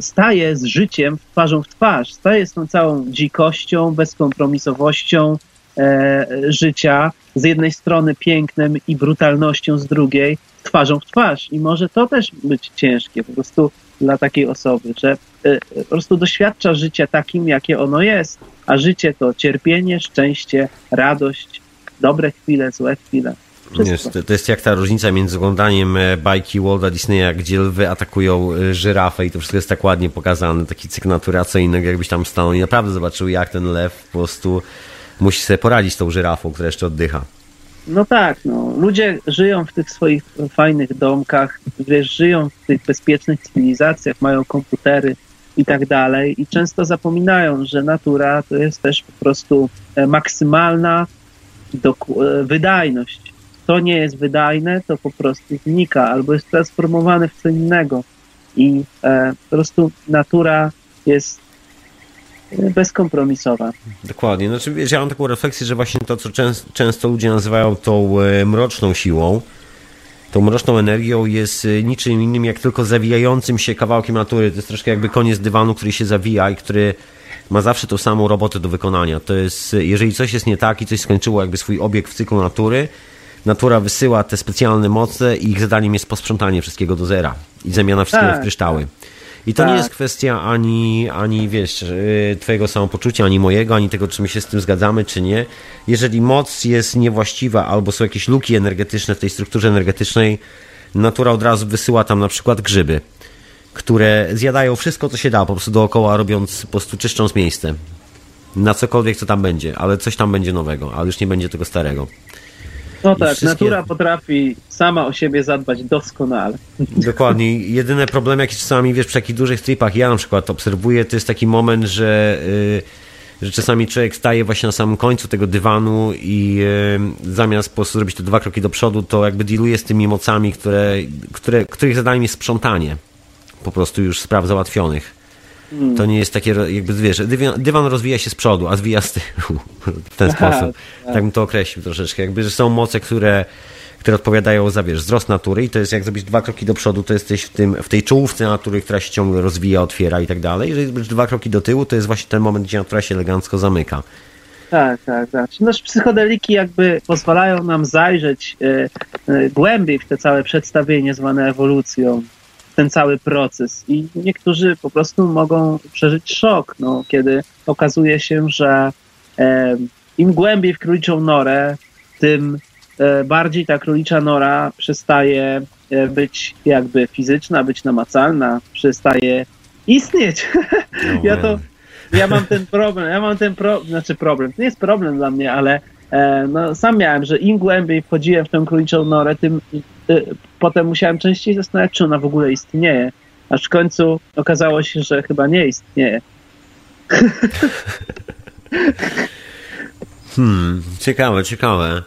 staje z życiem twarzą w twarz, staje z tą całą dzikością, bezkompromisowością e, życia, z jednej strony pięknem i brutalnością z drugiej, twarzą w twarz. I może to też być ciężkie po prostu dla takiej osoby, że po prostu doświadcza życia takim, jakie ono jest a życie to cierpienie, szczęście, radość, dobre chwile, złe chwile. Jest, to jest jak ta różnica między oglądaniem e, bajki Walda Disneya, gdzie lwy atakują e, żyrafę i to wszystko jest tak ładnie pokazane, taki cykl naturacyjny, jakbyś tam stanął i naprawdę zobaczył, jak ten lew po prostu musi sobie poradzić z tą żyrafą, która jeszcze oddycha. No tak, no. Ludzie żyją w tych swoich fajnych domkach, wiesz, żyją w tych bezpiecznych cywilizacjach, mają komputery, i tak dalej. I często zapominają, że natura to jest też po prostu e, maksymalna wydajność. To nie jest wydajne, to po prostu znika albo jest transformowane w co innego. I e, po prostu natura jest e, bezkompromisowa. Dokładnie. Znaczy, wiesz, ja mam taką refleksję, że właśnie to, co częst, często ludzie nazywają tą e, mroczną siłą, tą mroczną energią jest e, niczym innym jak tylko zawijającym się kawałkiem natury. To jest troszkę jakby koniec dywanu, który się zawija i który ma zawsze tą samą robotę do wykonania. To jest, jeżeli coś jest nie tak i coś skończyło jakby swój obieg w cyklu natury, natura wysyła te specjalne moce i ich zadaniem jest posprzątanie wszystkiego do zera i zamiana wszystkiego Tak, w kryształy. I to Tak. nie jest kwestia ani, ani wiesz, yy, twojego samopoczucia, ani mojego, ani tego, czy my się z tym zgadzamy, czy nie. Jeżeli moc jest niewłaściwa, albo są jakieś luki energetyczne w tej strukturze energetycznej, natura od razu wysyła tam na przykład grzyby, które zjadają wszystko, co się da, po prostu dookoła, robiąc, po prostu czyszcząc miejsce. Na cokolwiek, co tam będzie, ale coś tam będzie nowego, ale już nie będzie tego starego. No tak, wszystkie- natura potrafi sama o siebie zadbać doskonale. Dokładnie. Jedyny problem, jaki czasami, wiesz, przy takich dużych tripach, ja na przykład obserwuję, to jest taki moment, że, y, że czasami człowiek staje właśnie na samym końcu tego dywanu i y, zamiast po prostu zrobić te dwa kroki do przodu, to jakby dealuje z tymi mocami, które, które, których zadaniem jest sprzątanie po prostu już spraw załatwionych. To nie jest takie, jakby wiesz, dywan, dywan rozwija się z przodu, a zwija z tyłu. W ten Aha, sposób. tak. Tak bym to określił troszeczkę. Jakby, że są moce, które, które odpowiadają za, wiesz, wzrost natury i to jest jak zrobić dwa kroki do przodu, to jesteś w, tym, w tej czołówce natury, która się ciągle rozwija, otwiera i tak dalej. Jeżeli zrobisz dwa kroki do tyłu, to jest właśnie ten moment, gdzie natura się elegancko zamyka. Tak, tak, tak. Nasz psychodeliki jakby pozwalają nam zajrzeć e, e, głębiej w te całe przedstawienie zwane ewolucją, ten cały proces. I niektórzy po prostu mogą przeżyć szok, no, kiedy okazuje się, że e, im głębiej w króliczą norę, tym e, bardziej ta królicza nora przestaje e, być jakby fizyczna, być namacalna, przestaje istnieć. <laughs> No, Ja to- ja mam ten problem, ja mam ten pro, znaczy problem, to nie jest problem dla mnie, ale e, no, sam miałem, że im głębiej wchodziłem w tę króliczą norę, tym potem musiałem częściej zastanawiać, czy ona w ogóle istnieje. Aż w końcu okazało się, że chyba nie istnieje. <laughs> Hmm, ciekawe, ciekawe.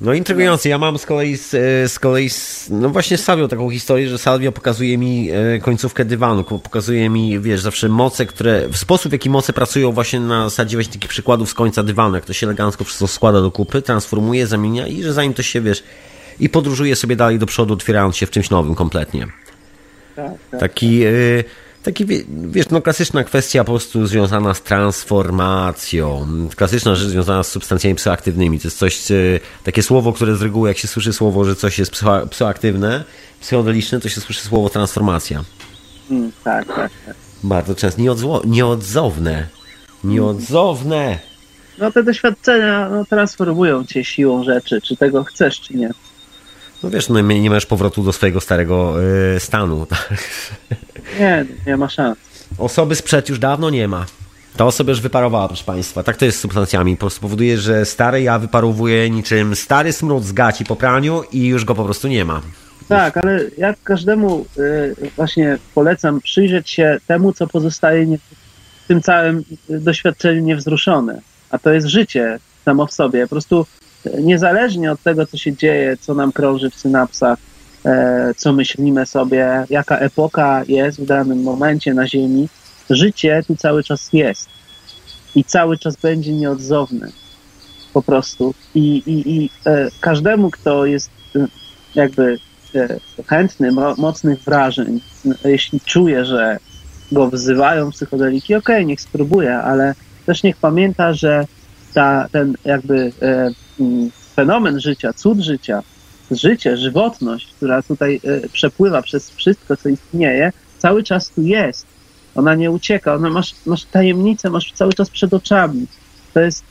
No intrygujące. Ja mam z kolei, z, e, z kolei z, no właśnie z Salvio taką historię, że Salvio pokazuje mi e, końcówkę dywanu, pokazuje mi, wiesz, zawsze moce, które, w sposób w jaki moce pracują właśnie na zasadzie właśnie takich przykładów z końca dywanu, jak to się elegancko wszystko składa do kupy, transformuje, zamienia i że zanim to się, wiesz, i podróżuje sobie dalej do przodu, otwierając się w czymś nowym kompletnie. Tak, tak. Taki, y, taki wie- wiesz, no klasyczna kwestia po prostu związana z transformacją. Klasyczna rzecz związana z substancjami psychoaktywnymi. To jest coś, y, takie słowo, które z reguły, jak się słyszy słowo, że coś jest psycho, psychoaktywne, psychodeliczne, to się słyszy słowo transformacja. Mm, tak, tak, tak. Bardzo często. Nieodzło, nieodzowne. Nieodzowne. No te doświadczenia no, transformują cię siłą rzeczy, czy tego chcesz, czy nie. No wiesz, no nie masz powrotu do swojego starego y, stanu. <laughs> Tak? Nie, nie ma szans. Osoby sprzed już dawno nie ma. Ta osoba już wyparowała, proszę Państwa. Tak to jest z substancjami. Po prostu powoduje, że stare ja wyparowuje niczym stary smród z gaci po praniu i już go po prostu nie ma. Tak, ale ja każdemu y, właśnie polecam przyjrzeć się temu, co pozostaje w tym całym y, doświadczeniu niewzruszone. A to jest życie samo w sobie. Po prostu niezależnie od tego, co się dzieje, co nam krąży w synapsach, e, co myślimy sobie, jaka epoka jest w danym momencie na Ziemi, życie tu cały czas jest. I cały czas będzie nieodzowne. Po prostu. I, i, i e, każdemu, kto jest y, jakby e, chętny, mo- mocnych wrażeń, jeśli czuje, że go wzywają psychodeliki, okej, niech spróbuje, ale też niech pamięta, że ta, ten jakby e, mm, fenomen życia, cud życia, życie, żywotność, która tutaj e, przepływa przez wszystko, co istnieje, cały czas tu jest. Ona nie ucieka, ona masz, masz tajemnicę, masz cały czas przed oczami. To jest,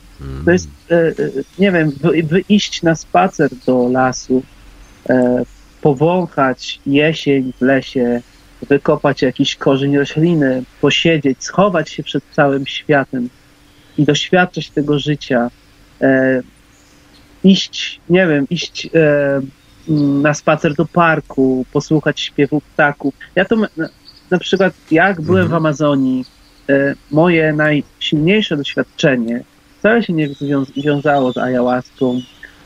to jest e, e, nie wiem, wy, wyjść na spacer do lasu, e, powąchać jesień w lesie, wykopać jakiś korzeń rośliny, posiedzieć, schować się przed całym światem i doświadczać tego życia. E, iść, nie wiem, iść e, mm, na spacer do parku, posłuchać śpiewu ptaków. Ja to na, przykład, jak byłem w Amazonii, e, moje najsilniejsze doświadczenie wcale się nie wiązało z ayahuaską,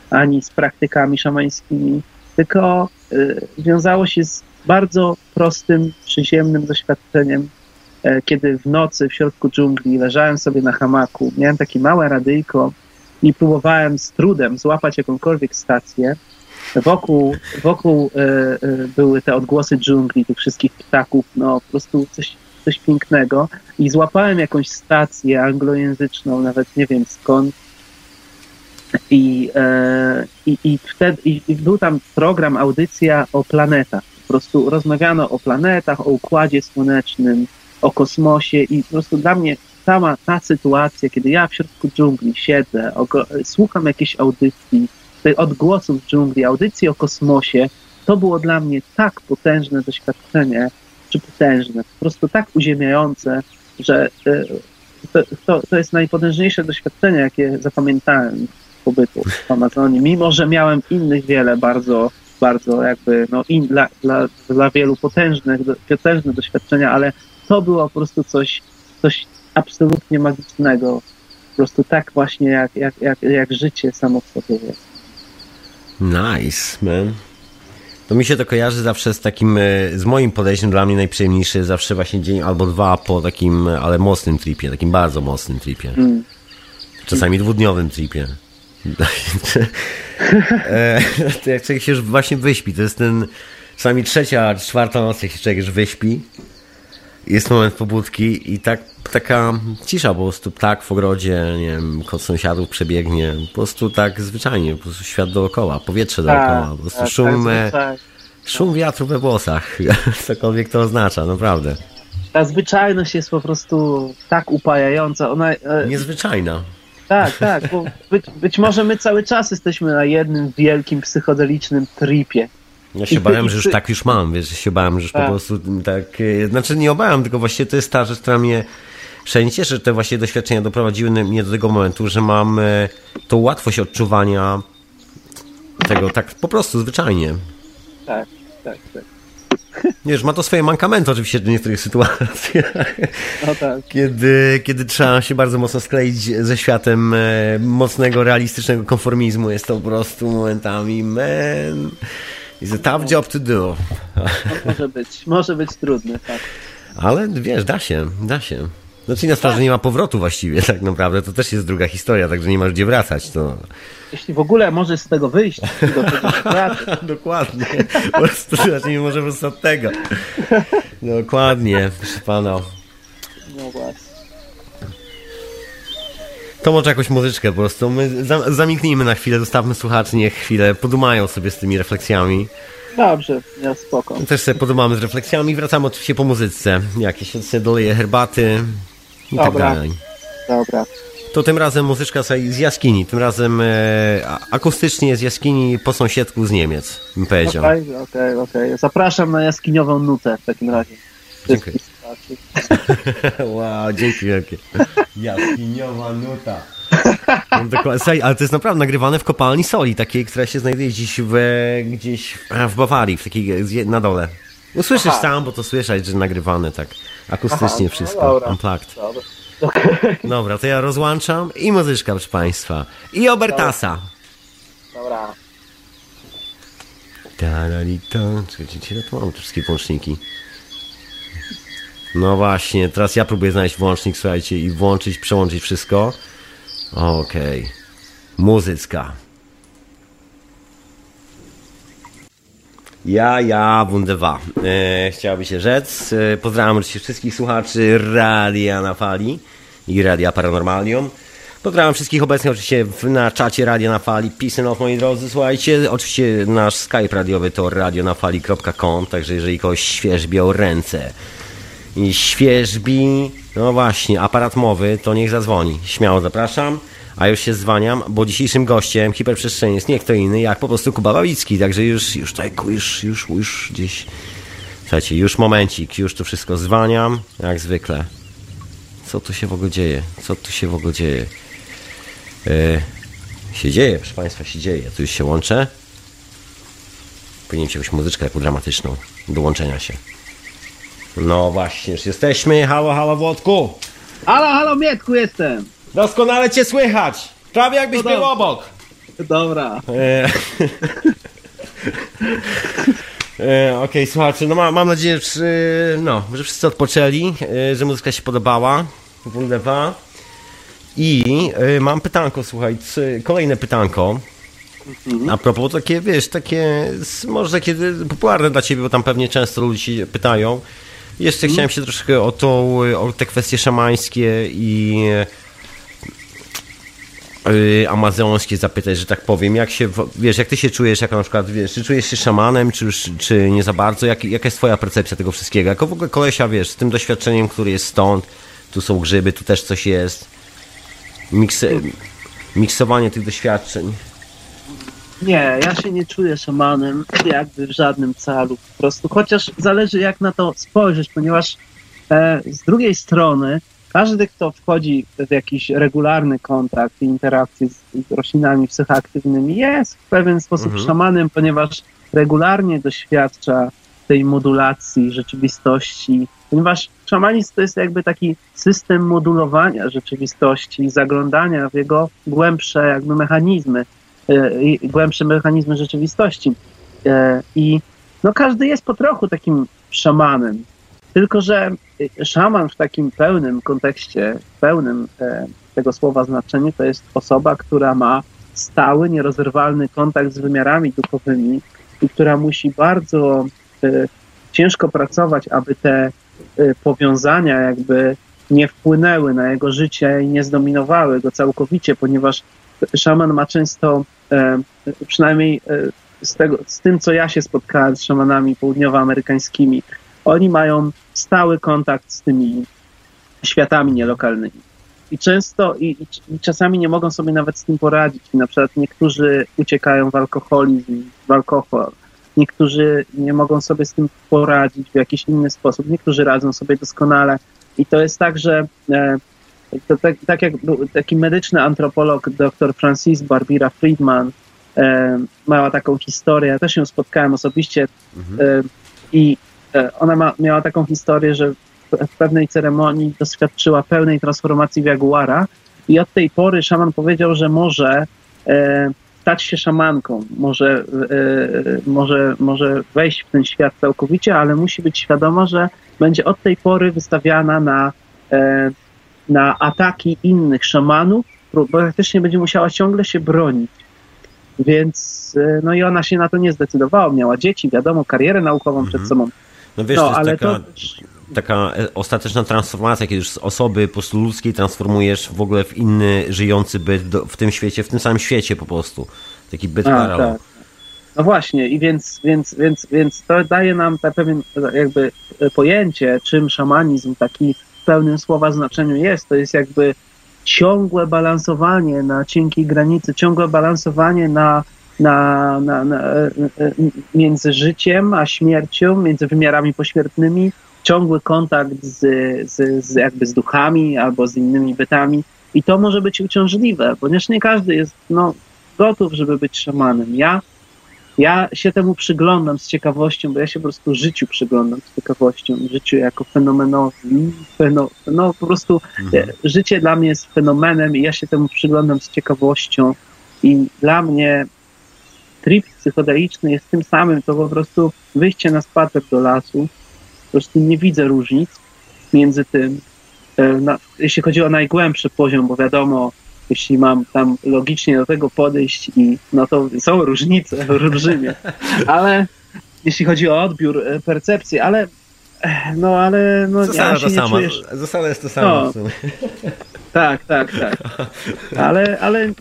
ani z praktykami szamańskimi, tylko y, wiązało się z bardzo prostym, przyziemnym doświadczeniem, e, kiedy w nocy w środku dżungli leżałem sobie na hamaku, miałem takie małe radyjko i próbowałem z trudem złapać jakąkolwiek stację. Wokół, wokół e, e, były te odgłosy dżungli, tych wszystkich ptaków, no po prostu coś, coś pięknego. I złapałem jakąś stację anglojęzyczną, nawet nie wiem skąd. I, e, i, i wtedy i był tam program, audycja o planetach. Po prostu rozmawiano o planetach, o układzie słonecznym, o kosmosie i po prostu dla mnie sama ta sytuacja, kiedy ja w środku dżungli siedzę, słucham jakiejś audycji, odgłosów dżungli, audycji o kosmosie, to było dla mnie tak potężne doświadczenie, czy potężne, po prostu tak uziemiające, że e, to, to, to jest najpotężniejsze doświadczenie, jakie zapamiętałem z pobytu w Amazonii, mimo że miałem innych wiele bardzo, bardzo jakby, no in, dla, dla, dla wielu potężnych, potężne doświadczenia, ale to było po prostu coś, coś absolutnie magicznego. Po prostu tak właśnie jak, jak, jak, jak życie samo w sobie jest. Nice, man. To mi się to kojarzy zawsze z takim, e, z moim podejściem dla mnie najprzyjemniejszy zawsze właśnie dzień albo dwa po takim, ale mocnym tripie, takim bardzo mocnym tripie. Mm. Czasami dwudniowym tripie. <laughs> E, to jak człowiek się już właśnie wyśpi, to jest ten czasami trzecia, czwarta noc, jak się człowiek już wyśpi, jest moment pobudki i tak, taka cisza po prostu, ptak w ogrodzie, nie wiem, kot sąsiadów przebiegnie, po prostu tak zwyczajnie, po prostu świat dookoła, powietrze dookoła, po prostu tak, szum, tak, e, tak. szum wiatru we włosach, <laughs> cokolwiek to oznacza, naprawdę. Ta zwyczajność jest po prostu tak upajająca. Ona, e, Niezwyczajna. tak, tak, bo być, być może my cały czas jesteśmy na jednym wielkim psychodelicznym tripie. Ja się bałem, że już tak już mam, wiesz, się bałem, że już po Tak. prostu tak, e, znaczy nie obałem, tylko właściwie to jest ta rzecz, która mnie cieszy, że te właśnie doświadczenia doprowadziły mnie do tego momentu, że mam e, tą łatwość odczuwania tego tak po prostu, zwyczajnie. Tak, tak, tak. Wiesz, ma to swoje mankamenty oczywiście w niektórych sytuacjach, No tak. kiedy, kiedy trzeba się bardzo mocno skleić ze światem e, mocnego, realistycznego konformizmu. Jest to po prostu momentami, man, it's a tough job to do. Może być, może być trudny, tak. Ale wiesz, da się, da się. Znaczy na sprawę, że nie ma powrotu właściwie tak naprawdę, to też jest druga historia, także nie masz gdzie wracać. To... Jeśli w ogóle możesz z tego wyjść, do tego pracy, <laughs> Dokładnie. Po prostu zacznijmy może po prostu od tego. Dokładnie, proszę pana. no właśnie. To może jakąś muzyczkę po prostu. My za- zamilknijmy na chwilę, zostawmy słuchaczy, niech chwilę podumają sobie z tymi refleksjami. Dobrze, ja spoko. Też sobie podumamy z refleksjami i wracamy oczywiście po muzyce. Jakieś sobie doleję herbaty i tak Dobra. dalej. Dobra. To tym razem muzyczka z jaskini, tym razem e, akustycznie z jaskini po sąsiedku z Niemiec, bym powiedział. Okej, okej, okej. Zapraszam na jaskiniową nutę w takim razie. Dziękuję. <laughs> Wow, dzięki wielkie. Jaskiniowa nuta. No, dokładnie. Słuchaj, ale to jest naprawdę nagrywane w kopalni soli, takiej, która się znajduje gdzieś w, gdzieś w Bawarii, w takiej, na dole. Usłyszysz Aha. sam, bo to słyszeć, że nagrywane tak akustycznie Aha, no wszystko, dobra. unplugged. Dobra. Okej, Dobra, to ja rozłączam i muzyczka, proszę Państwa. I Obertasa. dobra. Taralito. Czekajcie, tu mam te wszystkie włączniki? No właśnie, teraz ja próbuję znaleźć włącznik, słuchajcie, i włączyć, przełączyć wszystko. Okej. Muzycka. Ja, ja, wunderbar. E, chciałoby się rzec. E, pozdrawiam oczywiście wszystkich słuchaczy Radia na Fali i Radia Paranormalium. Pozdrawiam wszystkich obecnych oczywiście na czacie Radia na Fali. Peace love, moi drodzy. Słuchajcie, oczywiście nasz Skype radiowy to radionafali.com, także jeżeli kogoś świeżbią ręce świeżbi, no właśnie, aparat mowy, to niech zadzwoni. Śmiało zapraszam. A już się zwaniam, bo dzisiejszym gościem hiperprzestrzeni jest nie kto inny, jak po prostu Kuba Bawicki, także już, już tak, już, już, już gdzieś, słuchajcie, już momencik, już tu wszystko zwaniam, jak zwykle. Co tu się w ogóle dzieje? Co tu się w ogóle dzieje? E, się dzieje, proszę Państwa, się dzieje. Tu już się łączę. Powinien mieć jakąś muzyczkę taką dramatyczną do łączenia się. No właśnie, już jesteśmy. Halo, halo, Włodku! Halo, halo, Mietku jestem. Doskonale cię słychać! Prawie jakbyś No był obok. Dobra. E, <laughs> e, Okej, słuchajcie, no ma, mam nadzieję, że, no, że wszyscy odpoczęli, e, że muzyka się podobała. Wunderbar. I mam pytanko, słuchaj, kolejne pytanko. A propos takie, wiesz, takie, może takie popularne dla ciebie, bo tam pewnie często ludzie się pytają. Jeszcze chciałem się troszkę o tą, o te kwestie szamańskie i y, amazońskie zapytać, że tak powiem. Jak się, wiesz, jak ty się czujesz, jako na przykład, wiesz, czy czujesz się szamanem, czy, już- czy nie za bardzo? Jak, jaka jest twoja percepcja tego wszystkiego? Jako w ogóle kolesia, wiesz, z tym doświadczeniem, który jest stąd, tu są grzyby, tu też coś jest. Miksy, miksowanie tych doświadczeń. Nie, ja się nie czuję szamanem jakby w żadnym celu. Po prostu, chociaż zależy jak na to spojrzeć, ponieważ e, z drugiej strony każdy, kto wchodzi w jakiś regularny kontakt i interakcję z roślinami psychoaktywnymi jest w pewien sposób Mhm. szamanem, ponieważ regularnie doświadcza tej modulacji rzeczywistości, ponieważ szamanizm to jest jakby taki system modulowania rzeczywistości, zaglądania w jego głębsze jakby mechanizmy głębsze mechanizmy rzeczywistości. E, I no każdy jest po trochu takim szamanem. Tylko, że e, szaman w takim pełnym kontekście, pełnym tego słowa znaczeniu, to jest osoba, która ma stały, nierozerwalny kontakt z wymiarami duchowymi i która musi bardzo ciężko pracować, aby te powiązania jakby nie wpłynęły na jego życie i nie zdominowały go całkowicie, ponieważ szaman ma często, e, przynajmniej e, z, tego, z tym, co ja się spotkałem z szamanami południowoamerykańskimi, oni mają stały kontakt z tymi światami nielokalnymi. I często, i, i, czasami nie mogą sobie nawet z tym poradzić. Na przykład niektórzy uciekają w alkoholizm, w alkohol. Niektórzy nie mogą sobie z tym poradzić w jakiś inny sposób. Niektórzy radzą sobie doskonale. I to jest tak, że e, to tak, tak jak był taki medyczny antropolog dr Francis Barbira Friedman e, miała taką historię, ja też ją spotkałem osobiście e, i e, ona ma, miała taką historię, że w- w pewnej ceremonii doświadczyła pełnej transformacji w jaguara i od tej pory szaman powiedział, że może e, stać się szamanką, może, e, może, może wejść w ten świat całkowicie, ale musi być świadoma, że będzie od tej pory wystawiana na e, na ataki innych szamanów, bo praktycznie będzie musiała ciągle się bronić. Więc, e, no i ona się na to nie zdecydowała. Miała dzieci, wiadomo, karierę naukową przed sobą. No wiesz, No, to jest ale taka, to taka e, ostateczna transformacja, kiedy już z osoby po prostu ludzkiej transformujesz w ogóle w inny żyjący byt do, w tym świecie, w tym samym świecie po prostu. Taki byt A, tak. No właśnie, i więc, więc, więc, więc to daje nam pewien jakby pojęcie, czym szamanizm taki w pełnym słowa znaczeniu jest. To jest jakby ciągłe balansowanie na cienkiej granicy, ciągłe balansowanie na, na, na, na, e, e, między życiem a śmiercią, między wymiarami pośmiertnymi, ciągły kontakt z, z, z jakby z duchami albo z innymi bytami. I to może być uciążliwe, ponieważ nie każdy jest no, gotów, żeby być szamanem. Ja ja się temu przyglądam z ciekawością, bo ja się po prostu życiu przyglądam z ciekawością, życiu jako fenomenowi, feno, no po prostu Mhm. e, życie dla mnie jest fenomenem i ja się temu przyglądam z ciekawością i dla mnie trip psychodeliczny jest tym samym, to po prostu wyjście na spacer do lasu, po prostu nie widzę różnic między tym, e, na, jeśli chodzi o najgłębszy poziom, bo wiadomo, jeśli mam tam logicznie do tego podejść i no to są różnice olbrzymie, <laughs> ale jeśli chodzi o odbiór, e, percepcję, ale e, no ale no Zasada ja się nie sama. Zasada jest to sama. No. <laughs> tak, tak, tak. Ale, ale nie,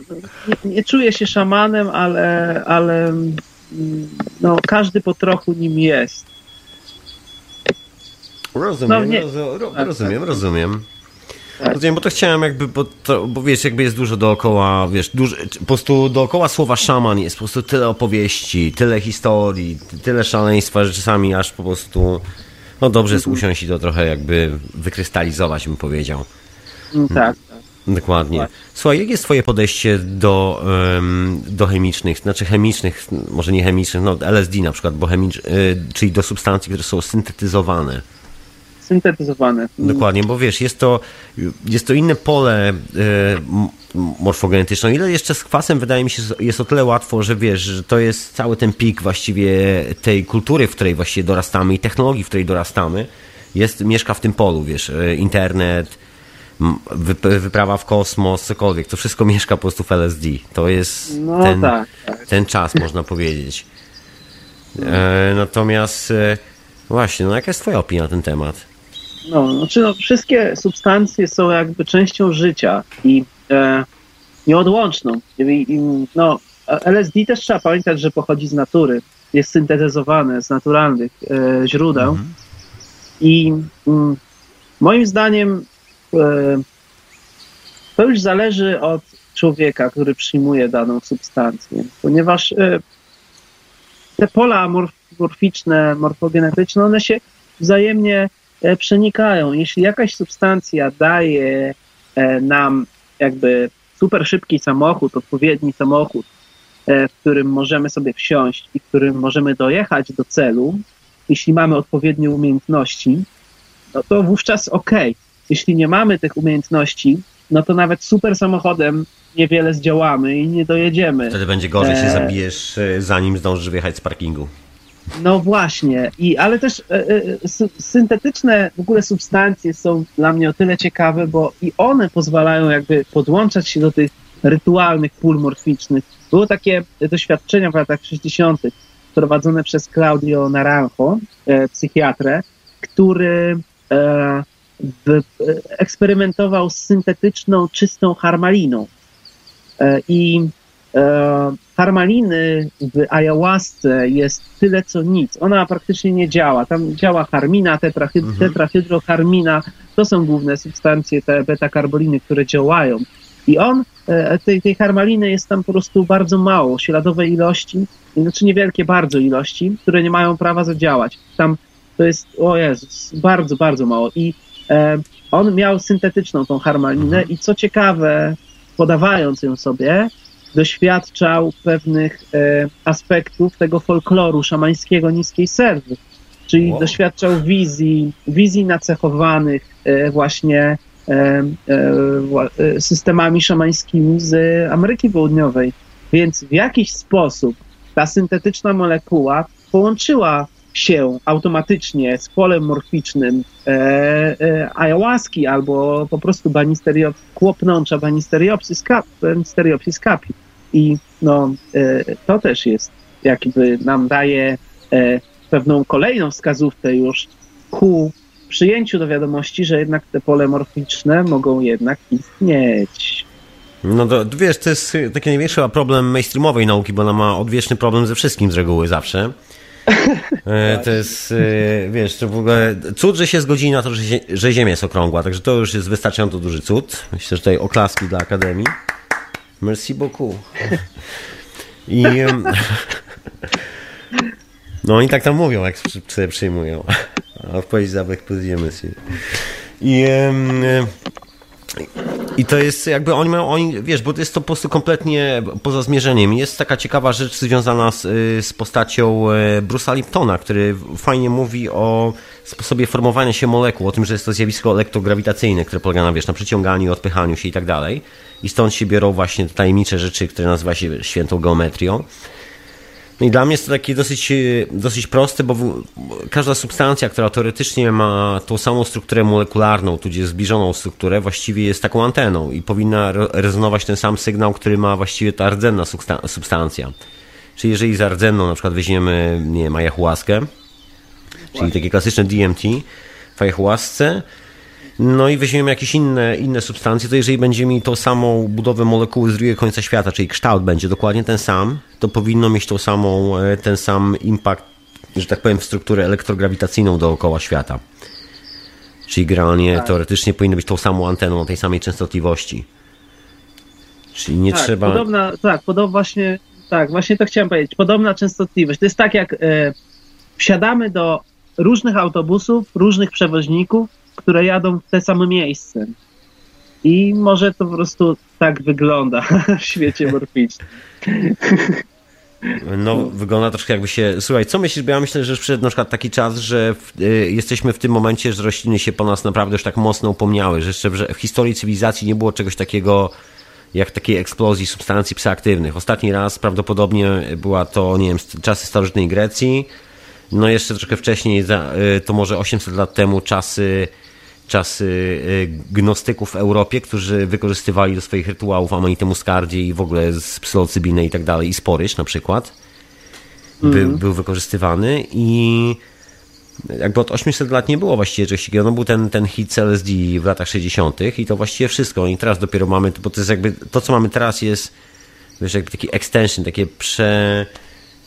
nie czuję się szamanem, ale, ale no, każdy po trochu nim jest. Rozumiem, No, nie- tak, rozumiem, tak. rozumiem. Tak. Rozumiem, bo to chciałem jakby, bo, to, bo wiesz, jakby jest dużo dookoła, wiesz, dużo, po prostu dookoła słowa szaman jest po prostu tyle opowieści, tyle historii, ty- tyle szaleństwa, że czasami aż po prostu, no dobrze jest usiąść i to trochę jakby wykrystalizować, bym powiedział. Mm, Tak, tak. Dokładnie. Słuchaj, jakie jest twoje podejście do, do chemicznych, znaczy chemicznych, może nie chemicznych, no LSD na przykład, bo chemicz, y, czyli do substancji, które są syntetyzowane? Syntetyzowane. Dokładnie, bo wiesz, jest to, jest to inne pole e, morfogenetyczne. Ile jeszcze z kwasem wydaje mi się jest o tyle łatwo, że wiesz, że to jest cały ten pik właściwie tej kultury, w której właściwie dorastamy i technologii, w której dorastamy, jest, mieszka w tym polu, wiesz, e, internet, wyprawa w kosmos, cokolwiek, to wszystko mieszka po prostu w LSD. To jest no, ten, tak, tak. ten czas, można powiedzieć. E, natomiast e, właśnie, no jaka jest twoja opinia na ten temat? No, znaczy no, wszystkie substancje są jakby częścią życia i e, nieodłączną. I, i, no, LSD też trzeba pamiętać, że pochodzi z natury, jest syntetyzowane z naturalnych e, źródeł mhm. i mm, moim zdaniem e, to już zależy od człowieka, który przyjmuje daną substancję, ponieważ e, te pola morficzne, morfogenetyczne, one się wzajemnie przenikają. Jeśli jakaś substancja daje e, nam jakby super szybki samochód, odpowiedni samochód, e, w którym możemy sobie wsiąść i w którym możemy dojechać do celu, jeśli mamy odpowiednie umiejętności, no to wówczas ok. Jeśli nie mamy tych umiejętności, no to nawet super samochodem niewiele zdziałamy i nie dojedziemy. Wtedy będzie gorzej, się zabijesz, zanim zdążysz wyjechać z parkingu. No właśnie, I, ale też e, e, syntetyczne w ogóle substancje są dla mnie o tyle ciekawe, bo i one pozwalają jakby podłączać się do tych rytualnych pól morficznych. Było takie doświadczenia w latach 60. prowadzone przez Claudio Naranjo, e, psychiatrę, który e, w, e, eksperymentował z syntetyczną, czystą harmaliną. I harmaliny w ayahuasce jest tyle co nic. Ona praktycznie nie działa. Tam działa harmina, tetrahyd mhm. tetrahydroharmina. To są główne substancje, te beta-karboliny, które działają. I on, e, tej, tej harmaliny jest tam po prostu bardzo mało, śladowe ilości, znaczy niewielkie bardzo ilości, które nie mają prawa zadziałać. Tam to jest, o Jezus, bardzo, bardzo mało. I e, on miał syntetyczną tą harmalinę mhm. i co ciekawe, podawając ją sobie, doświadczał pewnych e, aspektów tego folkloru szamańskiego niskiej serwy. Czyli wow. doświadczał wizji, wizji nacechowanych e, właśnie e, e, e, systemami szamańskimi z Ameryki Południowej. Więc w jakiś sposób ta syntetyczna molekuła połączyła się automatycznie z polem morficznym e, e, ayahuaski albo po prostu banisterio, kłopnącza banisteriopsis, cap, banisteriopsis capi. I no, e, to też jest, jakby nam daje e, pewną kolejną wskazówkę już ku przyjęciu do wiadomości, że jednak te pole morficzne mogą jednak istnieć. No to wiesz, to jest taki największy problem mainstreamowej nauki, bo ona ma odwieczny problem ze wszystkim z reguły zawsze. E, to jest, wiesz, to w ogóle cud, że się zgodzili na to, że, że Ziemia jest okrągła, także to już jest wystarczająco duży cud. Myślę, że tutaj oklaski dla Akademii. Merci beaucoup. I... No oni tak tam mówią, jak sobie przyjmują. A odpowiedź za pozycję monsieur. I... I to jest jakby oni mają, oni, wiesz, bo to jest to po prostu kompletnie poza zmierzeniem. Jest taka ciekawa rzecz związana z, z postacią e, Bruce'a Liptona, który fajnie mówi o sposobie formowania się molekuł, o tym, że jest to zjawisko elektrograwitacyjne, które polega na, wiesz, na przyciąganiu, odpychaniu się i tak dalej. I stąd się biorą właśnie tajemnicze rzeczy, które nazywa się świętą geometrią. I dla mnie jest to takie dosyć, dosyć proste, bo każda substancja, która teoretycznie ma tą samą strukturę molekularną, tudzież zbliżoną strukturę, właściwie jest taką anteną i powinna rezonować ten sam sygnał, który ma właściwie ta rdzenna substancja. Czyli jeżeli za rdzenną na przykład weźmiemy, nie wiem, ayahuaskę, czyli takie klasyczne DMT w ayahuasce, no i weźmiemy jakieś inne, inne substancje, to jeżeli będzie mi tą samą budowę molekuły z drugiego końca świata, czyli kształt będzie dokładnie ten sam, to powinno mieć tą samą, e, ten sam impact, że tak powiem, w strukturę elektrograwitacyjną dookoła świata. Czyli generalnie tak. teoretycznie powinno być tą samą anteną tej samej częstotliwości. Czyli nie tak, trzeba. Podobna, tak, podobna właśnie, tak, właśnie to chciałem powiedzieć. Podobna częstotliwość. To jest tak, jak e, wsiadamy do różnych autobusów, różnych przewoźników, które jadą w te same miejsce. I może to po prostu tak wygląda <laughs> w świecie morficznym. No, wygląda troszkę jakby się. Słuchaj, co myślisz? Bo ja myślę, że przyszedł na przykład taki czas, że w, y, jesteśmy w tym momencie, że rośliny się po nas naprawdę już tak mocno upomniały, że jeszcze w, historii cywilizacji nie było czegoś takiego jak takiej eksplozji substancji psychoaktywnych. Ostatni raz prawdopodobnie była to, nie wiem, czasy starożytnej Grecji. No jeszcze troszkę wcześniej, y, to może 800 lat temu, czasy czasy y, gnostyków w Europie, którzy wykorzystywali do swoich rytuałów amanitę muscardzie i w ogóle z psylocybinę i tak dalej, i sporyż na przykład, mm. był, wykorzystywany i jakby od 800 lat nie było właściwie czegoś takiego. No był ten, ten hit LSD w latach 60. i to właściwie wszystko. I teraz dopiero mamy, bo to jest jakby, to co mamy teraz jest, wiesz, jakby taki extension, takie prze,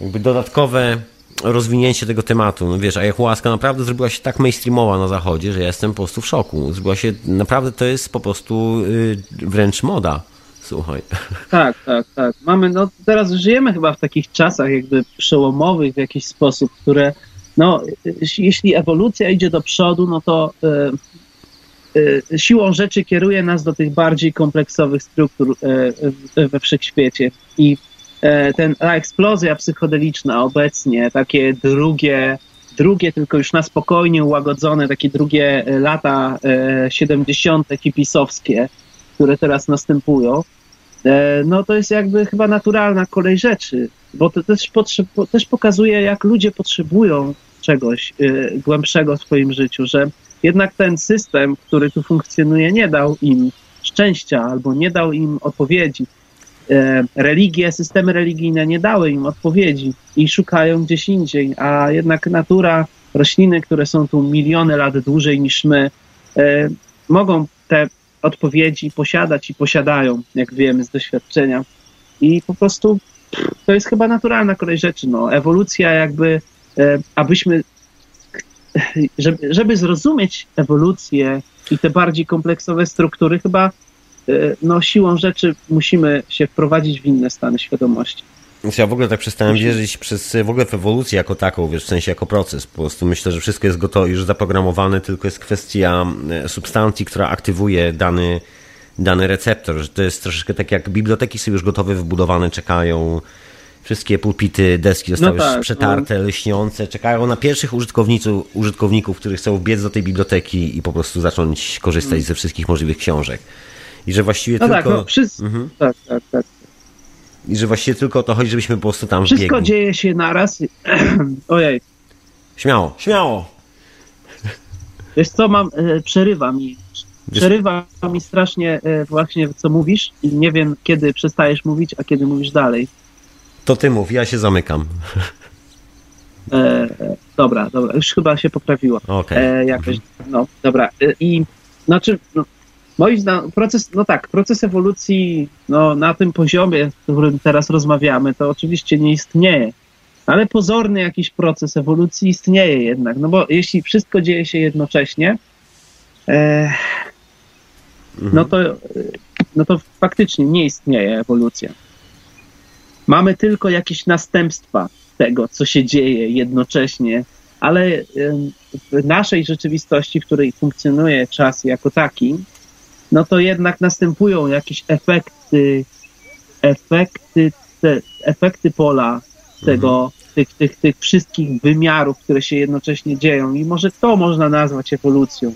jakby dodatkowe rozwinięcie tego tematu. No wiesz, ayahuasca naprawdę zrobiła się tak mainstreamowa na zachodzie, że ja jestem po prostu w szoku. Zrobiła się, naprawdę to jest po prostu yy, wręcz moda. Słuchaj. <laughs> Tak, tak, tak. Mamy, no teraz żyjemy chyba w takich czasach jakby przełomowych w jakiś sposób, które no, jeśli ewolucja idzie do przodu, no to y, y, siłą rzeczy kieruje nas do tych bardziej kompleksowych struktur y, we wszechświecie. I ten, ta eksplozja psychodeliczna obecnie, takie drugie, drugie, tylko już na spokojnie ułagodzone, takie drugie lata 70. hipisowskie, które teraz następują, no to jest jakby chyba naturalna kolej rzeczy, bo to też, też pokazuje, jak ludzie potrzebują czegoś głębszego w swoim życiu, że jednak ten system, który tu funkcjonuje, nie dał im szczęścia albo nie dał im odpowiedzi. E, religie, systemy religijne nie dały im odpowiedzi i szukają gdzieś indziej, a jednak natura, rośliny, które są tu miliony lat dłużej niż my, e, mogą te odpowiedzi posiadać i posiadają, jak wiemy z doświadczenia. I po prostu to jest chyba naturalna kolej rzeczy. No, ewolucja jakby E, abyśmy, żeby, żeby zrozumieć ewolucję i te bardziej kompleksowe struktury, chyba no, siłą rzeczy musimy się wprowadzić w inne stany świadomości. Ja w ogóle tak przestałem wierzyć przez w ogóle w ewolucję jako taką, wiesz, w sensie jako proces. Po prostu myślę, że wszystko jest gotowe, już zaprogramowane, tylko jest kwestia e, substancji, która aktywuje dany, dany receptor. Że to jest troszeczkę tak jak biblioteki są już gotowe, wybudowane, czekają Wszystkie pulpity, deski zostały no tak, przetarte, no. lśniące, czekają na pierwszych użytkowników, użytkowników, którzy chcą wbiec do tej biblioteki i po prostu zacząć korzystać mm. ze wszystkich możliwych książek. I że właściwie no tak, tylko... Tak, no, wszyscy... mhm. tak, tak, tak. I że właściwie tylko o to chodzi, żebyśmy po prostu tam Wszystko wbiegli. dzieje się naraz. <clears throat> Ojej. Śmiało, śmiało. Wiesz co, mam, e, przerywa mi. Przerywa mi strasznie e, właśnie, co mówisz i nie wiem, kiedy przestajesz mówić, a kiedy mówisz dalej. To ty mów, ja się zamykam. E, dobra, dobra, już chyba się poprawiło. Okay. E, jakoś, no, dobra. E, I znaczy, no, moim zdaniem, proces, no tak, proces ewolucji no, na tym poziomie, o którym teraz rozmawiamy, to oczywiście nie istnieje. Ale pozorny jakiś proces ewolucji istnieje jednak, no bo jeśli wszystko dzieje się jednocześnie, e, no, mhm. to, no to faktycznie nie istnieje ewolucja. Mamy tylko jakieś następstwa tego, co się dzieje jednocześnie, ale w naszej rzeczywistości, w której funkcjonuje czas jako taki, no to jednak następują jakieś efekty, efekty, te, efekty pola tego, mhm. tych, tych, tych wszystkich wymiarów, które się jednocześnie dzieją i może to można nazwać ewolucją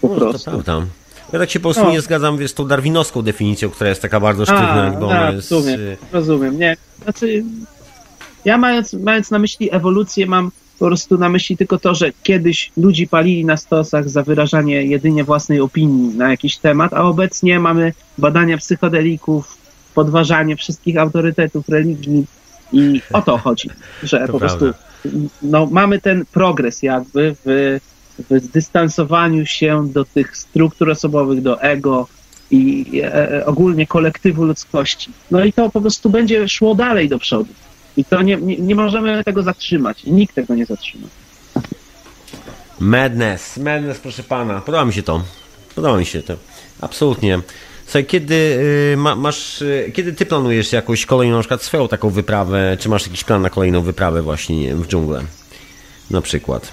po no, prostu. To prawda. Ja tak się po prostu no. nie zgadzam z tą darwinowską definicją, która jest taka bardzo sztywna, jakby ona jest... Rozumiem, rozumiem, nie. Znaczy, ja mając, mając na myśli ewolucję, mam po prostu na myśli tylko to, że kiedyś ludzi palili na stosach za wyrażanie jedynie własnej opinii na jakiś temat, a obecnie mamy badania psychodelików, podważanie wszystkich autorytetów religii i o to chodzi, że to po prawda. prostu no, mamy ten progres jakby w w zdystansowaniu się do tych struktur osobowych, do ego i e, e, ogólnie kolektywu ludzkości. No i to po prostu będzie szło dalej do przodu. I to nie, nie, nie możemy tego zatrzymać. Nikt tego nie zatrzyma. Madness, madness, proszę pana. Podoba mi się to. Podoba mi się to. Absolutnie. Słuchaj, kiedy y, ma, masz, y, kiedy ty planujesz jakąś kolejną, na przykład swoją taką wyprawę, czy masz jakiś plan na kolejną wyprawę właśnie w dżunglę? Na przykład.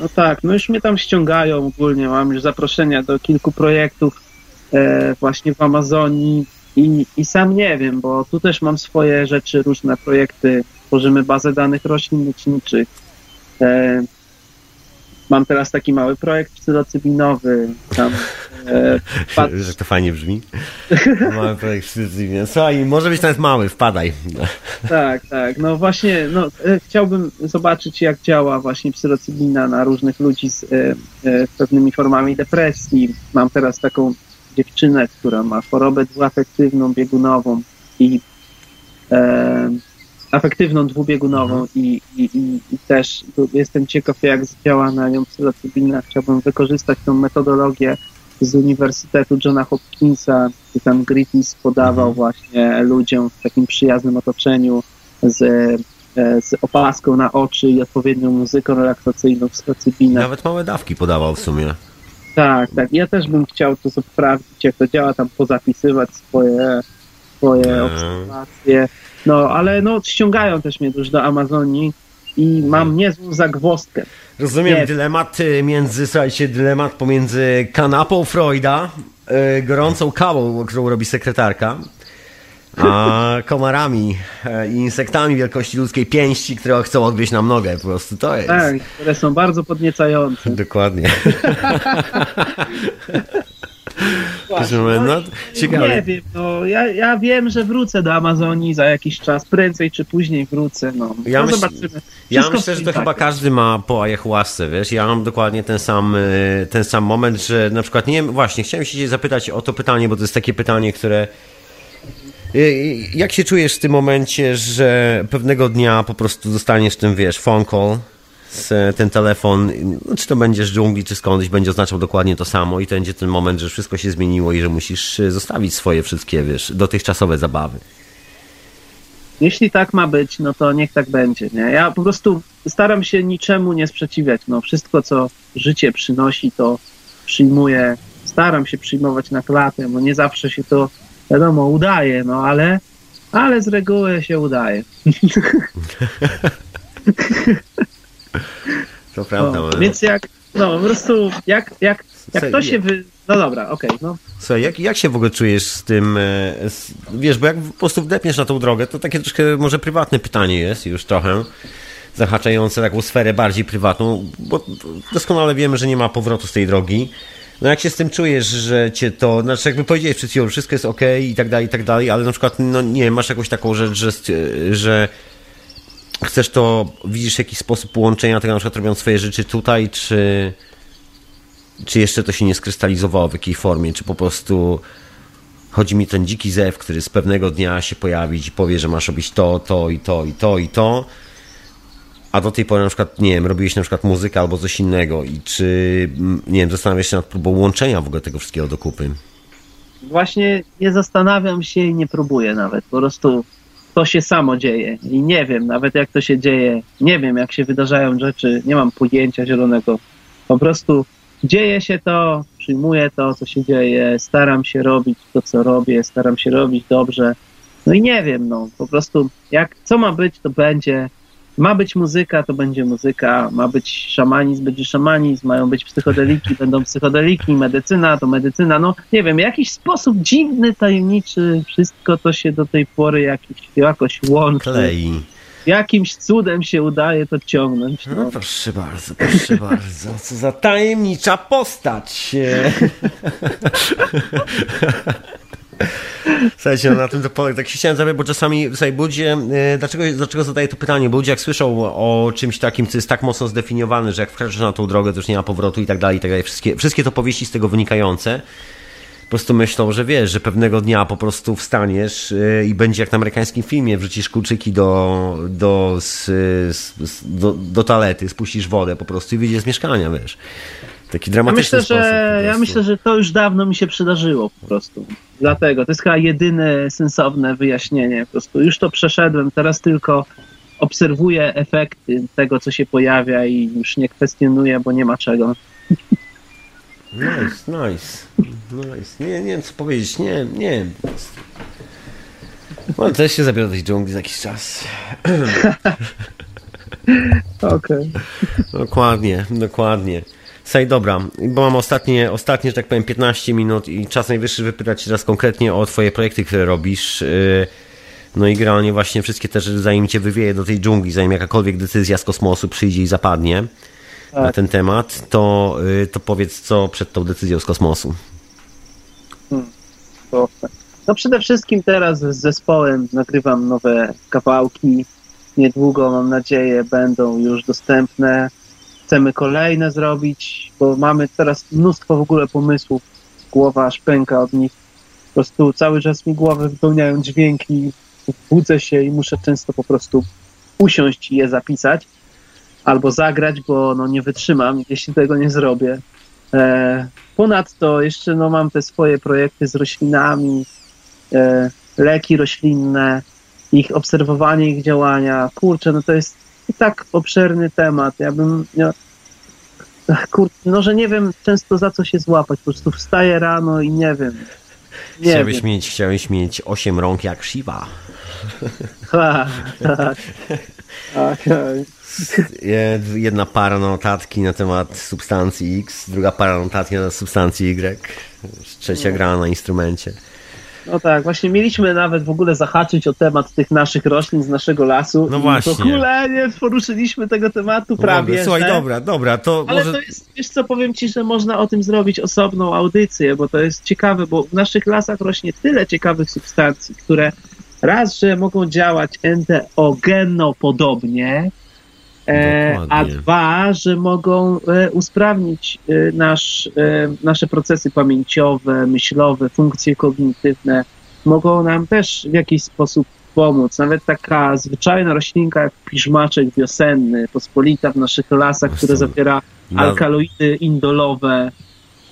No tak, no już mnie tam ściągają ogólnie, mam już zaproszenia do kilku projektów e, właśnie w Amazonii, I, I sam nie wiem, bo tu też mam swoje rzeczy, różne projekty. Tworzymy bazę danych roślin leczniczych. E, mam teraz taki mały projekt psylocybinowy. Tam, e. <laughs> Że to fajnie brzmi. mały projekt psylocybinowy. Słuchaj, może być nawet mały, wpadaj. Tak, tak. No właśnie, no, e, chciałbym zobaczyć, jak działa właśnie psylocybina na różnych ludzi z e, e, pewnymi formami depresji. Mam teraz taką dziewczynę, która ma chorobę dwuafektywną, biegunową i e, afektywną dwubiegunową mhm. i, i, i, i, też jestem ciekaw, jak działa na nią psylocybina. Chciałbym wykorzystać tą metodologię z Uniwersytetu Johna Hopkinsa, gdzie tam Griffiths podawał mhm. właśnie ludziom w takim przyjaznym otoczeniu z, e, z opaską na oczy i odpowiednią muzyką relaksacyjną psylocybinę. Nawet małe dawki podawał w sumie. Tak, tak. Ja też bym chciał to sprawdzić, jak to działa, tam pozapisywać swoje, swoje hmm. obserwacje. No, ale no, ściągają też mnie już do Amazonii i mam hmm. niezłą zagwostkę. Rozumiem Nie. dylemat y, między, słuchajcie, dylemat pomiędzy kanapą Freuda, yy, gorącą kawą, którą robi sekretarka, a komarami e, i insektami wielkości ludzkiej pięści, które chcą odgryźć nam nogę. Po prostu to jest. Tak, które są bardzo podniecające. Dokładnie. <laughs> Właśnie, no, ciekawe. Nie wiem, no, ja, ja wiem, że wrócę do Amazonii za jakiś czas, prędzej czy później wrócę, no, ja no myśl, zobaczymy. ja myślę, że to chyba każdy ma po ayahuasce, wiesz, ja mam dokładnie ten sam, e, ten sam moment, że na przykład, nie właśnie, chciałem się zapytać o to pytanie, bo to jest takie pytanie, które jak się czujesz w tym momencie, że pewnego dnia po prostu dostaniesz ten, wiesz, phone call, ten telefon, no, czy to będziesz z dżungli, czy skądś, będzie oznaczał dokładnie to samo i to będzie ten moment, że wszystko się zmieniło i że musisz y, zostawić swoje wszystkie, wiesz, dotychczasowe zabawy. Jeśli tak ma być, no to niech tak będzie, nie? Ja po prostu staram się niczemu nie sprzeciwiać, no wszystko, co życie przynosi, to przyjmuję, staram się przyjmować na klatę, bo nie zawsze się to wiadomo, udaje, no ale, ale z reguły się udaje. To prawda. No, więc jak, no po prostu, jak, jak, jak to się wy... No dobra, okej, okay, no. Słuchaj, jak, jak się w ogóle czujesz z tym, e, z, wiesz, bo jak po prostu wdepniesz na tą drogę, to takie troszkę może prywatne pytanie jest już trochę, zahaczające taką sferę bardziej prywatną, bo doskonale wiemy, że nie ma powrotu z tej drogi. No jak się z tym czujesz, że cię to, znaczy jakby powiedziałeś przed chwilą, wszystko jest ok i tak dalej, i tak dalej, ale na przykład, no nie masz jakąś taką rzecz, że, że chcesz to, widzisz jakiś sposób połączenia tego, na przykład robiąc swoje rzeczy tutaj, czy, czy jeszcze to się nie skrystalizowało w jakiej formie, czy po prostu chodzi mi ten dziki zew, który z pewnego dnia się pojawi i powie, że masz robić to, to i to i to i to a do tej pory na przykład, nie wiem, robiłeś na przykład muzykę albo coś innego i czy, mm, nie wiem, zastanawiasz się nad próbą łączenia w ogóle tego wszystkiego do kupy? Właśnie nie zastanawiam się i nie próbuję nawet, po prostu to się samo dzieje i nie wiem nawet jak to się dzieje, nie wiem jak się wydarzają rzeczy, nie mam pojęcia zielonego, po prostu dzieje się to, przyjmuję to, co się dzieje, staram się robić to, co robię, staram się robić dobrze, no i nie wiem, no, po prostu jak, co ma być, to będzie, ma być muzyka, to będzie muzyka, ma być szamanizm, będzie szamanizm, mają być psychodeliki, <laughs> będą psychodeliki, medycyna, to medycyna, no nie wiem, jakiś sposób dziwny, tajemniczy, wszystko to się do tej pory jakiś, jakoś łączy. Klei. Jakimś cudem się udaje to ciągnąć. No. no proszę bardzo, proszę <laughs> bardzo, co za tajemnicza postać. <laughs> Słuchajcie, no na tym to polega. Tak się chciałem zapytać, bo czasami słuchaj, ludzie, e, dlaczego, dlaczego zadaję to pytanie? Bo ludzie jak słyszą o czymś takim, co jest tak mocno zdefiniowane, że jak wkraczasz na tą drogę, to już nie ma powrotu i tak dalej, i tak dalej. Wszystkie, wszystkie to powieści z tego wynikające, po prostu myślą, że wiesz, że pewnego dnia po prostu wstaniesz e, i będzie jak na amerykańskim filmie, wrzucisz kluczyki do, do, do, do talety, spuścisz wodę po prostu i wyjdziesz z mieszkania, wiesz. Taki dramatyczny ja myślę, że, Ja myślę, że to już dawno mi się przydarzyło po prostu. Dlatego to jest chyba jedyne sensowne wyjaśnienie. Po prostu już to przeszedłem, teraz tylko obserwuję efekty tego, co się pojawia i już nie kwestionuję, bo nie ma czego. Nice, nice. nice. Nie, nie wiem co powiedzieć. Nie, nie. No, też się zabiorę do tej dżungli za jakiś czas. <laughs> Okej. Okay. Dokładnie, dokładnie. Słuchaj, dobra, bo mam ostatnie, ostatnie, że tak powiem, 15 minut i czas najwyższy wypytać się teraz konkretnie o twoje projekty, które robisz. Y, no i generalnie właśnie wszystkie te rzeczy, zanim cię wywieje do tej dżungli, zanim jakakolwiek decyzja z kosmosu przyjdzie i zapadnie tak. na ten temat, to, y, to powiedz, co przed tą decyzją z kosmosu. Hmm, no przede wszystkim teraz z zespołem nagrywam nowe kawałki. Niedługo, mam nadzieję, będą już dostępne. Chcemy kolejne zrobić, bo mamy teraz mnóstwo w ogóle pomysłów. Głowa aż pęka od nich. Po prostu cały czas mi głowę wypełniają dźwięki. Budzę się i muszę często po prostu usiąść i je zapisać albo zagrać, bo no nie wytrzymam, jeśli tego nie zrobię. E, ponadto jeszcze no, mam te swoje projekty z roślinami, e, leki roślinne, ich obserwowanie, ich działania. Kurczę, no to jest tak obszerny temat. Ja bym. Ja, kur, no, że nie wiem często za co się złapać. Po prostu wstaję rano i nie wiem. Nie chciałbyś, wiem. Mieć, chciałbyś mieć osiem rąk jak Shiva. Ha, tak. tak. Jedna para notatki na temat substancji X, druga para notatki na temat substancji Y, trzecia no. gra na instrumencie. No tak, właśnie mieliśmy nawet w ogóle zahaczyć o temat tych naszych roślin z naszego lasu. No właśnie. W ogóle nie poruszyliśmy tego tematu prawie. Dobra, słuchaj, dobra, dobra, to Ale może... to jest, wiesz co, powiem ci, że można o tym zrobić osobną audycję, bo to jest ciekawe, bo w naszych lasach rośnie tyle ciekawych substancji, które raz, że mogą działać enteogenopodobnie, E, a dwa, że mogą e, usprawnić e, nasz, nasze procesy pamięciowe, myślowe, funkcje kognitywne. Mogą nam też w jakiś sposób pomóc. Nawet taka zwyczajna roślinka jak piżmaczek wiosenny, pospolita w naszych lasach, które zawiera alkaloidy indolowe.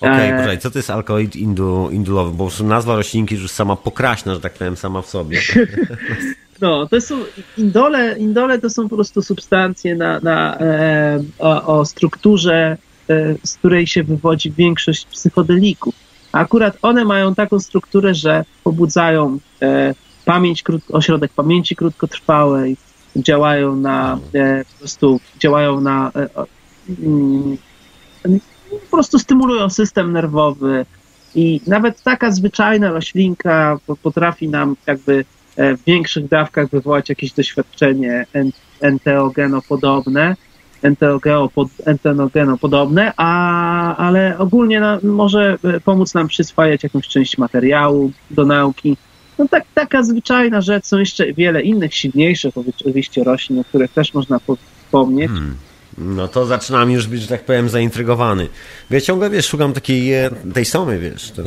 Okej, okay, co to jest alkaloid indu, indulowy? Bo nazwa roślinki już sama pokraśna, że tak powiem, sama w sobie. <laughs> No, to są indole, indole to są po prostu substancje na, na, e, o, o, strukturze, e, z której się wywodzi większość psychodelików. A akurat one mają taką strukturę, że pobudzają e, pamięć, krót, ośrodek pamięci krótkotrwałej, działają na e, po prostu działają na e, mm, po prostu stymulują system nerwowy i nawet taka zwyczajna roślinka potrafi nam jakby w większych dawkach wywołać jakieś doświadczenie enteogenopodobne, enteogenopodobne, a, ale ogólnie no, może e, pomóc nam przyswajać jakąś część materiału do nauki. No tak, taka zwyczajna rzecz. Są jeszcze wiele innych, silniejszych oczywiście roślin, o których też można wspomnieć. Hmm. No to zaczynam już być, że tak powiem, zaintrygowany. Ja ciągle, wiesz, szukam takiej e, tej somy, wiesz. To...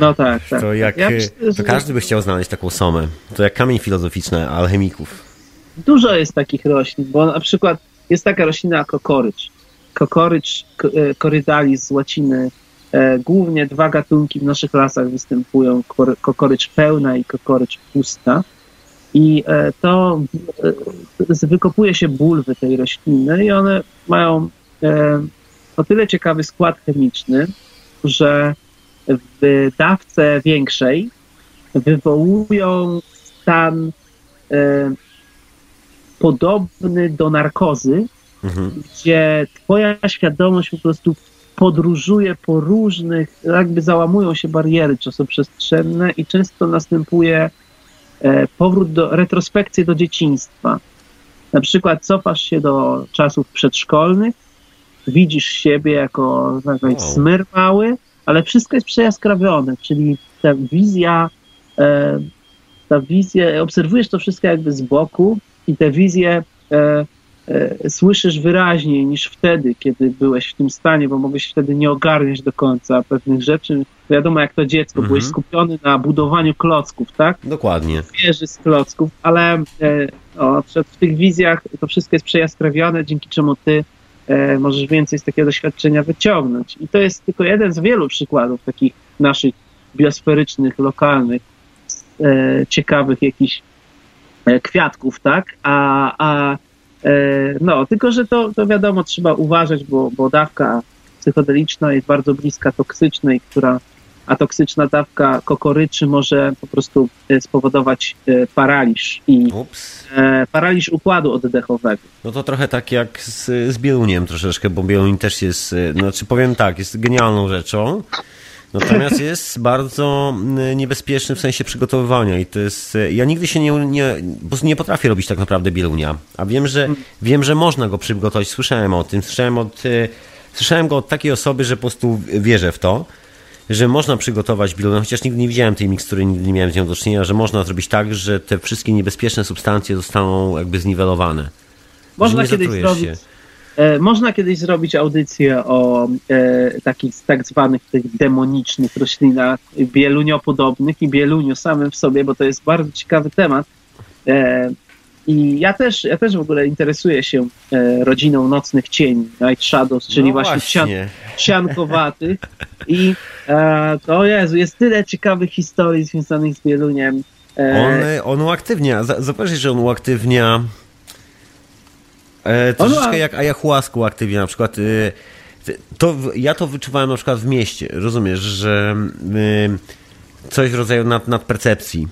No tak, tak. To jak, ja myślę, to każdy by chciał znaleźć taką somę. To jak kamień filozoficzny alchemików. Dużo jest takich roślin, bo na przykład jest taka roślina kokorycz. Kokorycz korydalis z łaciny. E, głównie dwa gatunki w naszych lasach występują, kokorycz pełna i kokorycz pusta. I e, to e, wykopuje się bulwy tej rośliny i one mają o tyle ciekawy skład chemiczny, że w dawce większej wywołują stan e, podobny do narkozy, mhm. gdzie twoja świadomość po prostu podróżuje po różnych, jakby załamują się bariery czasoprzestrzenne i często następuje e, powrót do retrospekcji do dzieciństwa. Na przykład cofasz się do czasów przedszkolnych, widzisz siebie jako wow. smyr mały, ale wszystko jest przejaskrawione, czyli ta wizja, e, ta wizja, obserwujesz to wszystko jakby z boku i te wizje e, e, słyszysz wyraźniej niż wtedy, kiedy byłeś w tym stanie, bo mogłeś wtedy nie ogarniać do końca pewnych rzeczy. Wiadomo, jak to dziecko, mhm. byłeś skupiony na budowaniu klocków, tak? Dokładnie. Wieży z klocków, ale o, w tych wizjach to wszystko jest przejaskrawione, dzięki czemu ty E, możesz więcej z takiego doświadczenia wyciągnąć. I to jest tylko jeden z wielu przykładów takich naszych biosferycznych, lokalnych, e, ciekawych jakichś e, kwiatków, tak? A, a no, tylko że to, to wiadomo, trzeba uważać, bo, bo dawka psychodeliczna jest bardzo bliska toksycznej, która a toksyczna dawka kokoryczy może po prostu e, spowodować e, paraliż i Ups. e, paraliż układu oddechowego. No to trochę tak jak z, z Bieluniem troszeczkę, bo Bieluń też jest, znaczy powiem tak, jest genialną rzeczą, natomiast <laughs> jest bardzo niebezpieczny w sensie przygotowywania i to jest, ja nigdy się nie, nie, nie potrafię robić tak naprawdę Bielunia, a wiem, że, wiem, że można go przygotować, słyszałem o tym, słyszałem od, słyszałem go od takiej osoby, że po prostu wierzę w to, że można przygotować Bielunia, chociaż nigdy nie widziałem tej mikstury, nigdy nie miałem z nią do czynienia, że można zrobić tak, że te wszystkie niebezpieczne substancje zostaną jakby zniwelowane. Można kiedyś zrobić. się. E, można kiedyś zrobić audycję o e, takich tak zwanych tych demonicznych roślinach, bieluniopodobnych i bieluniu samym w sobie, bo to jest bardzo ciekawy temat. E, I ja też, ja też w ogóle interesuję się e, rodziną nocnych cieni, Night Shadows, czyli No właśnie, właśnie. Siankowatych. I e, to Jezu, jest tyle ciekawych historii związanych z bieluniem. E, On, on uaktywnia, zauważ, że on uaktywnia e, troszeczkę On- jak ayahuasca uaktywnia, na przykład e, to, ja to wyczuwałem na przykład w mieście, rozumiesz, że e, coś w rodzaju nad, nadpercepcji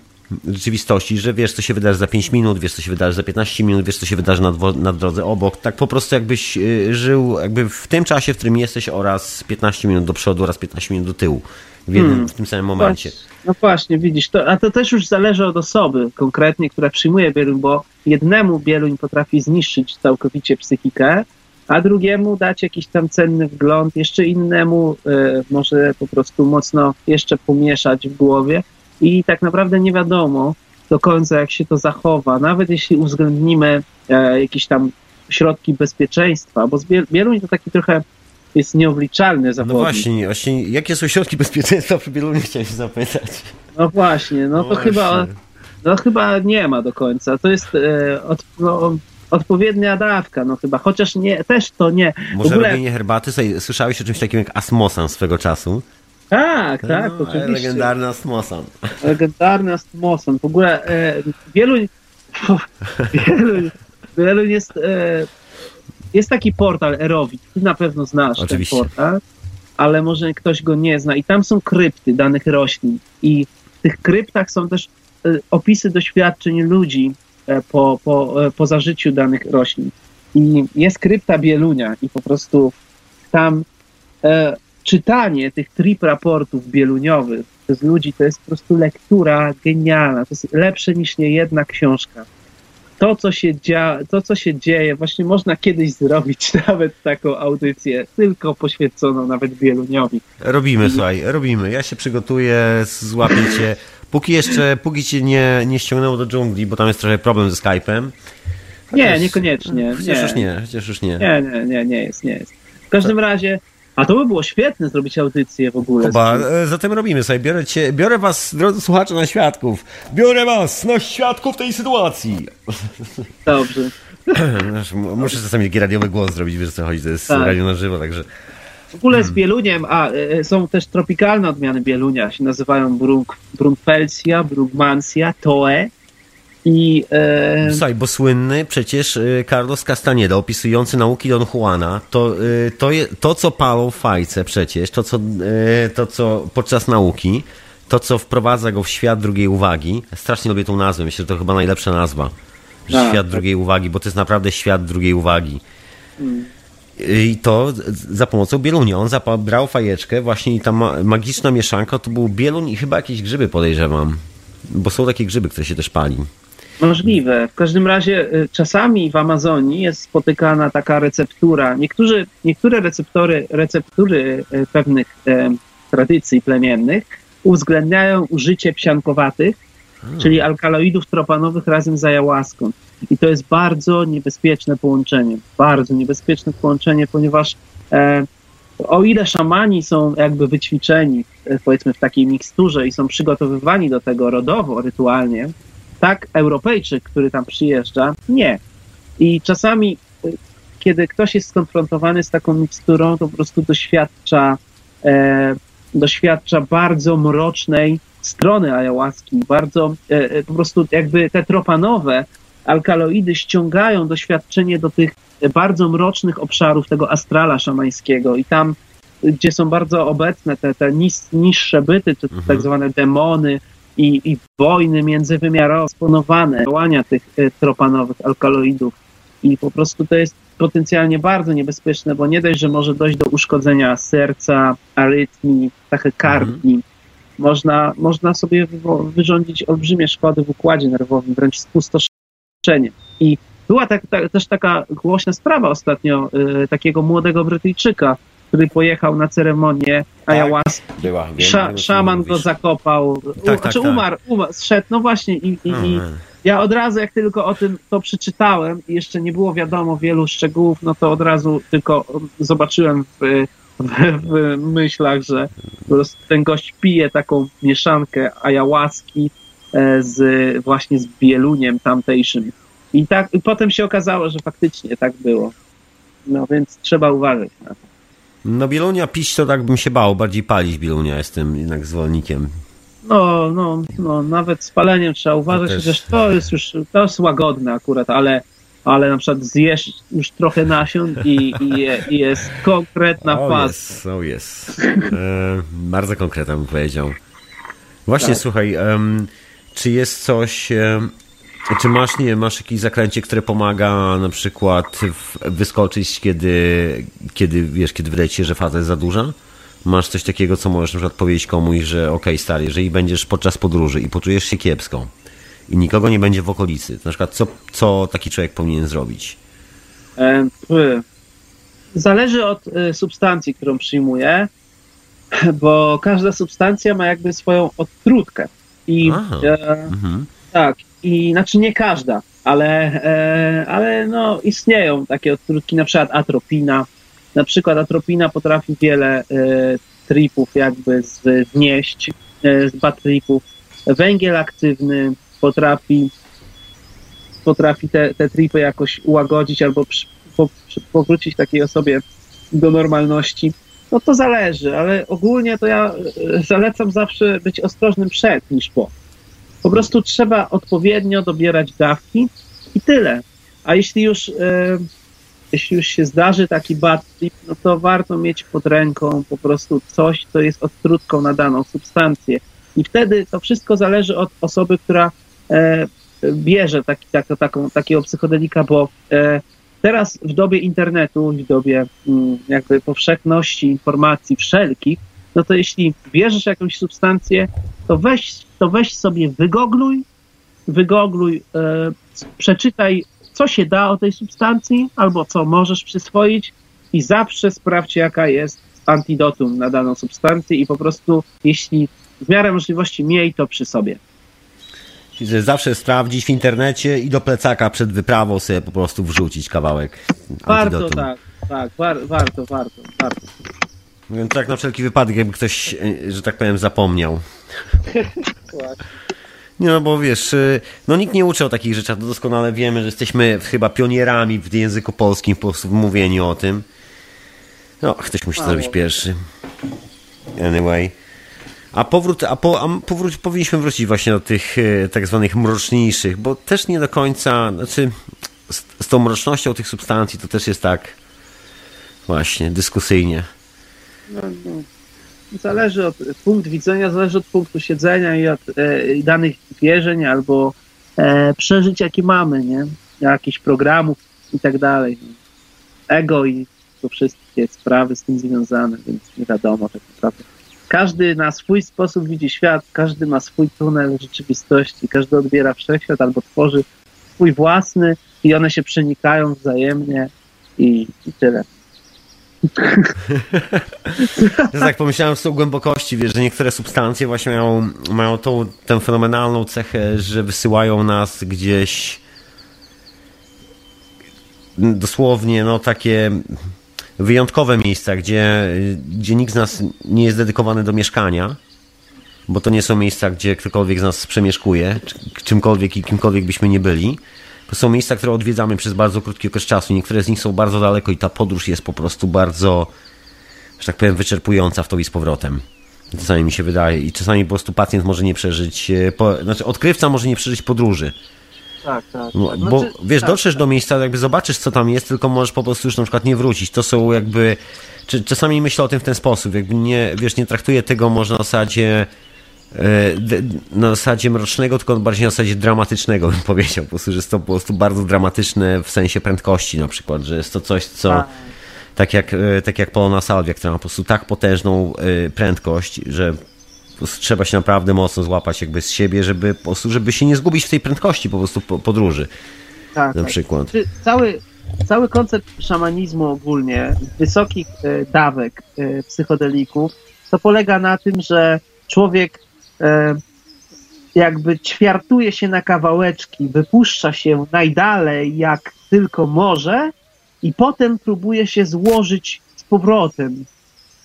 rzeczywistości, że wiesz, co się wydarzy za 5 minut, wiesz, co się wydarzy za 15 minut, wiesz, co się wydarzy na, dwo- na drodze obok. Tak po prostu jakbyś e, żył jakby w tym czasie, w którym jesteś oraz 15 minut do przodu oraz 15 minut do tyłu w, jednym, Hmm. w tym samym momencie. No właśnie, widzisz, to, a to też już zależy od osoby konkretnie, która przyjmuje bieluń, bo jednemu bieluń potrafi zniszczyć całkowicie psychikę, a drugiemu dać jakiś tam cenny wgląd, jeszcze innemu e, może po prostu mocno jeszcze pomieszać w głowie i tak naprawdę nie wiadomo do końca, jak się to zachowa, nawet jeśli uwzględnimy e, jakieś tam środki bezpieczeństwa, bo bieluń to taki trochę jest nieobliczalny No zawodnik. właśnie, właśnie, jakie są środki bezpieczeństwa przy Bielunie, chciałem się zapytać. No właśnie, no to właśnie. chyba no chyba nie ma do końca. To jest e, od, no, odpowiednia dawka, no chyba, chociaż nie, też to nie. Może w ogóle, robienie herbaty, słyszałeś o czymś takim jak asmosan swego czasu? Tak, tak, no, oczywiście. Legendarny asmosan. Legendarny Astmoson. W ogóle e, wielu, <laughs> wielu, wielu jest, e, jest taki portal Erowit, ty na pewno znasz Oczywiście. ten portal, ale może ktoś go nie zna i tam są krypty danych roślin i w tych kryptach są też e, opisy doświadczeń ludzi e, po, po, e, po zażyciu danych roślin. I jest krypta Bielunia i po prostu tam e, czytanie tych trip raportów bieluniowych przez ludzi to jest po prostu lektura genialna. To jest lepsze niż niejedna książka. To co, się dzia, to, co się dzieje, właśnie można kiedyś zrobić <laughs> nawet taką audycję, tylko poświęconą nawet bieluniowi. Robimy, słuchaj, robimy. Ja się przygotuję, złapię cię. Póki jeszcze, póki cię nie, nie ściągnęło do dżungli, bo tam jest trochę problem ze Skype'em. Nie, niekoniecznie. Chociaż nie. już nie, chociaż już nie. Nie, nie, nie, nie jest, nie jest. W każdym razie, a to by było świetne zrobić audycję w ogóle. Kuba, e, zatem robimy, słuchaj, biorę cię, biorę was, drodzy słuchacze, na świadków. Biorę was na świadków tej sytuacji. <laughs> Dobrze. <clears throat> Muszę czasami taki radiowy głos zrobić, wiesz co chodzi, to jest Tak. radio na żywo, także... W ogóle Hmm. z bieluniem, a e, są też tropikalne odmiany bielunia, się nazywają Brunk, Brunfelsia, Brugmansia, Toe i e, Słuchaj, bo słynny przecież y, Carlos Castaneda, opisujący nauki Don Juana, to, y, to, je, to co palą w fajce przecież, to co, y, to co podczas nauki, to co wprowadza go w świat drugiej uwagi, strasznie lubię tą nazwę, myślę, że to chyba najlepsza nazwa, że Tak, świat tak. drugiej uwagi, bo to jest naprawdę świat drugiej uwagi. Mm. I to za pomocą bielunia. On zapa- brał fajeczkę, właśnie i ta ma- magiczna mieszanka to był bieluń i chyba jakieś grzyby podejrzewam. Bo są takie grzyby, które się też pali. Możliwe. W każdym razie y, czasami w Amazonii jest spotykana taka receptura. Niektórzy, niektóre receptory, receptury y, pewnych e, tradycji plemiennych uwzględniają użycie psiankowatych, czyli alkaloidów tropanowych razem z ayahuaską. I to jest bardzo niebezpieczne połączenie. Bardzo niebezpieczne połączenie, ponieważ e, o ile szamani są jakby wyćwiczeni, e, powiedzmy, w takiej miksturze i są przygotowywani do tego rodowo, rytualnie, tak Europejczyk, który tam przyjeżdża, nie. I czasami, y, kiedy ktoś jest skonfrontowany z taką miksturą, to po prostu doświadcza, e, doświadcza bardzo mrocznej strony ayahuaski, bardzo e, e, po prostu jakby te tropanowe alkaloidy ściągają doświadczenie do tych bardzo mrocznych obszarów tego astrala szamańskiego i tam gdzie są bardzo obecne te, te niższe byty, czy Mhm. tak zwane demony i, i wojny międzywymiarowe, sponowane, działania tych e, tropanowych alkaloidów. I po prostu to jest potencjalnie bardzo niebezpieczne, bo nie dość, że może dojść do uszkodzenia serca, arytmii, tachykardii. Można, można sobie wyrządzić olbrzymie szkody w układzie nerwowym, wręcz spustoszenie. I była tak, ta, też taka głośna sprawa ostatnio y, takiego młodego Brytyjczyka, który pojechał na ceremonię ayahuasca. Była. Sza, szaman go zakopał. U, tak, znaczy tak. umarł, umarł, zszedł. No właśnie i, i, i Mhm. ja od razu jak tylko o tym to przeczytałem i jeszcze nie było wiadomo wielu szczegółów, no to od razu tylko zobaczyłem w, w, w myślach, że po prostu ten gość pije taką mieszankę ayahuaski e, z właśnie z bieluniem tamtejszym. I tak i potem się okazało, że faktycznie tak było. No więc trzeba uważać na to. No bielunia pić to tak bym się bał, bardziej palić bielunia, jestem jednak zwolennikiem. No, no, no, nawet z paleniem trzeba uważać, też- chociaż to jest już, to jest łagodne akurat, ale, ale na przykład zjesz już trochę nasion i, i, i jest konkretna O faza. jest, o jest. E, bardzo konkretnie bym powiedział. Właśnie, Tak. słuchaj, em, czy jest coś, czy masz, nie masz jakieś zaklęcie, które pomaga na przykład wyskoczyć, kiedy, kiedy, wiesz, kiedy wydaje ci się, że faza jest za duża? Masz coś takiego, co możesz na przykład powiedzieć komuś, że okej, stary, jeżeli będziesz podczas podróży i poczujesz się kiepsko i nikogo nie będzie w okolicy, to na przykład co, co taki człowiek powinien zrobić? Zależy od e, substancji, którą przyjmuje, <laughs> bo każda substancja ma jakby swoją odtrutkę. I e, Mhm. tak, i znaczy nie każda, ale, e, ale no, istnieją takie odtrutki, na przykład atropina. Na przykład atropina potrafi wiele e, tripów jakby znieść, e, z bad tripów. Węgiel aktywny potrafi potrafi te, te tripy jakoś ułagodzić albo przy, po, przy, powrócić takiej osobie do normalności. No to zależy, ale ogólnie to ja e, zalecam zawsze być ostrożnym przed niż po. Po prostu trzeba odpowiednio dobierać dawki i tyle. A jeśli już, e, jeśli już się zdarzy taki bad trip, no to warto mieć pod ręką po prostu coś, co jest odtrutką na daną substancję. I wtedy to wszystko zależy od osoby, która e, bierze taki, tak, taką, takiego psychodelika, bo e, teraz w dobie internetu, w dobie mm, jakby powszechności informacji wszelkich, no to jeśli bierzesz jakąś substancję, to weź, to weź sobie wygogluj, wygogluj, e, przeczytaj, co się da o tej substancji, albo co możesz przyswoić i zawsze sprawdź, jaka jest antidotum na daną substancję i po prostu, jeśli w miarę możliwości miej to przy sobie. Czyli zawsze sprawdzić w internecie i do plecaka przed wyprawą sobie po prostu wrzucić kawałek Warto, antidotum. tak, tak, war, warto, warto, warto. Więc tak na wszelki wypadek, jakby ktoś, e, że tak powiem, zapomniał. Nie no, bo wiesz, e, no nikt nie uczy o takich rzeczach, to doskonale wiemy, że jesteśmy chyba pionierami w języku polskim po prostu w mówieniu o tym. No, ktoś musi to zrobić pierwszy. Anyway. A powrót, a, po, a powróć, powinniśmy wrócić właśnie do tych e, tak zwanych mroczniejszych, bo też nie do końca, znaczy z, z tą mrocznością tych substancji to też jest tak właśnie dyskusyjnie. No, no. Zależy od punkt widzenia, zależy od punktu siedzenia i od e, danych wierzeń albo e, przeżyć, jakie mamy, nie? Jakichś programów i tak dalej. Ego i to wszystkie sprawy z tym związane, więc nie wiadomo tak naprawdę. Każdy na swój sposób widzi świat, każdy ma swój tunel rzeczywistości, każdy odbiera wszechświat albo tworzy swój własny i one się przenikają wzajemnie i, i tyle. Ja tak pomyślałem z tą głębokości, wiesz, że niektóre substancje właśnie mają, mają tą tę fenomenalną cechę, że wysyłają nas gdzieś dosłownie, no takie wyjątkowe miejsca, gdzie, gdzie nikt z nas nie jest dedykowany do mieszkania, bo to nie są miejsca, gdzie ktokolwiek z nas przemieszkuje, czy- czymkolwiek i kimkolwiek byśmy nie byli. To są miejsca, które odwiedzamy przez bardzo krótki okres czasu. Niektóre z nich są bardzo daleko i ta podróż jest po prostu bardzo że tak powiem, wyczerpująca w to i z powrotem. Czasami mi się wydaje. I czasami po prostu pacjent może nie przeżyć, e, po, znaczy odkrywca może nie przeżyć podróży. tak, tak. Bo, tak. bo Znaczy, wiesz, tak, dotrzesz do miejsca, jakby zobaczysz, co tam jest, tylko możesz po prostu już na przykład nie wrócić. To są jakby. Czasami myślę o tym w ten sposób, jakby nie, wiesz, nie traktuję tego może na zasadzie. E, Na zasadzie mrocznego, tylko bardziej na zasadzie dramatycznego bym powiedział. Po prostu, że jest to po prostu bardzo dramatyczne w sensie prędkości na przykład, że jest to coś, co Tak. tak jak, e, tak jak Polona Salvia, która ma po prostu tak potężną e, prędkość, że trzeba się naprawdę mocno złapać jakby z siebie, żeby po prostu, żeby się nie zgubić w tej prędkości po prostu po- podróży tak, na tak. przykład. Czy cały, cały koncept szamanizmu ogólnie, wysokich dawek psychodelików, to polega na tym, że człowiek jakby ćwiartuje się na kawałeczki, wypuszcza się najdalej jak tylko może i potem próbuje się złożyć z powrotem.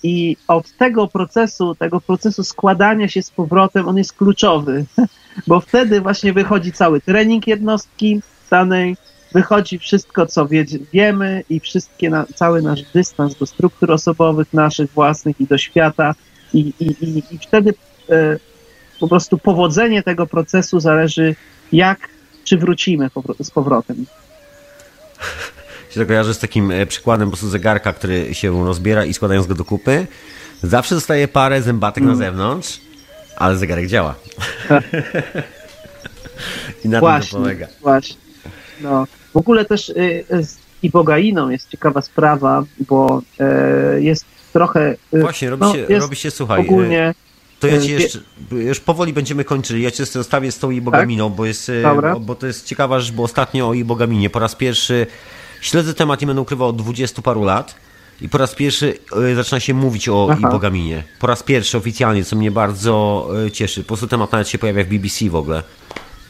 I od tego procesu, tego procesu składania się z powrotem, on jest kluczowy, <laughs> bo wtedy właśnie wychodzi cały trening jednostki danej, wychodzi wszystko, co wie, wiemy i wszystkie na, cały nasz dystans do struktur osobowych naszych własnych i do świata i, i, i, i wtedy e, po prostu powodzenie tego procesu zależy jak, czy wrócimy z powrotem. <laughs> się to kojarzy z takim e, przykładem po prostu zegarka, który się rozbiera i składając go do kupy, zawsze zostaje parę zębatek Mm. na zewnątrz, ale zegarek działa. <laughs> I na tym to Właśnie, polega. właśnie. No. W ogóle też y, z ibogainą jest ciekawa sprawa, bo e, jest trochę y, Właśnie, robi, no, się, robi się, słuchaj, ogólnie to ja ci jeszcze, już powoli będziemy kończyli, ja cię zostawię z tą ibogaminą, bo jest, e, Dobra. bo, to jest ciekawa rzecz, bo ostatnio o ibogaminie po raz pierwszy śledzę temat, nie będę ukrywał, od 20 paru lat i po raz pierwszy e, zaczyna się mówić o Aha. ibogaminie. Po raz pierwszy oficjalnie, co mnie bardzo e, cieszy. Po prostu temat nawet się pojawia w BBC w ogóle.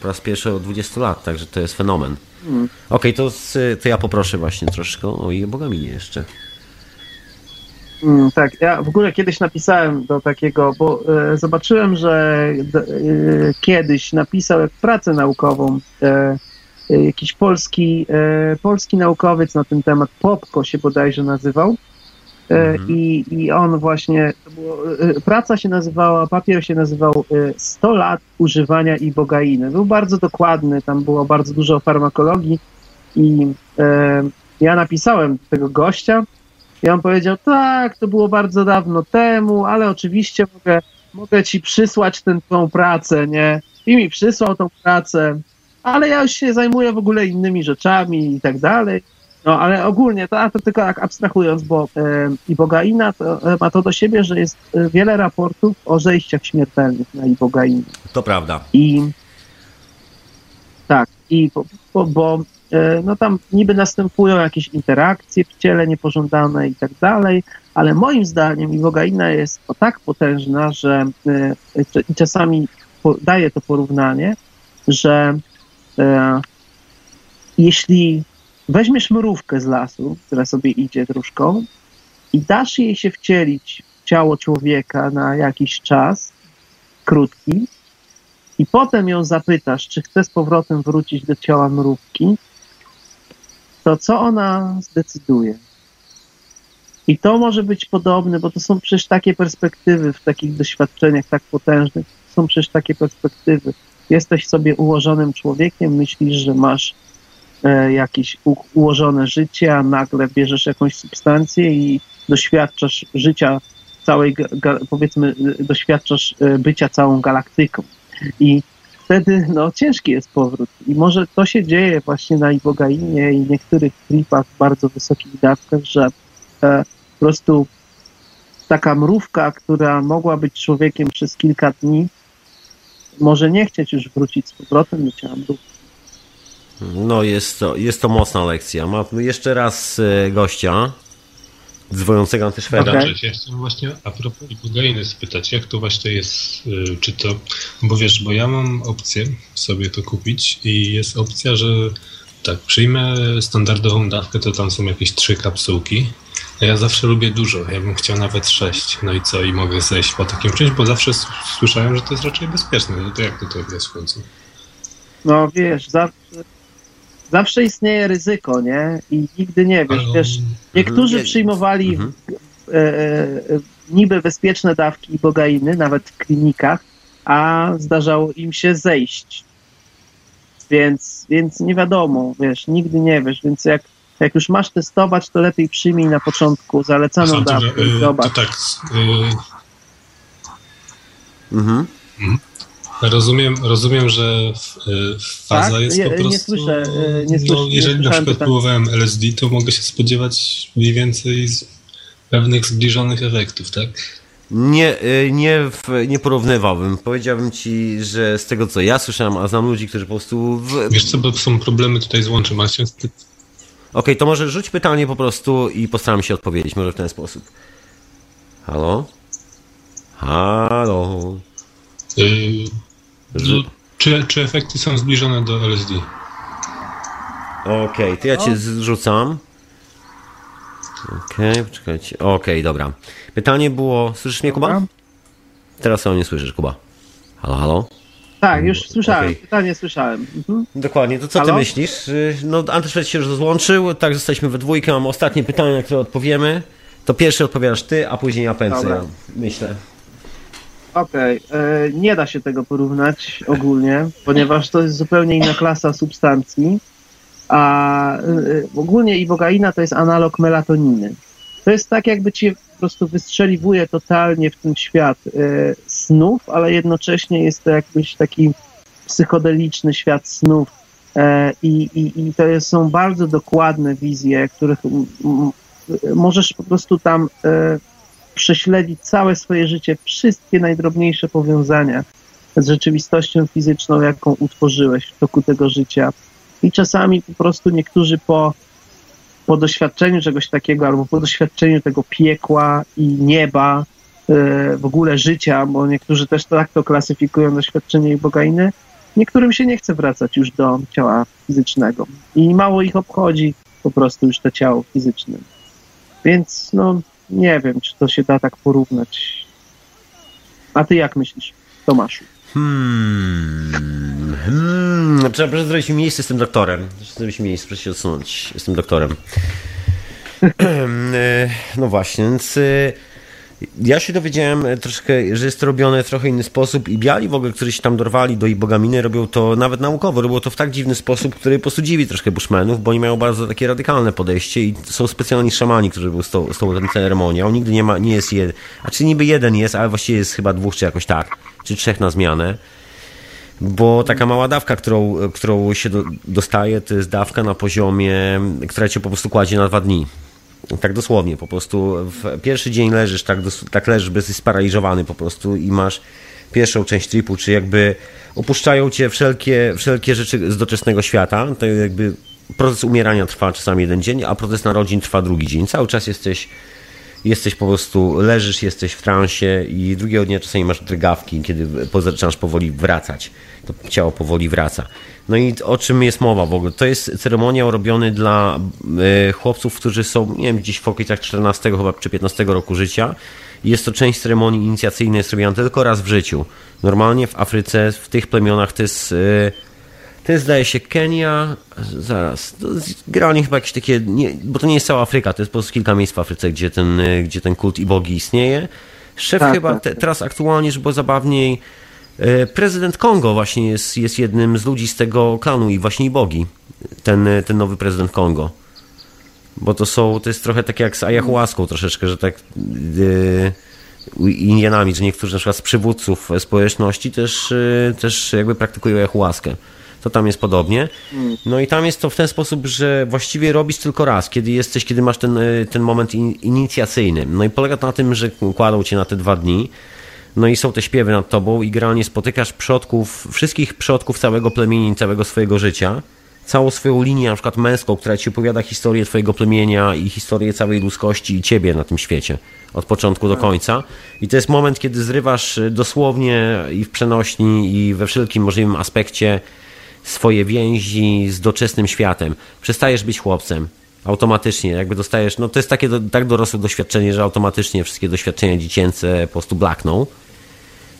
Po raz pierwszy od 20 lat, także to jest fenomen. Hmm. Okej, to, z- to ja poproszę właśnie troszkę o ibogaminie jeszcze. Mm, tak, ja w ogóle kiedyś napisałem do takiego, bo e, zobaczyłem, że e, kiedyś napisał jak pracę naukową e, e, jakiś polski, e, polski naukowiec na ten temat, Popko się bodajże nazywał. E, Mhm. i, I on właśnie, było, praca się nazywała, papier się nazywał e, 100 lat używania ibogainy. Był bardzo dokładny, tam było bardzo dużo o farmakologii i ja napisałem tego gościa, i on powiedział, tak, to było bardzo dawno temu, ale oczywiście mogę, mogę ci przysłać tę tą pracę, nie? I mi przysłał tą pracę, ale ja już się zajmuję w ogóle innymi rzeczami i tak dalej. No, ale ogólnie, to, a to tylko tak abstrahując, bo e, ibogaina to, e, ma to do siebie, że jest e, wiele raportów o zejściach śmiertelnych na ibogainie. To prawda. I tak, i bo, bo, bo no tam niby następują jakieś interakcje w ciele niepożądane i tak dalej, ale moim zdaniem ibogaina jest o tak potężna, że e, i czasami daje to porównanie, że e, jeśli weźmiesz mrówkę z lasu, która sobie idzie dróżką i dasz jej się wcielić w ciało człowieka na jakiś czas krótki, i potem ją zapytasz, czy chce z powrotem wrócić do ciała mrówki, to co ona zdecyduje? I to może być podobne, bo to są przecież takie perspektywy w takich doświadczeniach tak potężnych. Są przecież takie perspektywy. Jesteś sobie ułożonym człowiekiem, myślisz, że masz e, jakieś u, ułożone życie, a nagle bierzesz jakąś substancję i doświadczasz życia całej, ga, powiedzmy, y, doświadczasz e, bycia całą galaktyką. I wtedy no, ciężki jest powrót. I może to się dzieje właśnie na ibogainie i niektórych tripach w bardzo wysokich dawkach, że e, po prostu taka mrówka, która mogła być człowiekiem przez kilka dni, może nie chcieć już wrócić z powrotem do ciała mrówki. No jest to, jest to mocna lekcja. Mam jeszcze raz e, gościa, dzwojącego antyszweda. Cześć, ja chciałem właśnie a propos ibogainy spytać, jak to właśnie jest, y, czy to, bo wiesz, bo ja mam opcję sobie to kupić i jest opcja, że tak, przyjmę standardową dawkę, to tam są jakieś trzy kapsułki, a ja zawsze lubię dużo, ja bym chciał nawet sześć, no i co, i mogę zejść po takim czymś, bo zawsze słyszałem, że to jest raczej bezpieczne, no to jak to, to jest w końcu? No wiesz, zawsze, zawsze istnieje ryzyko, nie? I nigdy nie wiesz, wiesz, niektórzy Mhm. przyjmowali Mhm. e, e, niby bezpieczne dawki ibogainy, nawet w klinikach, a zdarzało im się zejść. Więc, więc nie wiadomo, wiesz, nigdy nie wiesz, więc jak, jak już masz testować, to lepiej przyjmij na początku zalecaną dawkę i to zobacz. tak. y, Mhm. Rozumiem, rozumiem, że y, faza Tak? jest Nie- po nie prostu. słyszę, y, nie no, słyszę- nie jeżeli na słyszałem przykład pytania. próbowałem LSD, to mogę się spodziewać mniej więcej z pewnych zbliżonych efektów, tak? Nie, y, nie, nie porównywałbym. Powiedziałbym ci, że z tego co ja słyszałem, a znam ludzi, którzy po prostu. W... Okej, Wiesz co, bo są problemy tutaj z łączem, ale chciałem spy- to może rzuć pytanie po prostu i postaram się odpowiedzieć. Może w ten sposób. Halo? Halo? y, Że- czy, czy efekty są zbliżone do LSD? Okej, to ja cię zrzucam. Okej, poczekajcie. Okej, dobra. Pytanie było. Słyszysz mnie, Kuba? Teraz o nie słyszysz, Kuba. Halo, halo? Tak, już słyszałem, Okej. pytanie słyszałem. Mhm. Dokładnie, to co ty Halo? myślisz? Y, No, Antyszwed się już rozłączył, tak, zostaliśmy we dwójkę, mam ostatnie pytanie, na które odpowiemy. To pierwszy odpowiadasz ty, a później ja pędzę, myślę. Okej, e, nie da się tego porównać ogólnie, ponieważ to jest zupełnie inna klasa substancji, a e, ogólnie ibogaina to jest analog melatoniny. To jest tak, jakby cię po prostu wystrzeliwuje totalnie w ten świat e, snów, ale jednocześnie jest to jakbyś taki psychodeliczny świat snów. E, I, to jest, są bardzo dokładne wizje, których możesz po prostu tam e, prześledzić całe swoje życie, wszystkie najdrobniejsze powiązania z rzeczywistością fizyczną, jaką utworzyłeś w toku tego życia. I czasami po prostu niektórzy po, po doświadczeniu czegoś takiego, albo po doświadczeniu tego piekła i nieba, e, w ogóle życia, bo niektórzy też tak to klasyfikują doświadczenie i bogainy, niektórym się nie chce wracać już do ciała fizycznego. I mało ich obchodzi po prostu już to ciało fizyczne. Więc no, nie wiem, czy to się da tak porównać. A ty jak myślisz, Tomaszu? Hmm, hmm. Trzeba proszę zrobić mi miejsce tym doktorem. Zrobić mi miejsce, proszę się odsunąć tym doktorem. <clears throat> E, no właśnie, więc e, ja się dowiedziałem e, troszkę, że jest to robione w trochę inny sposób i biali w ogóle, którzy się tam dorwali do ibogaminy, robią to nawet naukowo, robią to w tak dziwny sposób, który po prostu dziwi troszkę bushmenów, bo oni mają bardzo takie radykalne podejście i są specjalni szamani, którzy robią z tą, z tą ceremonią. Nigdy nie ma, nie jest jeden, a czy niby jeden jest, ale właściwie jest chyba dwóch, czy jakoś tak, czy trzech na zmianę. Bo taka mała dawka, którą, którą się do, dostaje, to jest dawka na poziomie, która cię po prostu kładzie na dwa dni. Tak dosłownie, po prostu w pierwszy dzień leżysz, tak, tak leżysz, bez sparaliżowany po prostu i masz pierwszą część tripu, czy jakby opuszczają cię wszelkie, wszelkie rzeczy z doczesnego świata, to jakby proces umierania trwa czasami jeden dzień, a proces narodzin trwa drugi dzień. Cały czas jesteś jesteś po prostu, leżysz, jesteś w transie i drugiego dnia czasami masz drgawki, kiedy zaczynasz powoli wracać. To ciało powoli wraca. No i o czym jest mowa w ogóle? To jest ceremonia robiony dla e, chłopców, którzy są, nie wiem, gdzieś w okolicach 14 chyba czy 15 roku życia. Jest to część ceremonii inicjacyjnej, jest robiona tylko raz w życiu. Normalnie w Afryce, w tych plemionach to jest... e, to jest, zdaje się, Kenia. Zaraz. To jest generalnie chyba jakieś takie. Nie, bo to nie jest cała Afryka, to jest po prostu kilka miejsc w Afryce, gdzie ten, y, gdzie ten kult i bogi istnieje. Szef Tak, chyba tak, te, tak. teraz aktualnie, żeby było zabawniej. y, Prezydent Kongo właśnie jest, jest jednym z ludzi z tego klanu i właśnie i bogi. Ten, y, ten nowy prezydent Kongo. Bo to są, to jest trochę tak jak z ayahuaską troszeczkę, że tak yy, Indianami, że niektórzy na przykład z przywódców społeczności też, też jakby praktykują ayahuaskę. To tam jest podobnie. No i tam jest to w ten sposób, że właściwie robisz tylko raz, kiedy jesteś, kiedy masz ten, yy, ten moment in, inicjacyjny. No i polega to na tym, że kładą cię na te dwa dni. No i są te śpiewy nad tobą i generalnie spotykasz przodków, wszystkich przodków całego plemienia, całego swojego życia. Całą swoją linię, na przykład męską, która ci opowiada historię twojego plemienia i historię całej ludzkości i ciebie na tym świecie. Od początku do końca. I to jest moment, kiedy zrywasz y, dosłownie i w przenośni i we wszelkim możliwym aspekcie swoje więzi z doczesnym światem. Przestajesz być chłopcem. Automatycznie, jakby dostajesz, no to jest takie do, tak dorosłe doświadczenie, że automatycznie wszystkie doświadczenia dziecięce po prostu blakną.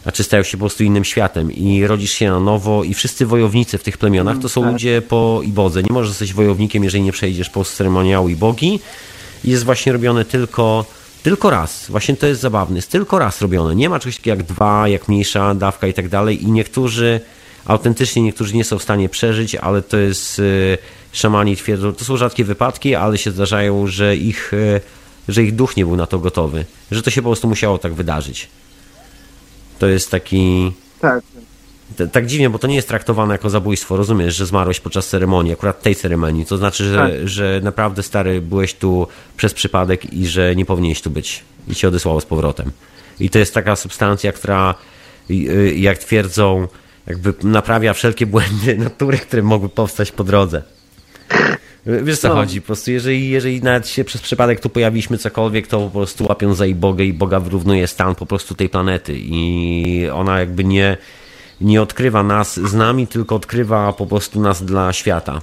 Znaczy stają się po prostu innym światem i rodzisz się na nowo i wszyscy wojownicy w tych plemionach to są tak. ludzie po ibodze. Nie możesz zostać wojownikiem, jeżeli nie przejdziesz po ceremoniału ibogi. Jest właśnie robione tylko, tylko raz. Właśnie to jest zabawne. Jest tylko raz robione. Nie ma czegoś takiego jak dwa, jak mniejsza dawka i tak dalej. I niektórzy autentycznie niektórzy nie są w stanie przeżyć, ale to jest, y, szamani twierdzą, to są rzadkie wypadki, ale się zdarzają, że ich, y, że ich duch nie był na to gotowy, że to się po prostu musiało tak wydarzyć. To jest taki... Tak. Tak dziwnie, bo to nie jest traktowane jako zabójstwo. Rozumiesz, że zmarłeś podczas ceremonii, akurat tej ceremonii. To znaczy, że, tak. że naprawdę stary byłeś tu przez przypadek i że nie powinieneś tu być. I cię odesłało z powrotem. I to jest taka substancja, która, y, jak twierdzą, jakby naprawia wszelkie błędy <laughs> natury, które mogły powstać po drodze. Wiesz co no. chodzi, po prostu jeżeli, jeżeli nawet się przez przypadek tu pojawiliśmy cokolwiek, to po prostu łapią za i Bogę i Boga wyrównuje stan po prostu tej planety i ona jakby nie, nie odkrywa nas z nami, tylko odkrywa po prostu nas dla świata.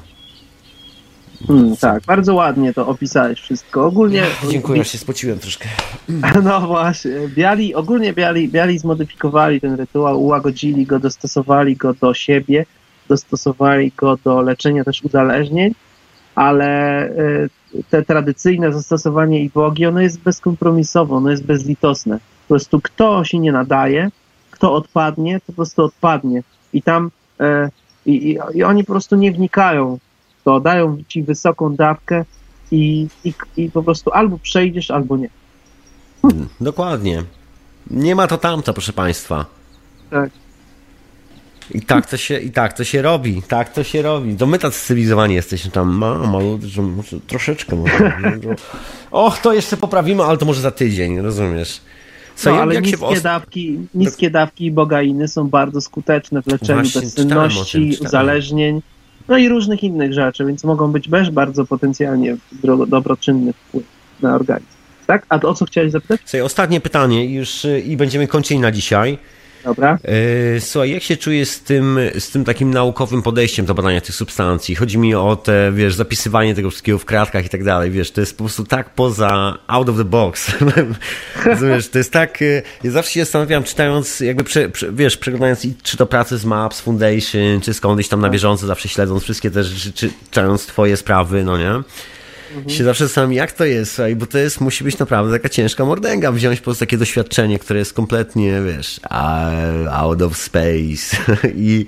Hmm, tak, bardzo ładnie to opisałeś wszystko. Ogólnie. Dziękuję, ja się spociłem troszkę. <laughs> No właśnie. Biali, ogólnie biali, biali zmodyfikowali ten rytuał, ułagodzili go, dostosowali go do siebie, dostosowali go do leczenia też uzależnień, ale e, te tradycyjne zastosowanie ibogi, ono jest bezkompromisowe, ono jest bezlitosne. Po prostu kto się nie nadaje, kto odpadnie, to po prostu odpadnie. I tam e, i, i, oni po prostu nie wnikają to dają ci wysoką dawkę i, i, i po prostu albo przejdziesz, albo nie. Hmm, dokładnie. Nie ma to tamto, proszę Państwa. Tak. I tak to się, i tak to się robi, tak to się robi. To my tak cywilizowani jesteśmy tam, może troszeczkę może. <laughs> Och, to jeszcze poprawimy, ale to może za tydzień, rozumiesz? Co, no, ale niskie, dawki, niskie dawki bogainy są bardzo skuteczne w leczeniu Właśnie, bezsenności, uzależnień no i różnych innych rzeczy, więc mogą być też bardzo potencjalnie dobroczynny wpływ na organizm. Tak? A o co chciałeś zapytać? Słuchaj, ostatnie pytanie już y, i będziemy kończyli na dzisiaj. Dobra. E, słuchaj, jak się czujesz z tym, z tym takim naukowym podejściem do badania tych substancji? Chodzi mi o te, wiesz, zapisywanie tego wszystkiego w kratkach i tak dalej, wiesz, to jest po prostu tak poza, out of the box. <laughs> Rozumiesz, to jest tak, e, ja zawsze się zastanawiam, czytając, jakby, prze, prze, wiesz, przeglądając czy to pracy z Maps Foundation, czy skądś tam na bieżąco, zawsze śledząc wszystkie te rzeczy, czy, czytając twoje sprawy, no nie? Mhm. się zawsze zastanawiam, jak to jest, słuchaj, bo to jest, musi być naprawdę taka ciężka mordęga, wziąć po prostu takie doświadczenie, które jest kompletnie, wiesz, out of space <laughs> i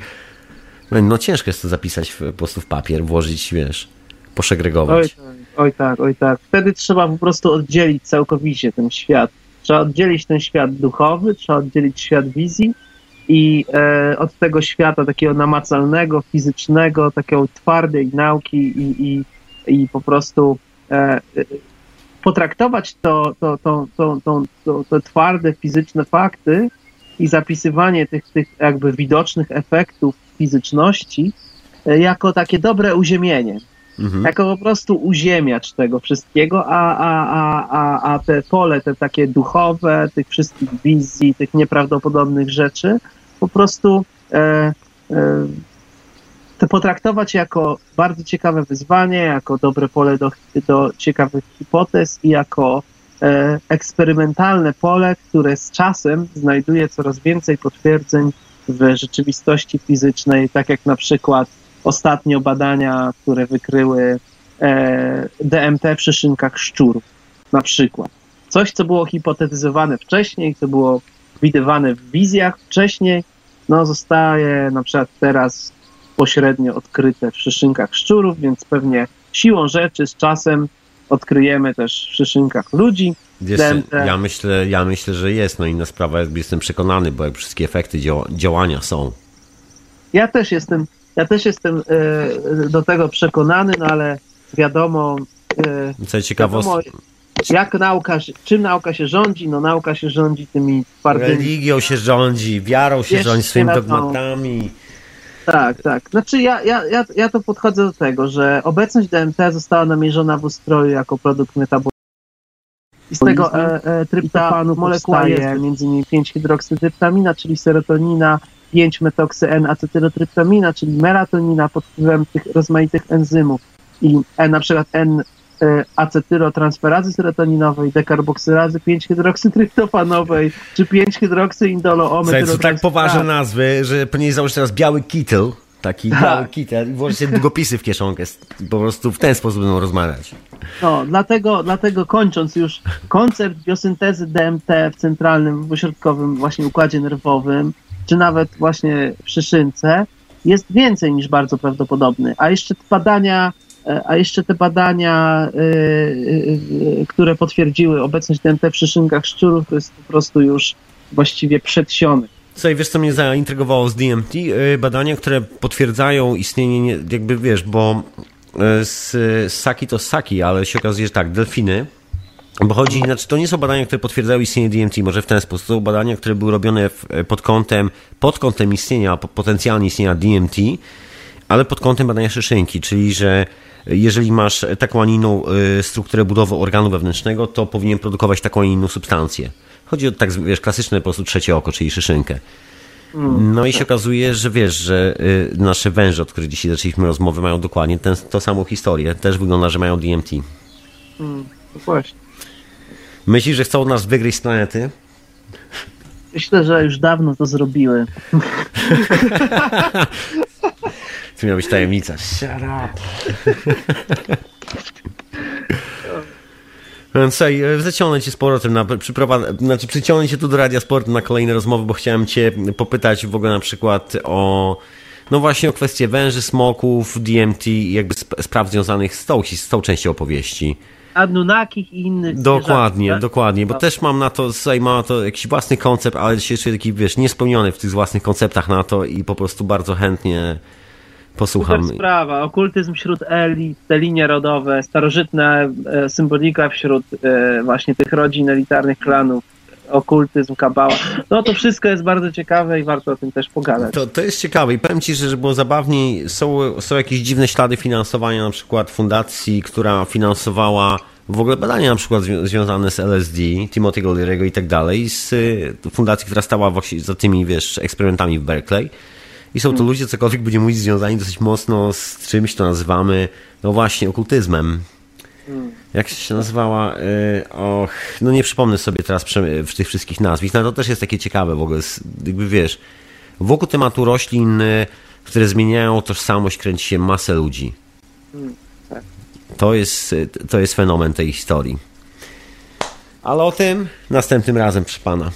no, ciężko jest to zapisać w, po prostu w papier, włożyć, wiesz, poszegregować. Oj tak, oj tak, oj tak. Wtedy trzeba po prostu oddzielić całkowicie ten świat. Trzeba oddzielić ten świat duchowy, trzeba oddzielić świat wizji i e, od tego świata takiego namacalnego, fizycznego, takiego twardej nauki i, i i po prostu e, potraktować to, to, to, to, to, to, to twarde fizyczne fakty i zapisywanie tych, tych jakby widocznych efektów fizyczności e, jako takie dobre uziemienie. Mhm. Jako po prostu uziemiacz tego wszystkiego, a, a, a, a, a te pole, te takie duchowe, tych wszystkich wizji, tych nieprawdopodobnych rzeczy, po prostu e, e, to potraktować jako bardzo ciekawe wyzwanie, jako dobre pole do, do ciekawych hipotez i jako e, eksperymentalne pole, które z czasem znajduje coraz więcej potwierdzeń w rzeczywistości fizycznej, tak jak na przykład ostatnio badania, które wykryły e, DMT w szyszynkach szczurów, na przykład. Coś, co było hipotetyzowane wcześniej, co było widywane w wizjach wcześniej, no zostaje na przykład teraz pośrednio odkryte w szyszynkach szczurów, więc pewnie siłą rzeczy z czasem odkryjemy też w szyszynkach ludzi. Wiesz, ja, myślę, ja myślę, że jest. No inna sprawa, jestem przekonany, bo jak wszystkie efekty działania są. Ja też jestem, ja też jestem e, do tego przekonany, no ale wiadomo. E, Co ciekawostka. Jak nauka, czym nauka się rządzi? No nauka się rządzi tymi twardymi... Religią się rządzi, wiarą się rządzi, swoimi dogmatami. Tak, tak. Znaczy ja, ja, ja, ja to podchodzę do tego, że obecność DMT została namierzona w ustroju jako produkt metaboliczny. I z tego e, e, tryptofanu molekuła jest innymi 5-hydroksydryptamina, czyli serotonina, 5-metoksyN-acetylotryptamina, czyli melatonina pod wpływem tych rozmaitych enzymów. I e, na przykład N acetylotransferazy serotoninowej, dekarboksylazy 5-hydroksydryptofanowej, czy 5-hydroksyindoloometylotransferazy. To tak poważne nazwy, że powinien założyć teraz biały kitel, taki tak. biały kitel i włożyć sobie długopisy w kieszonkę. Po prostu w ten sposób będą rozmawiać. No, dlatego, dlatego kończąc już, koncept biosyntezy DMT w centralnym, w ośrodkowym właśnie układzie nerwowym, czy nawet właśnie w szyszynce, jest więcej niż bardzo prawdopodobny. A jeszcze badania, a jeszcze te badania, y, y, które potwierdziły obecność DMT w szyszynkach szczurów, to jest po prostu już właściwie przedsiony. Słuchaj, wiesz co mnie zaintrygowało z DMT? Badania, które potwierdzają istnienie, jakby wiesz, bo z, saki to saki, ale się okazuje, że tak, delfiny bo chodzi, znaczy to nie są badania, które potwierdzają istnienie DMT, może w ten sposób. To są badania, które były robione pod kątem, pod kątem istnienia, potencjalnie istnienia DMT, ale pod kątem badania szyszynki, czyli że jeżeli masz taką, a inną y, strukturę budowy organu wewnętrznego, to powinien produkować taką, a inną substancję. Chodzi o tak, wiesz, klasyczne po prostu trzecie oko, czyli szyszynkę. No i się okazuje, że wiesz, że y, nasze węże, od których dzisiaj zaczęliśmy rozmowę, mają dokładnie tę samą historię. Też wygląda, że mają DMT. Mm, właśnie. Myślisz, że chcą nas wygryźć z planety? Myślę, że już dawno to zrobiły. <laughs> to miała być tajemnica. Shut up. <laughs> Słuchaj, zaciągnę cię z powrotem na przyprowad... znaczy przyciągnę cię tu do Radia Sport na kolejne rozmowy, bo chciałem cię popytać w ogóle na przykład o no właśnie o kwestie węży, smoków, DMT i jakby spraw związanych z tą, z tą częścią opowieści. Anunnakich i innych Dokładnie, tak? dokładnie, bo no. też mam na to, mam na to jakiś własny koncept, ale czuję taki, wiesz, niespełniony w tych własnych konceptach na to i po prostu bardzo chętnie posłucham. Super sprawa, okultyzm wśród elit, te linie rodowe, starożytna e, symbolika wśród e, właśnie tych rodzin elitarnych klanów, okultyzm, kabała. No to wszystko jest bardzo ciekawe i warto o tym też pogadać. To, to jest ciekawe i powiem Ci, że było zabawniej, są, są jakieś dziwne ślady finansowania na przykład fundacji, która finansowała w ogóle badania na przykład związane z LSD, Timothy Leary'ego i tak dalej, z y, fundacji, która stała właśnie za tymi, wiesz, eksperymentami w Berkeley. I są to hmm. ludzie, cokolwiek będziemy mówić, związani dosyć mocno z czymś, to nazywamy, no właśnie, okultyzmem. Hmm. Jak się nazywała? Y, och, no nie przypomnę sobie teraz w tych wszystkich nazwisk. No to też jest takie ciekawe w ogóle. Jakby wiesz, wokół tematu roślin, y, które zmieniają tożsamość, kręci się masę ludzi. Hmm, tak. To jest, to jest fenomen tej historii. Ale o tym następnym razem, przy pana.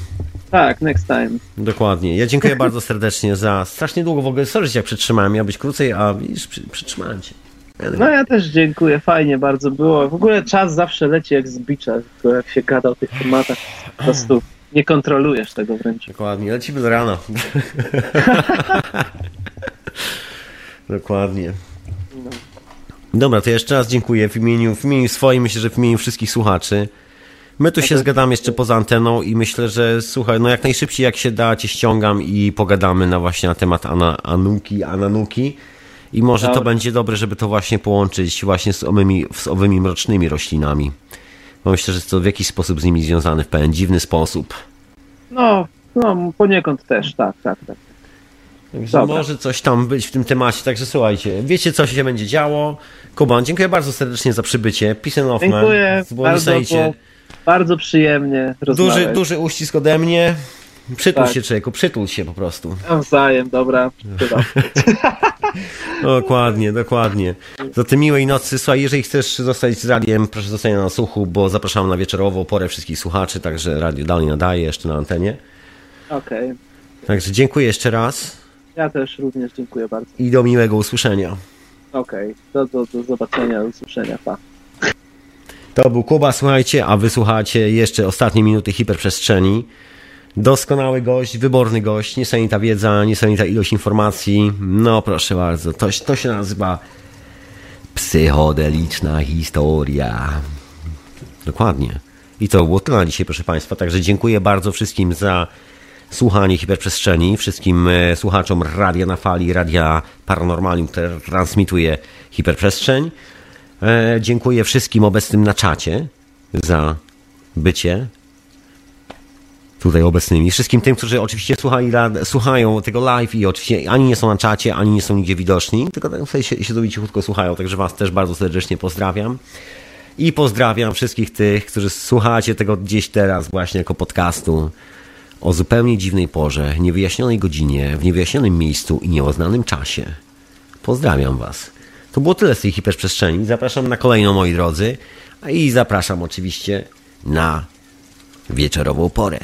Tak, next time. Dokładnie. Ja dziękuję <laughs> bardzo serdecznie za strasznie długo w ogóle. Sorry, że cię przytrzymałem. Miał być krócej, a widzisz, przytrzymałem cię. No ja też dziękuję, fajnie bardzo było. W ogóle czas zawsze leci jak z bicza, tylko jak się gada o tych tematach, po prostu nie kontrolujesz tego wręcz. Dokładnie, lecimy do rana. <laughs> Dokładnie. No. Dobra, to jeszcze raz dziękuję w imieniu, w imieniu swoim, myślę, że w imieniu wszystkich słuchaczy. My tu się zgadamy jeszcze poza anteną i myślę, że słuchaj, no jak najszybciej jak się da, cię ściągam i pogadamy na właśnie na temat ana, Anuki, Ananuki. I może to będzie dobre, żeby to właśnie połączyć właśnie z owymi, z owymi mrocznymi roślinami. Bo myślę, że jest to w jakiś sposób z nimi związany, w pewien dziwny sposób. No, no poniekąd też, tak, tak, tak. Także może coś tam być w tym temacie. Także słuchajcie, wiecie co się będzie działo. Kuban, dziękuję bardzo serdecznie za przybycie. Peace and Dziękuję. Bardzo, bardzo przyjemnie Duży, duży uścisk ode mnie. Przytul tak. się, człowieku, przytul się po prostu. Nawzajem, dobra. <laughs> dokładnie, dokładnie. Za tej miłej nocy. Słuchaj, jeżeli chcesz zostać z radiem, proszę zostać na słuchu, bo zapraszam na wieczorową porę wszystkich słuchaczy, także radio dalej nadaje jeszcze na antenie. Okej. Okay. Także dziękuję jeszcze raz. Ja też również dziękuję bardzo. I do miłego usłyszenia. Okej, okay. do, do, do zobaczenia, do usłyszenia, pa. To był Kuba, słuchajcie, a wysłuchacie jeszcze ostatnie minuty hiperprzestrzeni. Doskonały gość, wyborny gość, niesamowita wiedza, niesamowita ilość informacji. No proszę bardzo, to, to się nazywa psychodeliczna historia. Dokładnie. I to było tyle na dzisiaj, proszę Państwa. Także dziękuję bardzo wszystkim za słuchanie hiperprzestrzeni, wszystkim e, słuchaczom Radia na Fali, Radia Paranormalium, które transmituje hiperprzestrzeń. E, dziękuję wszystkim obecnym na czacie za bycie tutaj obecnymi. Wszystkim tym, którzy oczywiście słuchali, słuchają tego live i oczywiście ani nie są na czacie, ani nie są nigdzie widoczni, tylko tak sobie się, się cichutko słuchają, także Was też bardzo serdecznie pozdrawiam. I pozdrawiam wszystkich tych, którzy słuchacie tego gdzieś teraz właśnie jako podcastu o zupełnie dziwnej porze, niewyjaśnionej godzinie, w niewyjaśnionym miejscu i nieoznanym czasie. Pozdrawiam Was. To było tyle z tej hiperprzestrzeni. Zapraszam na kolejną, moi drodzy. I zapraszam oczywiście na wieczorową porę.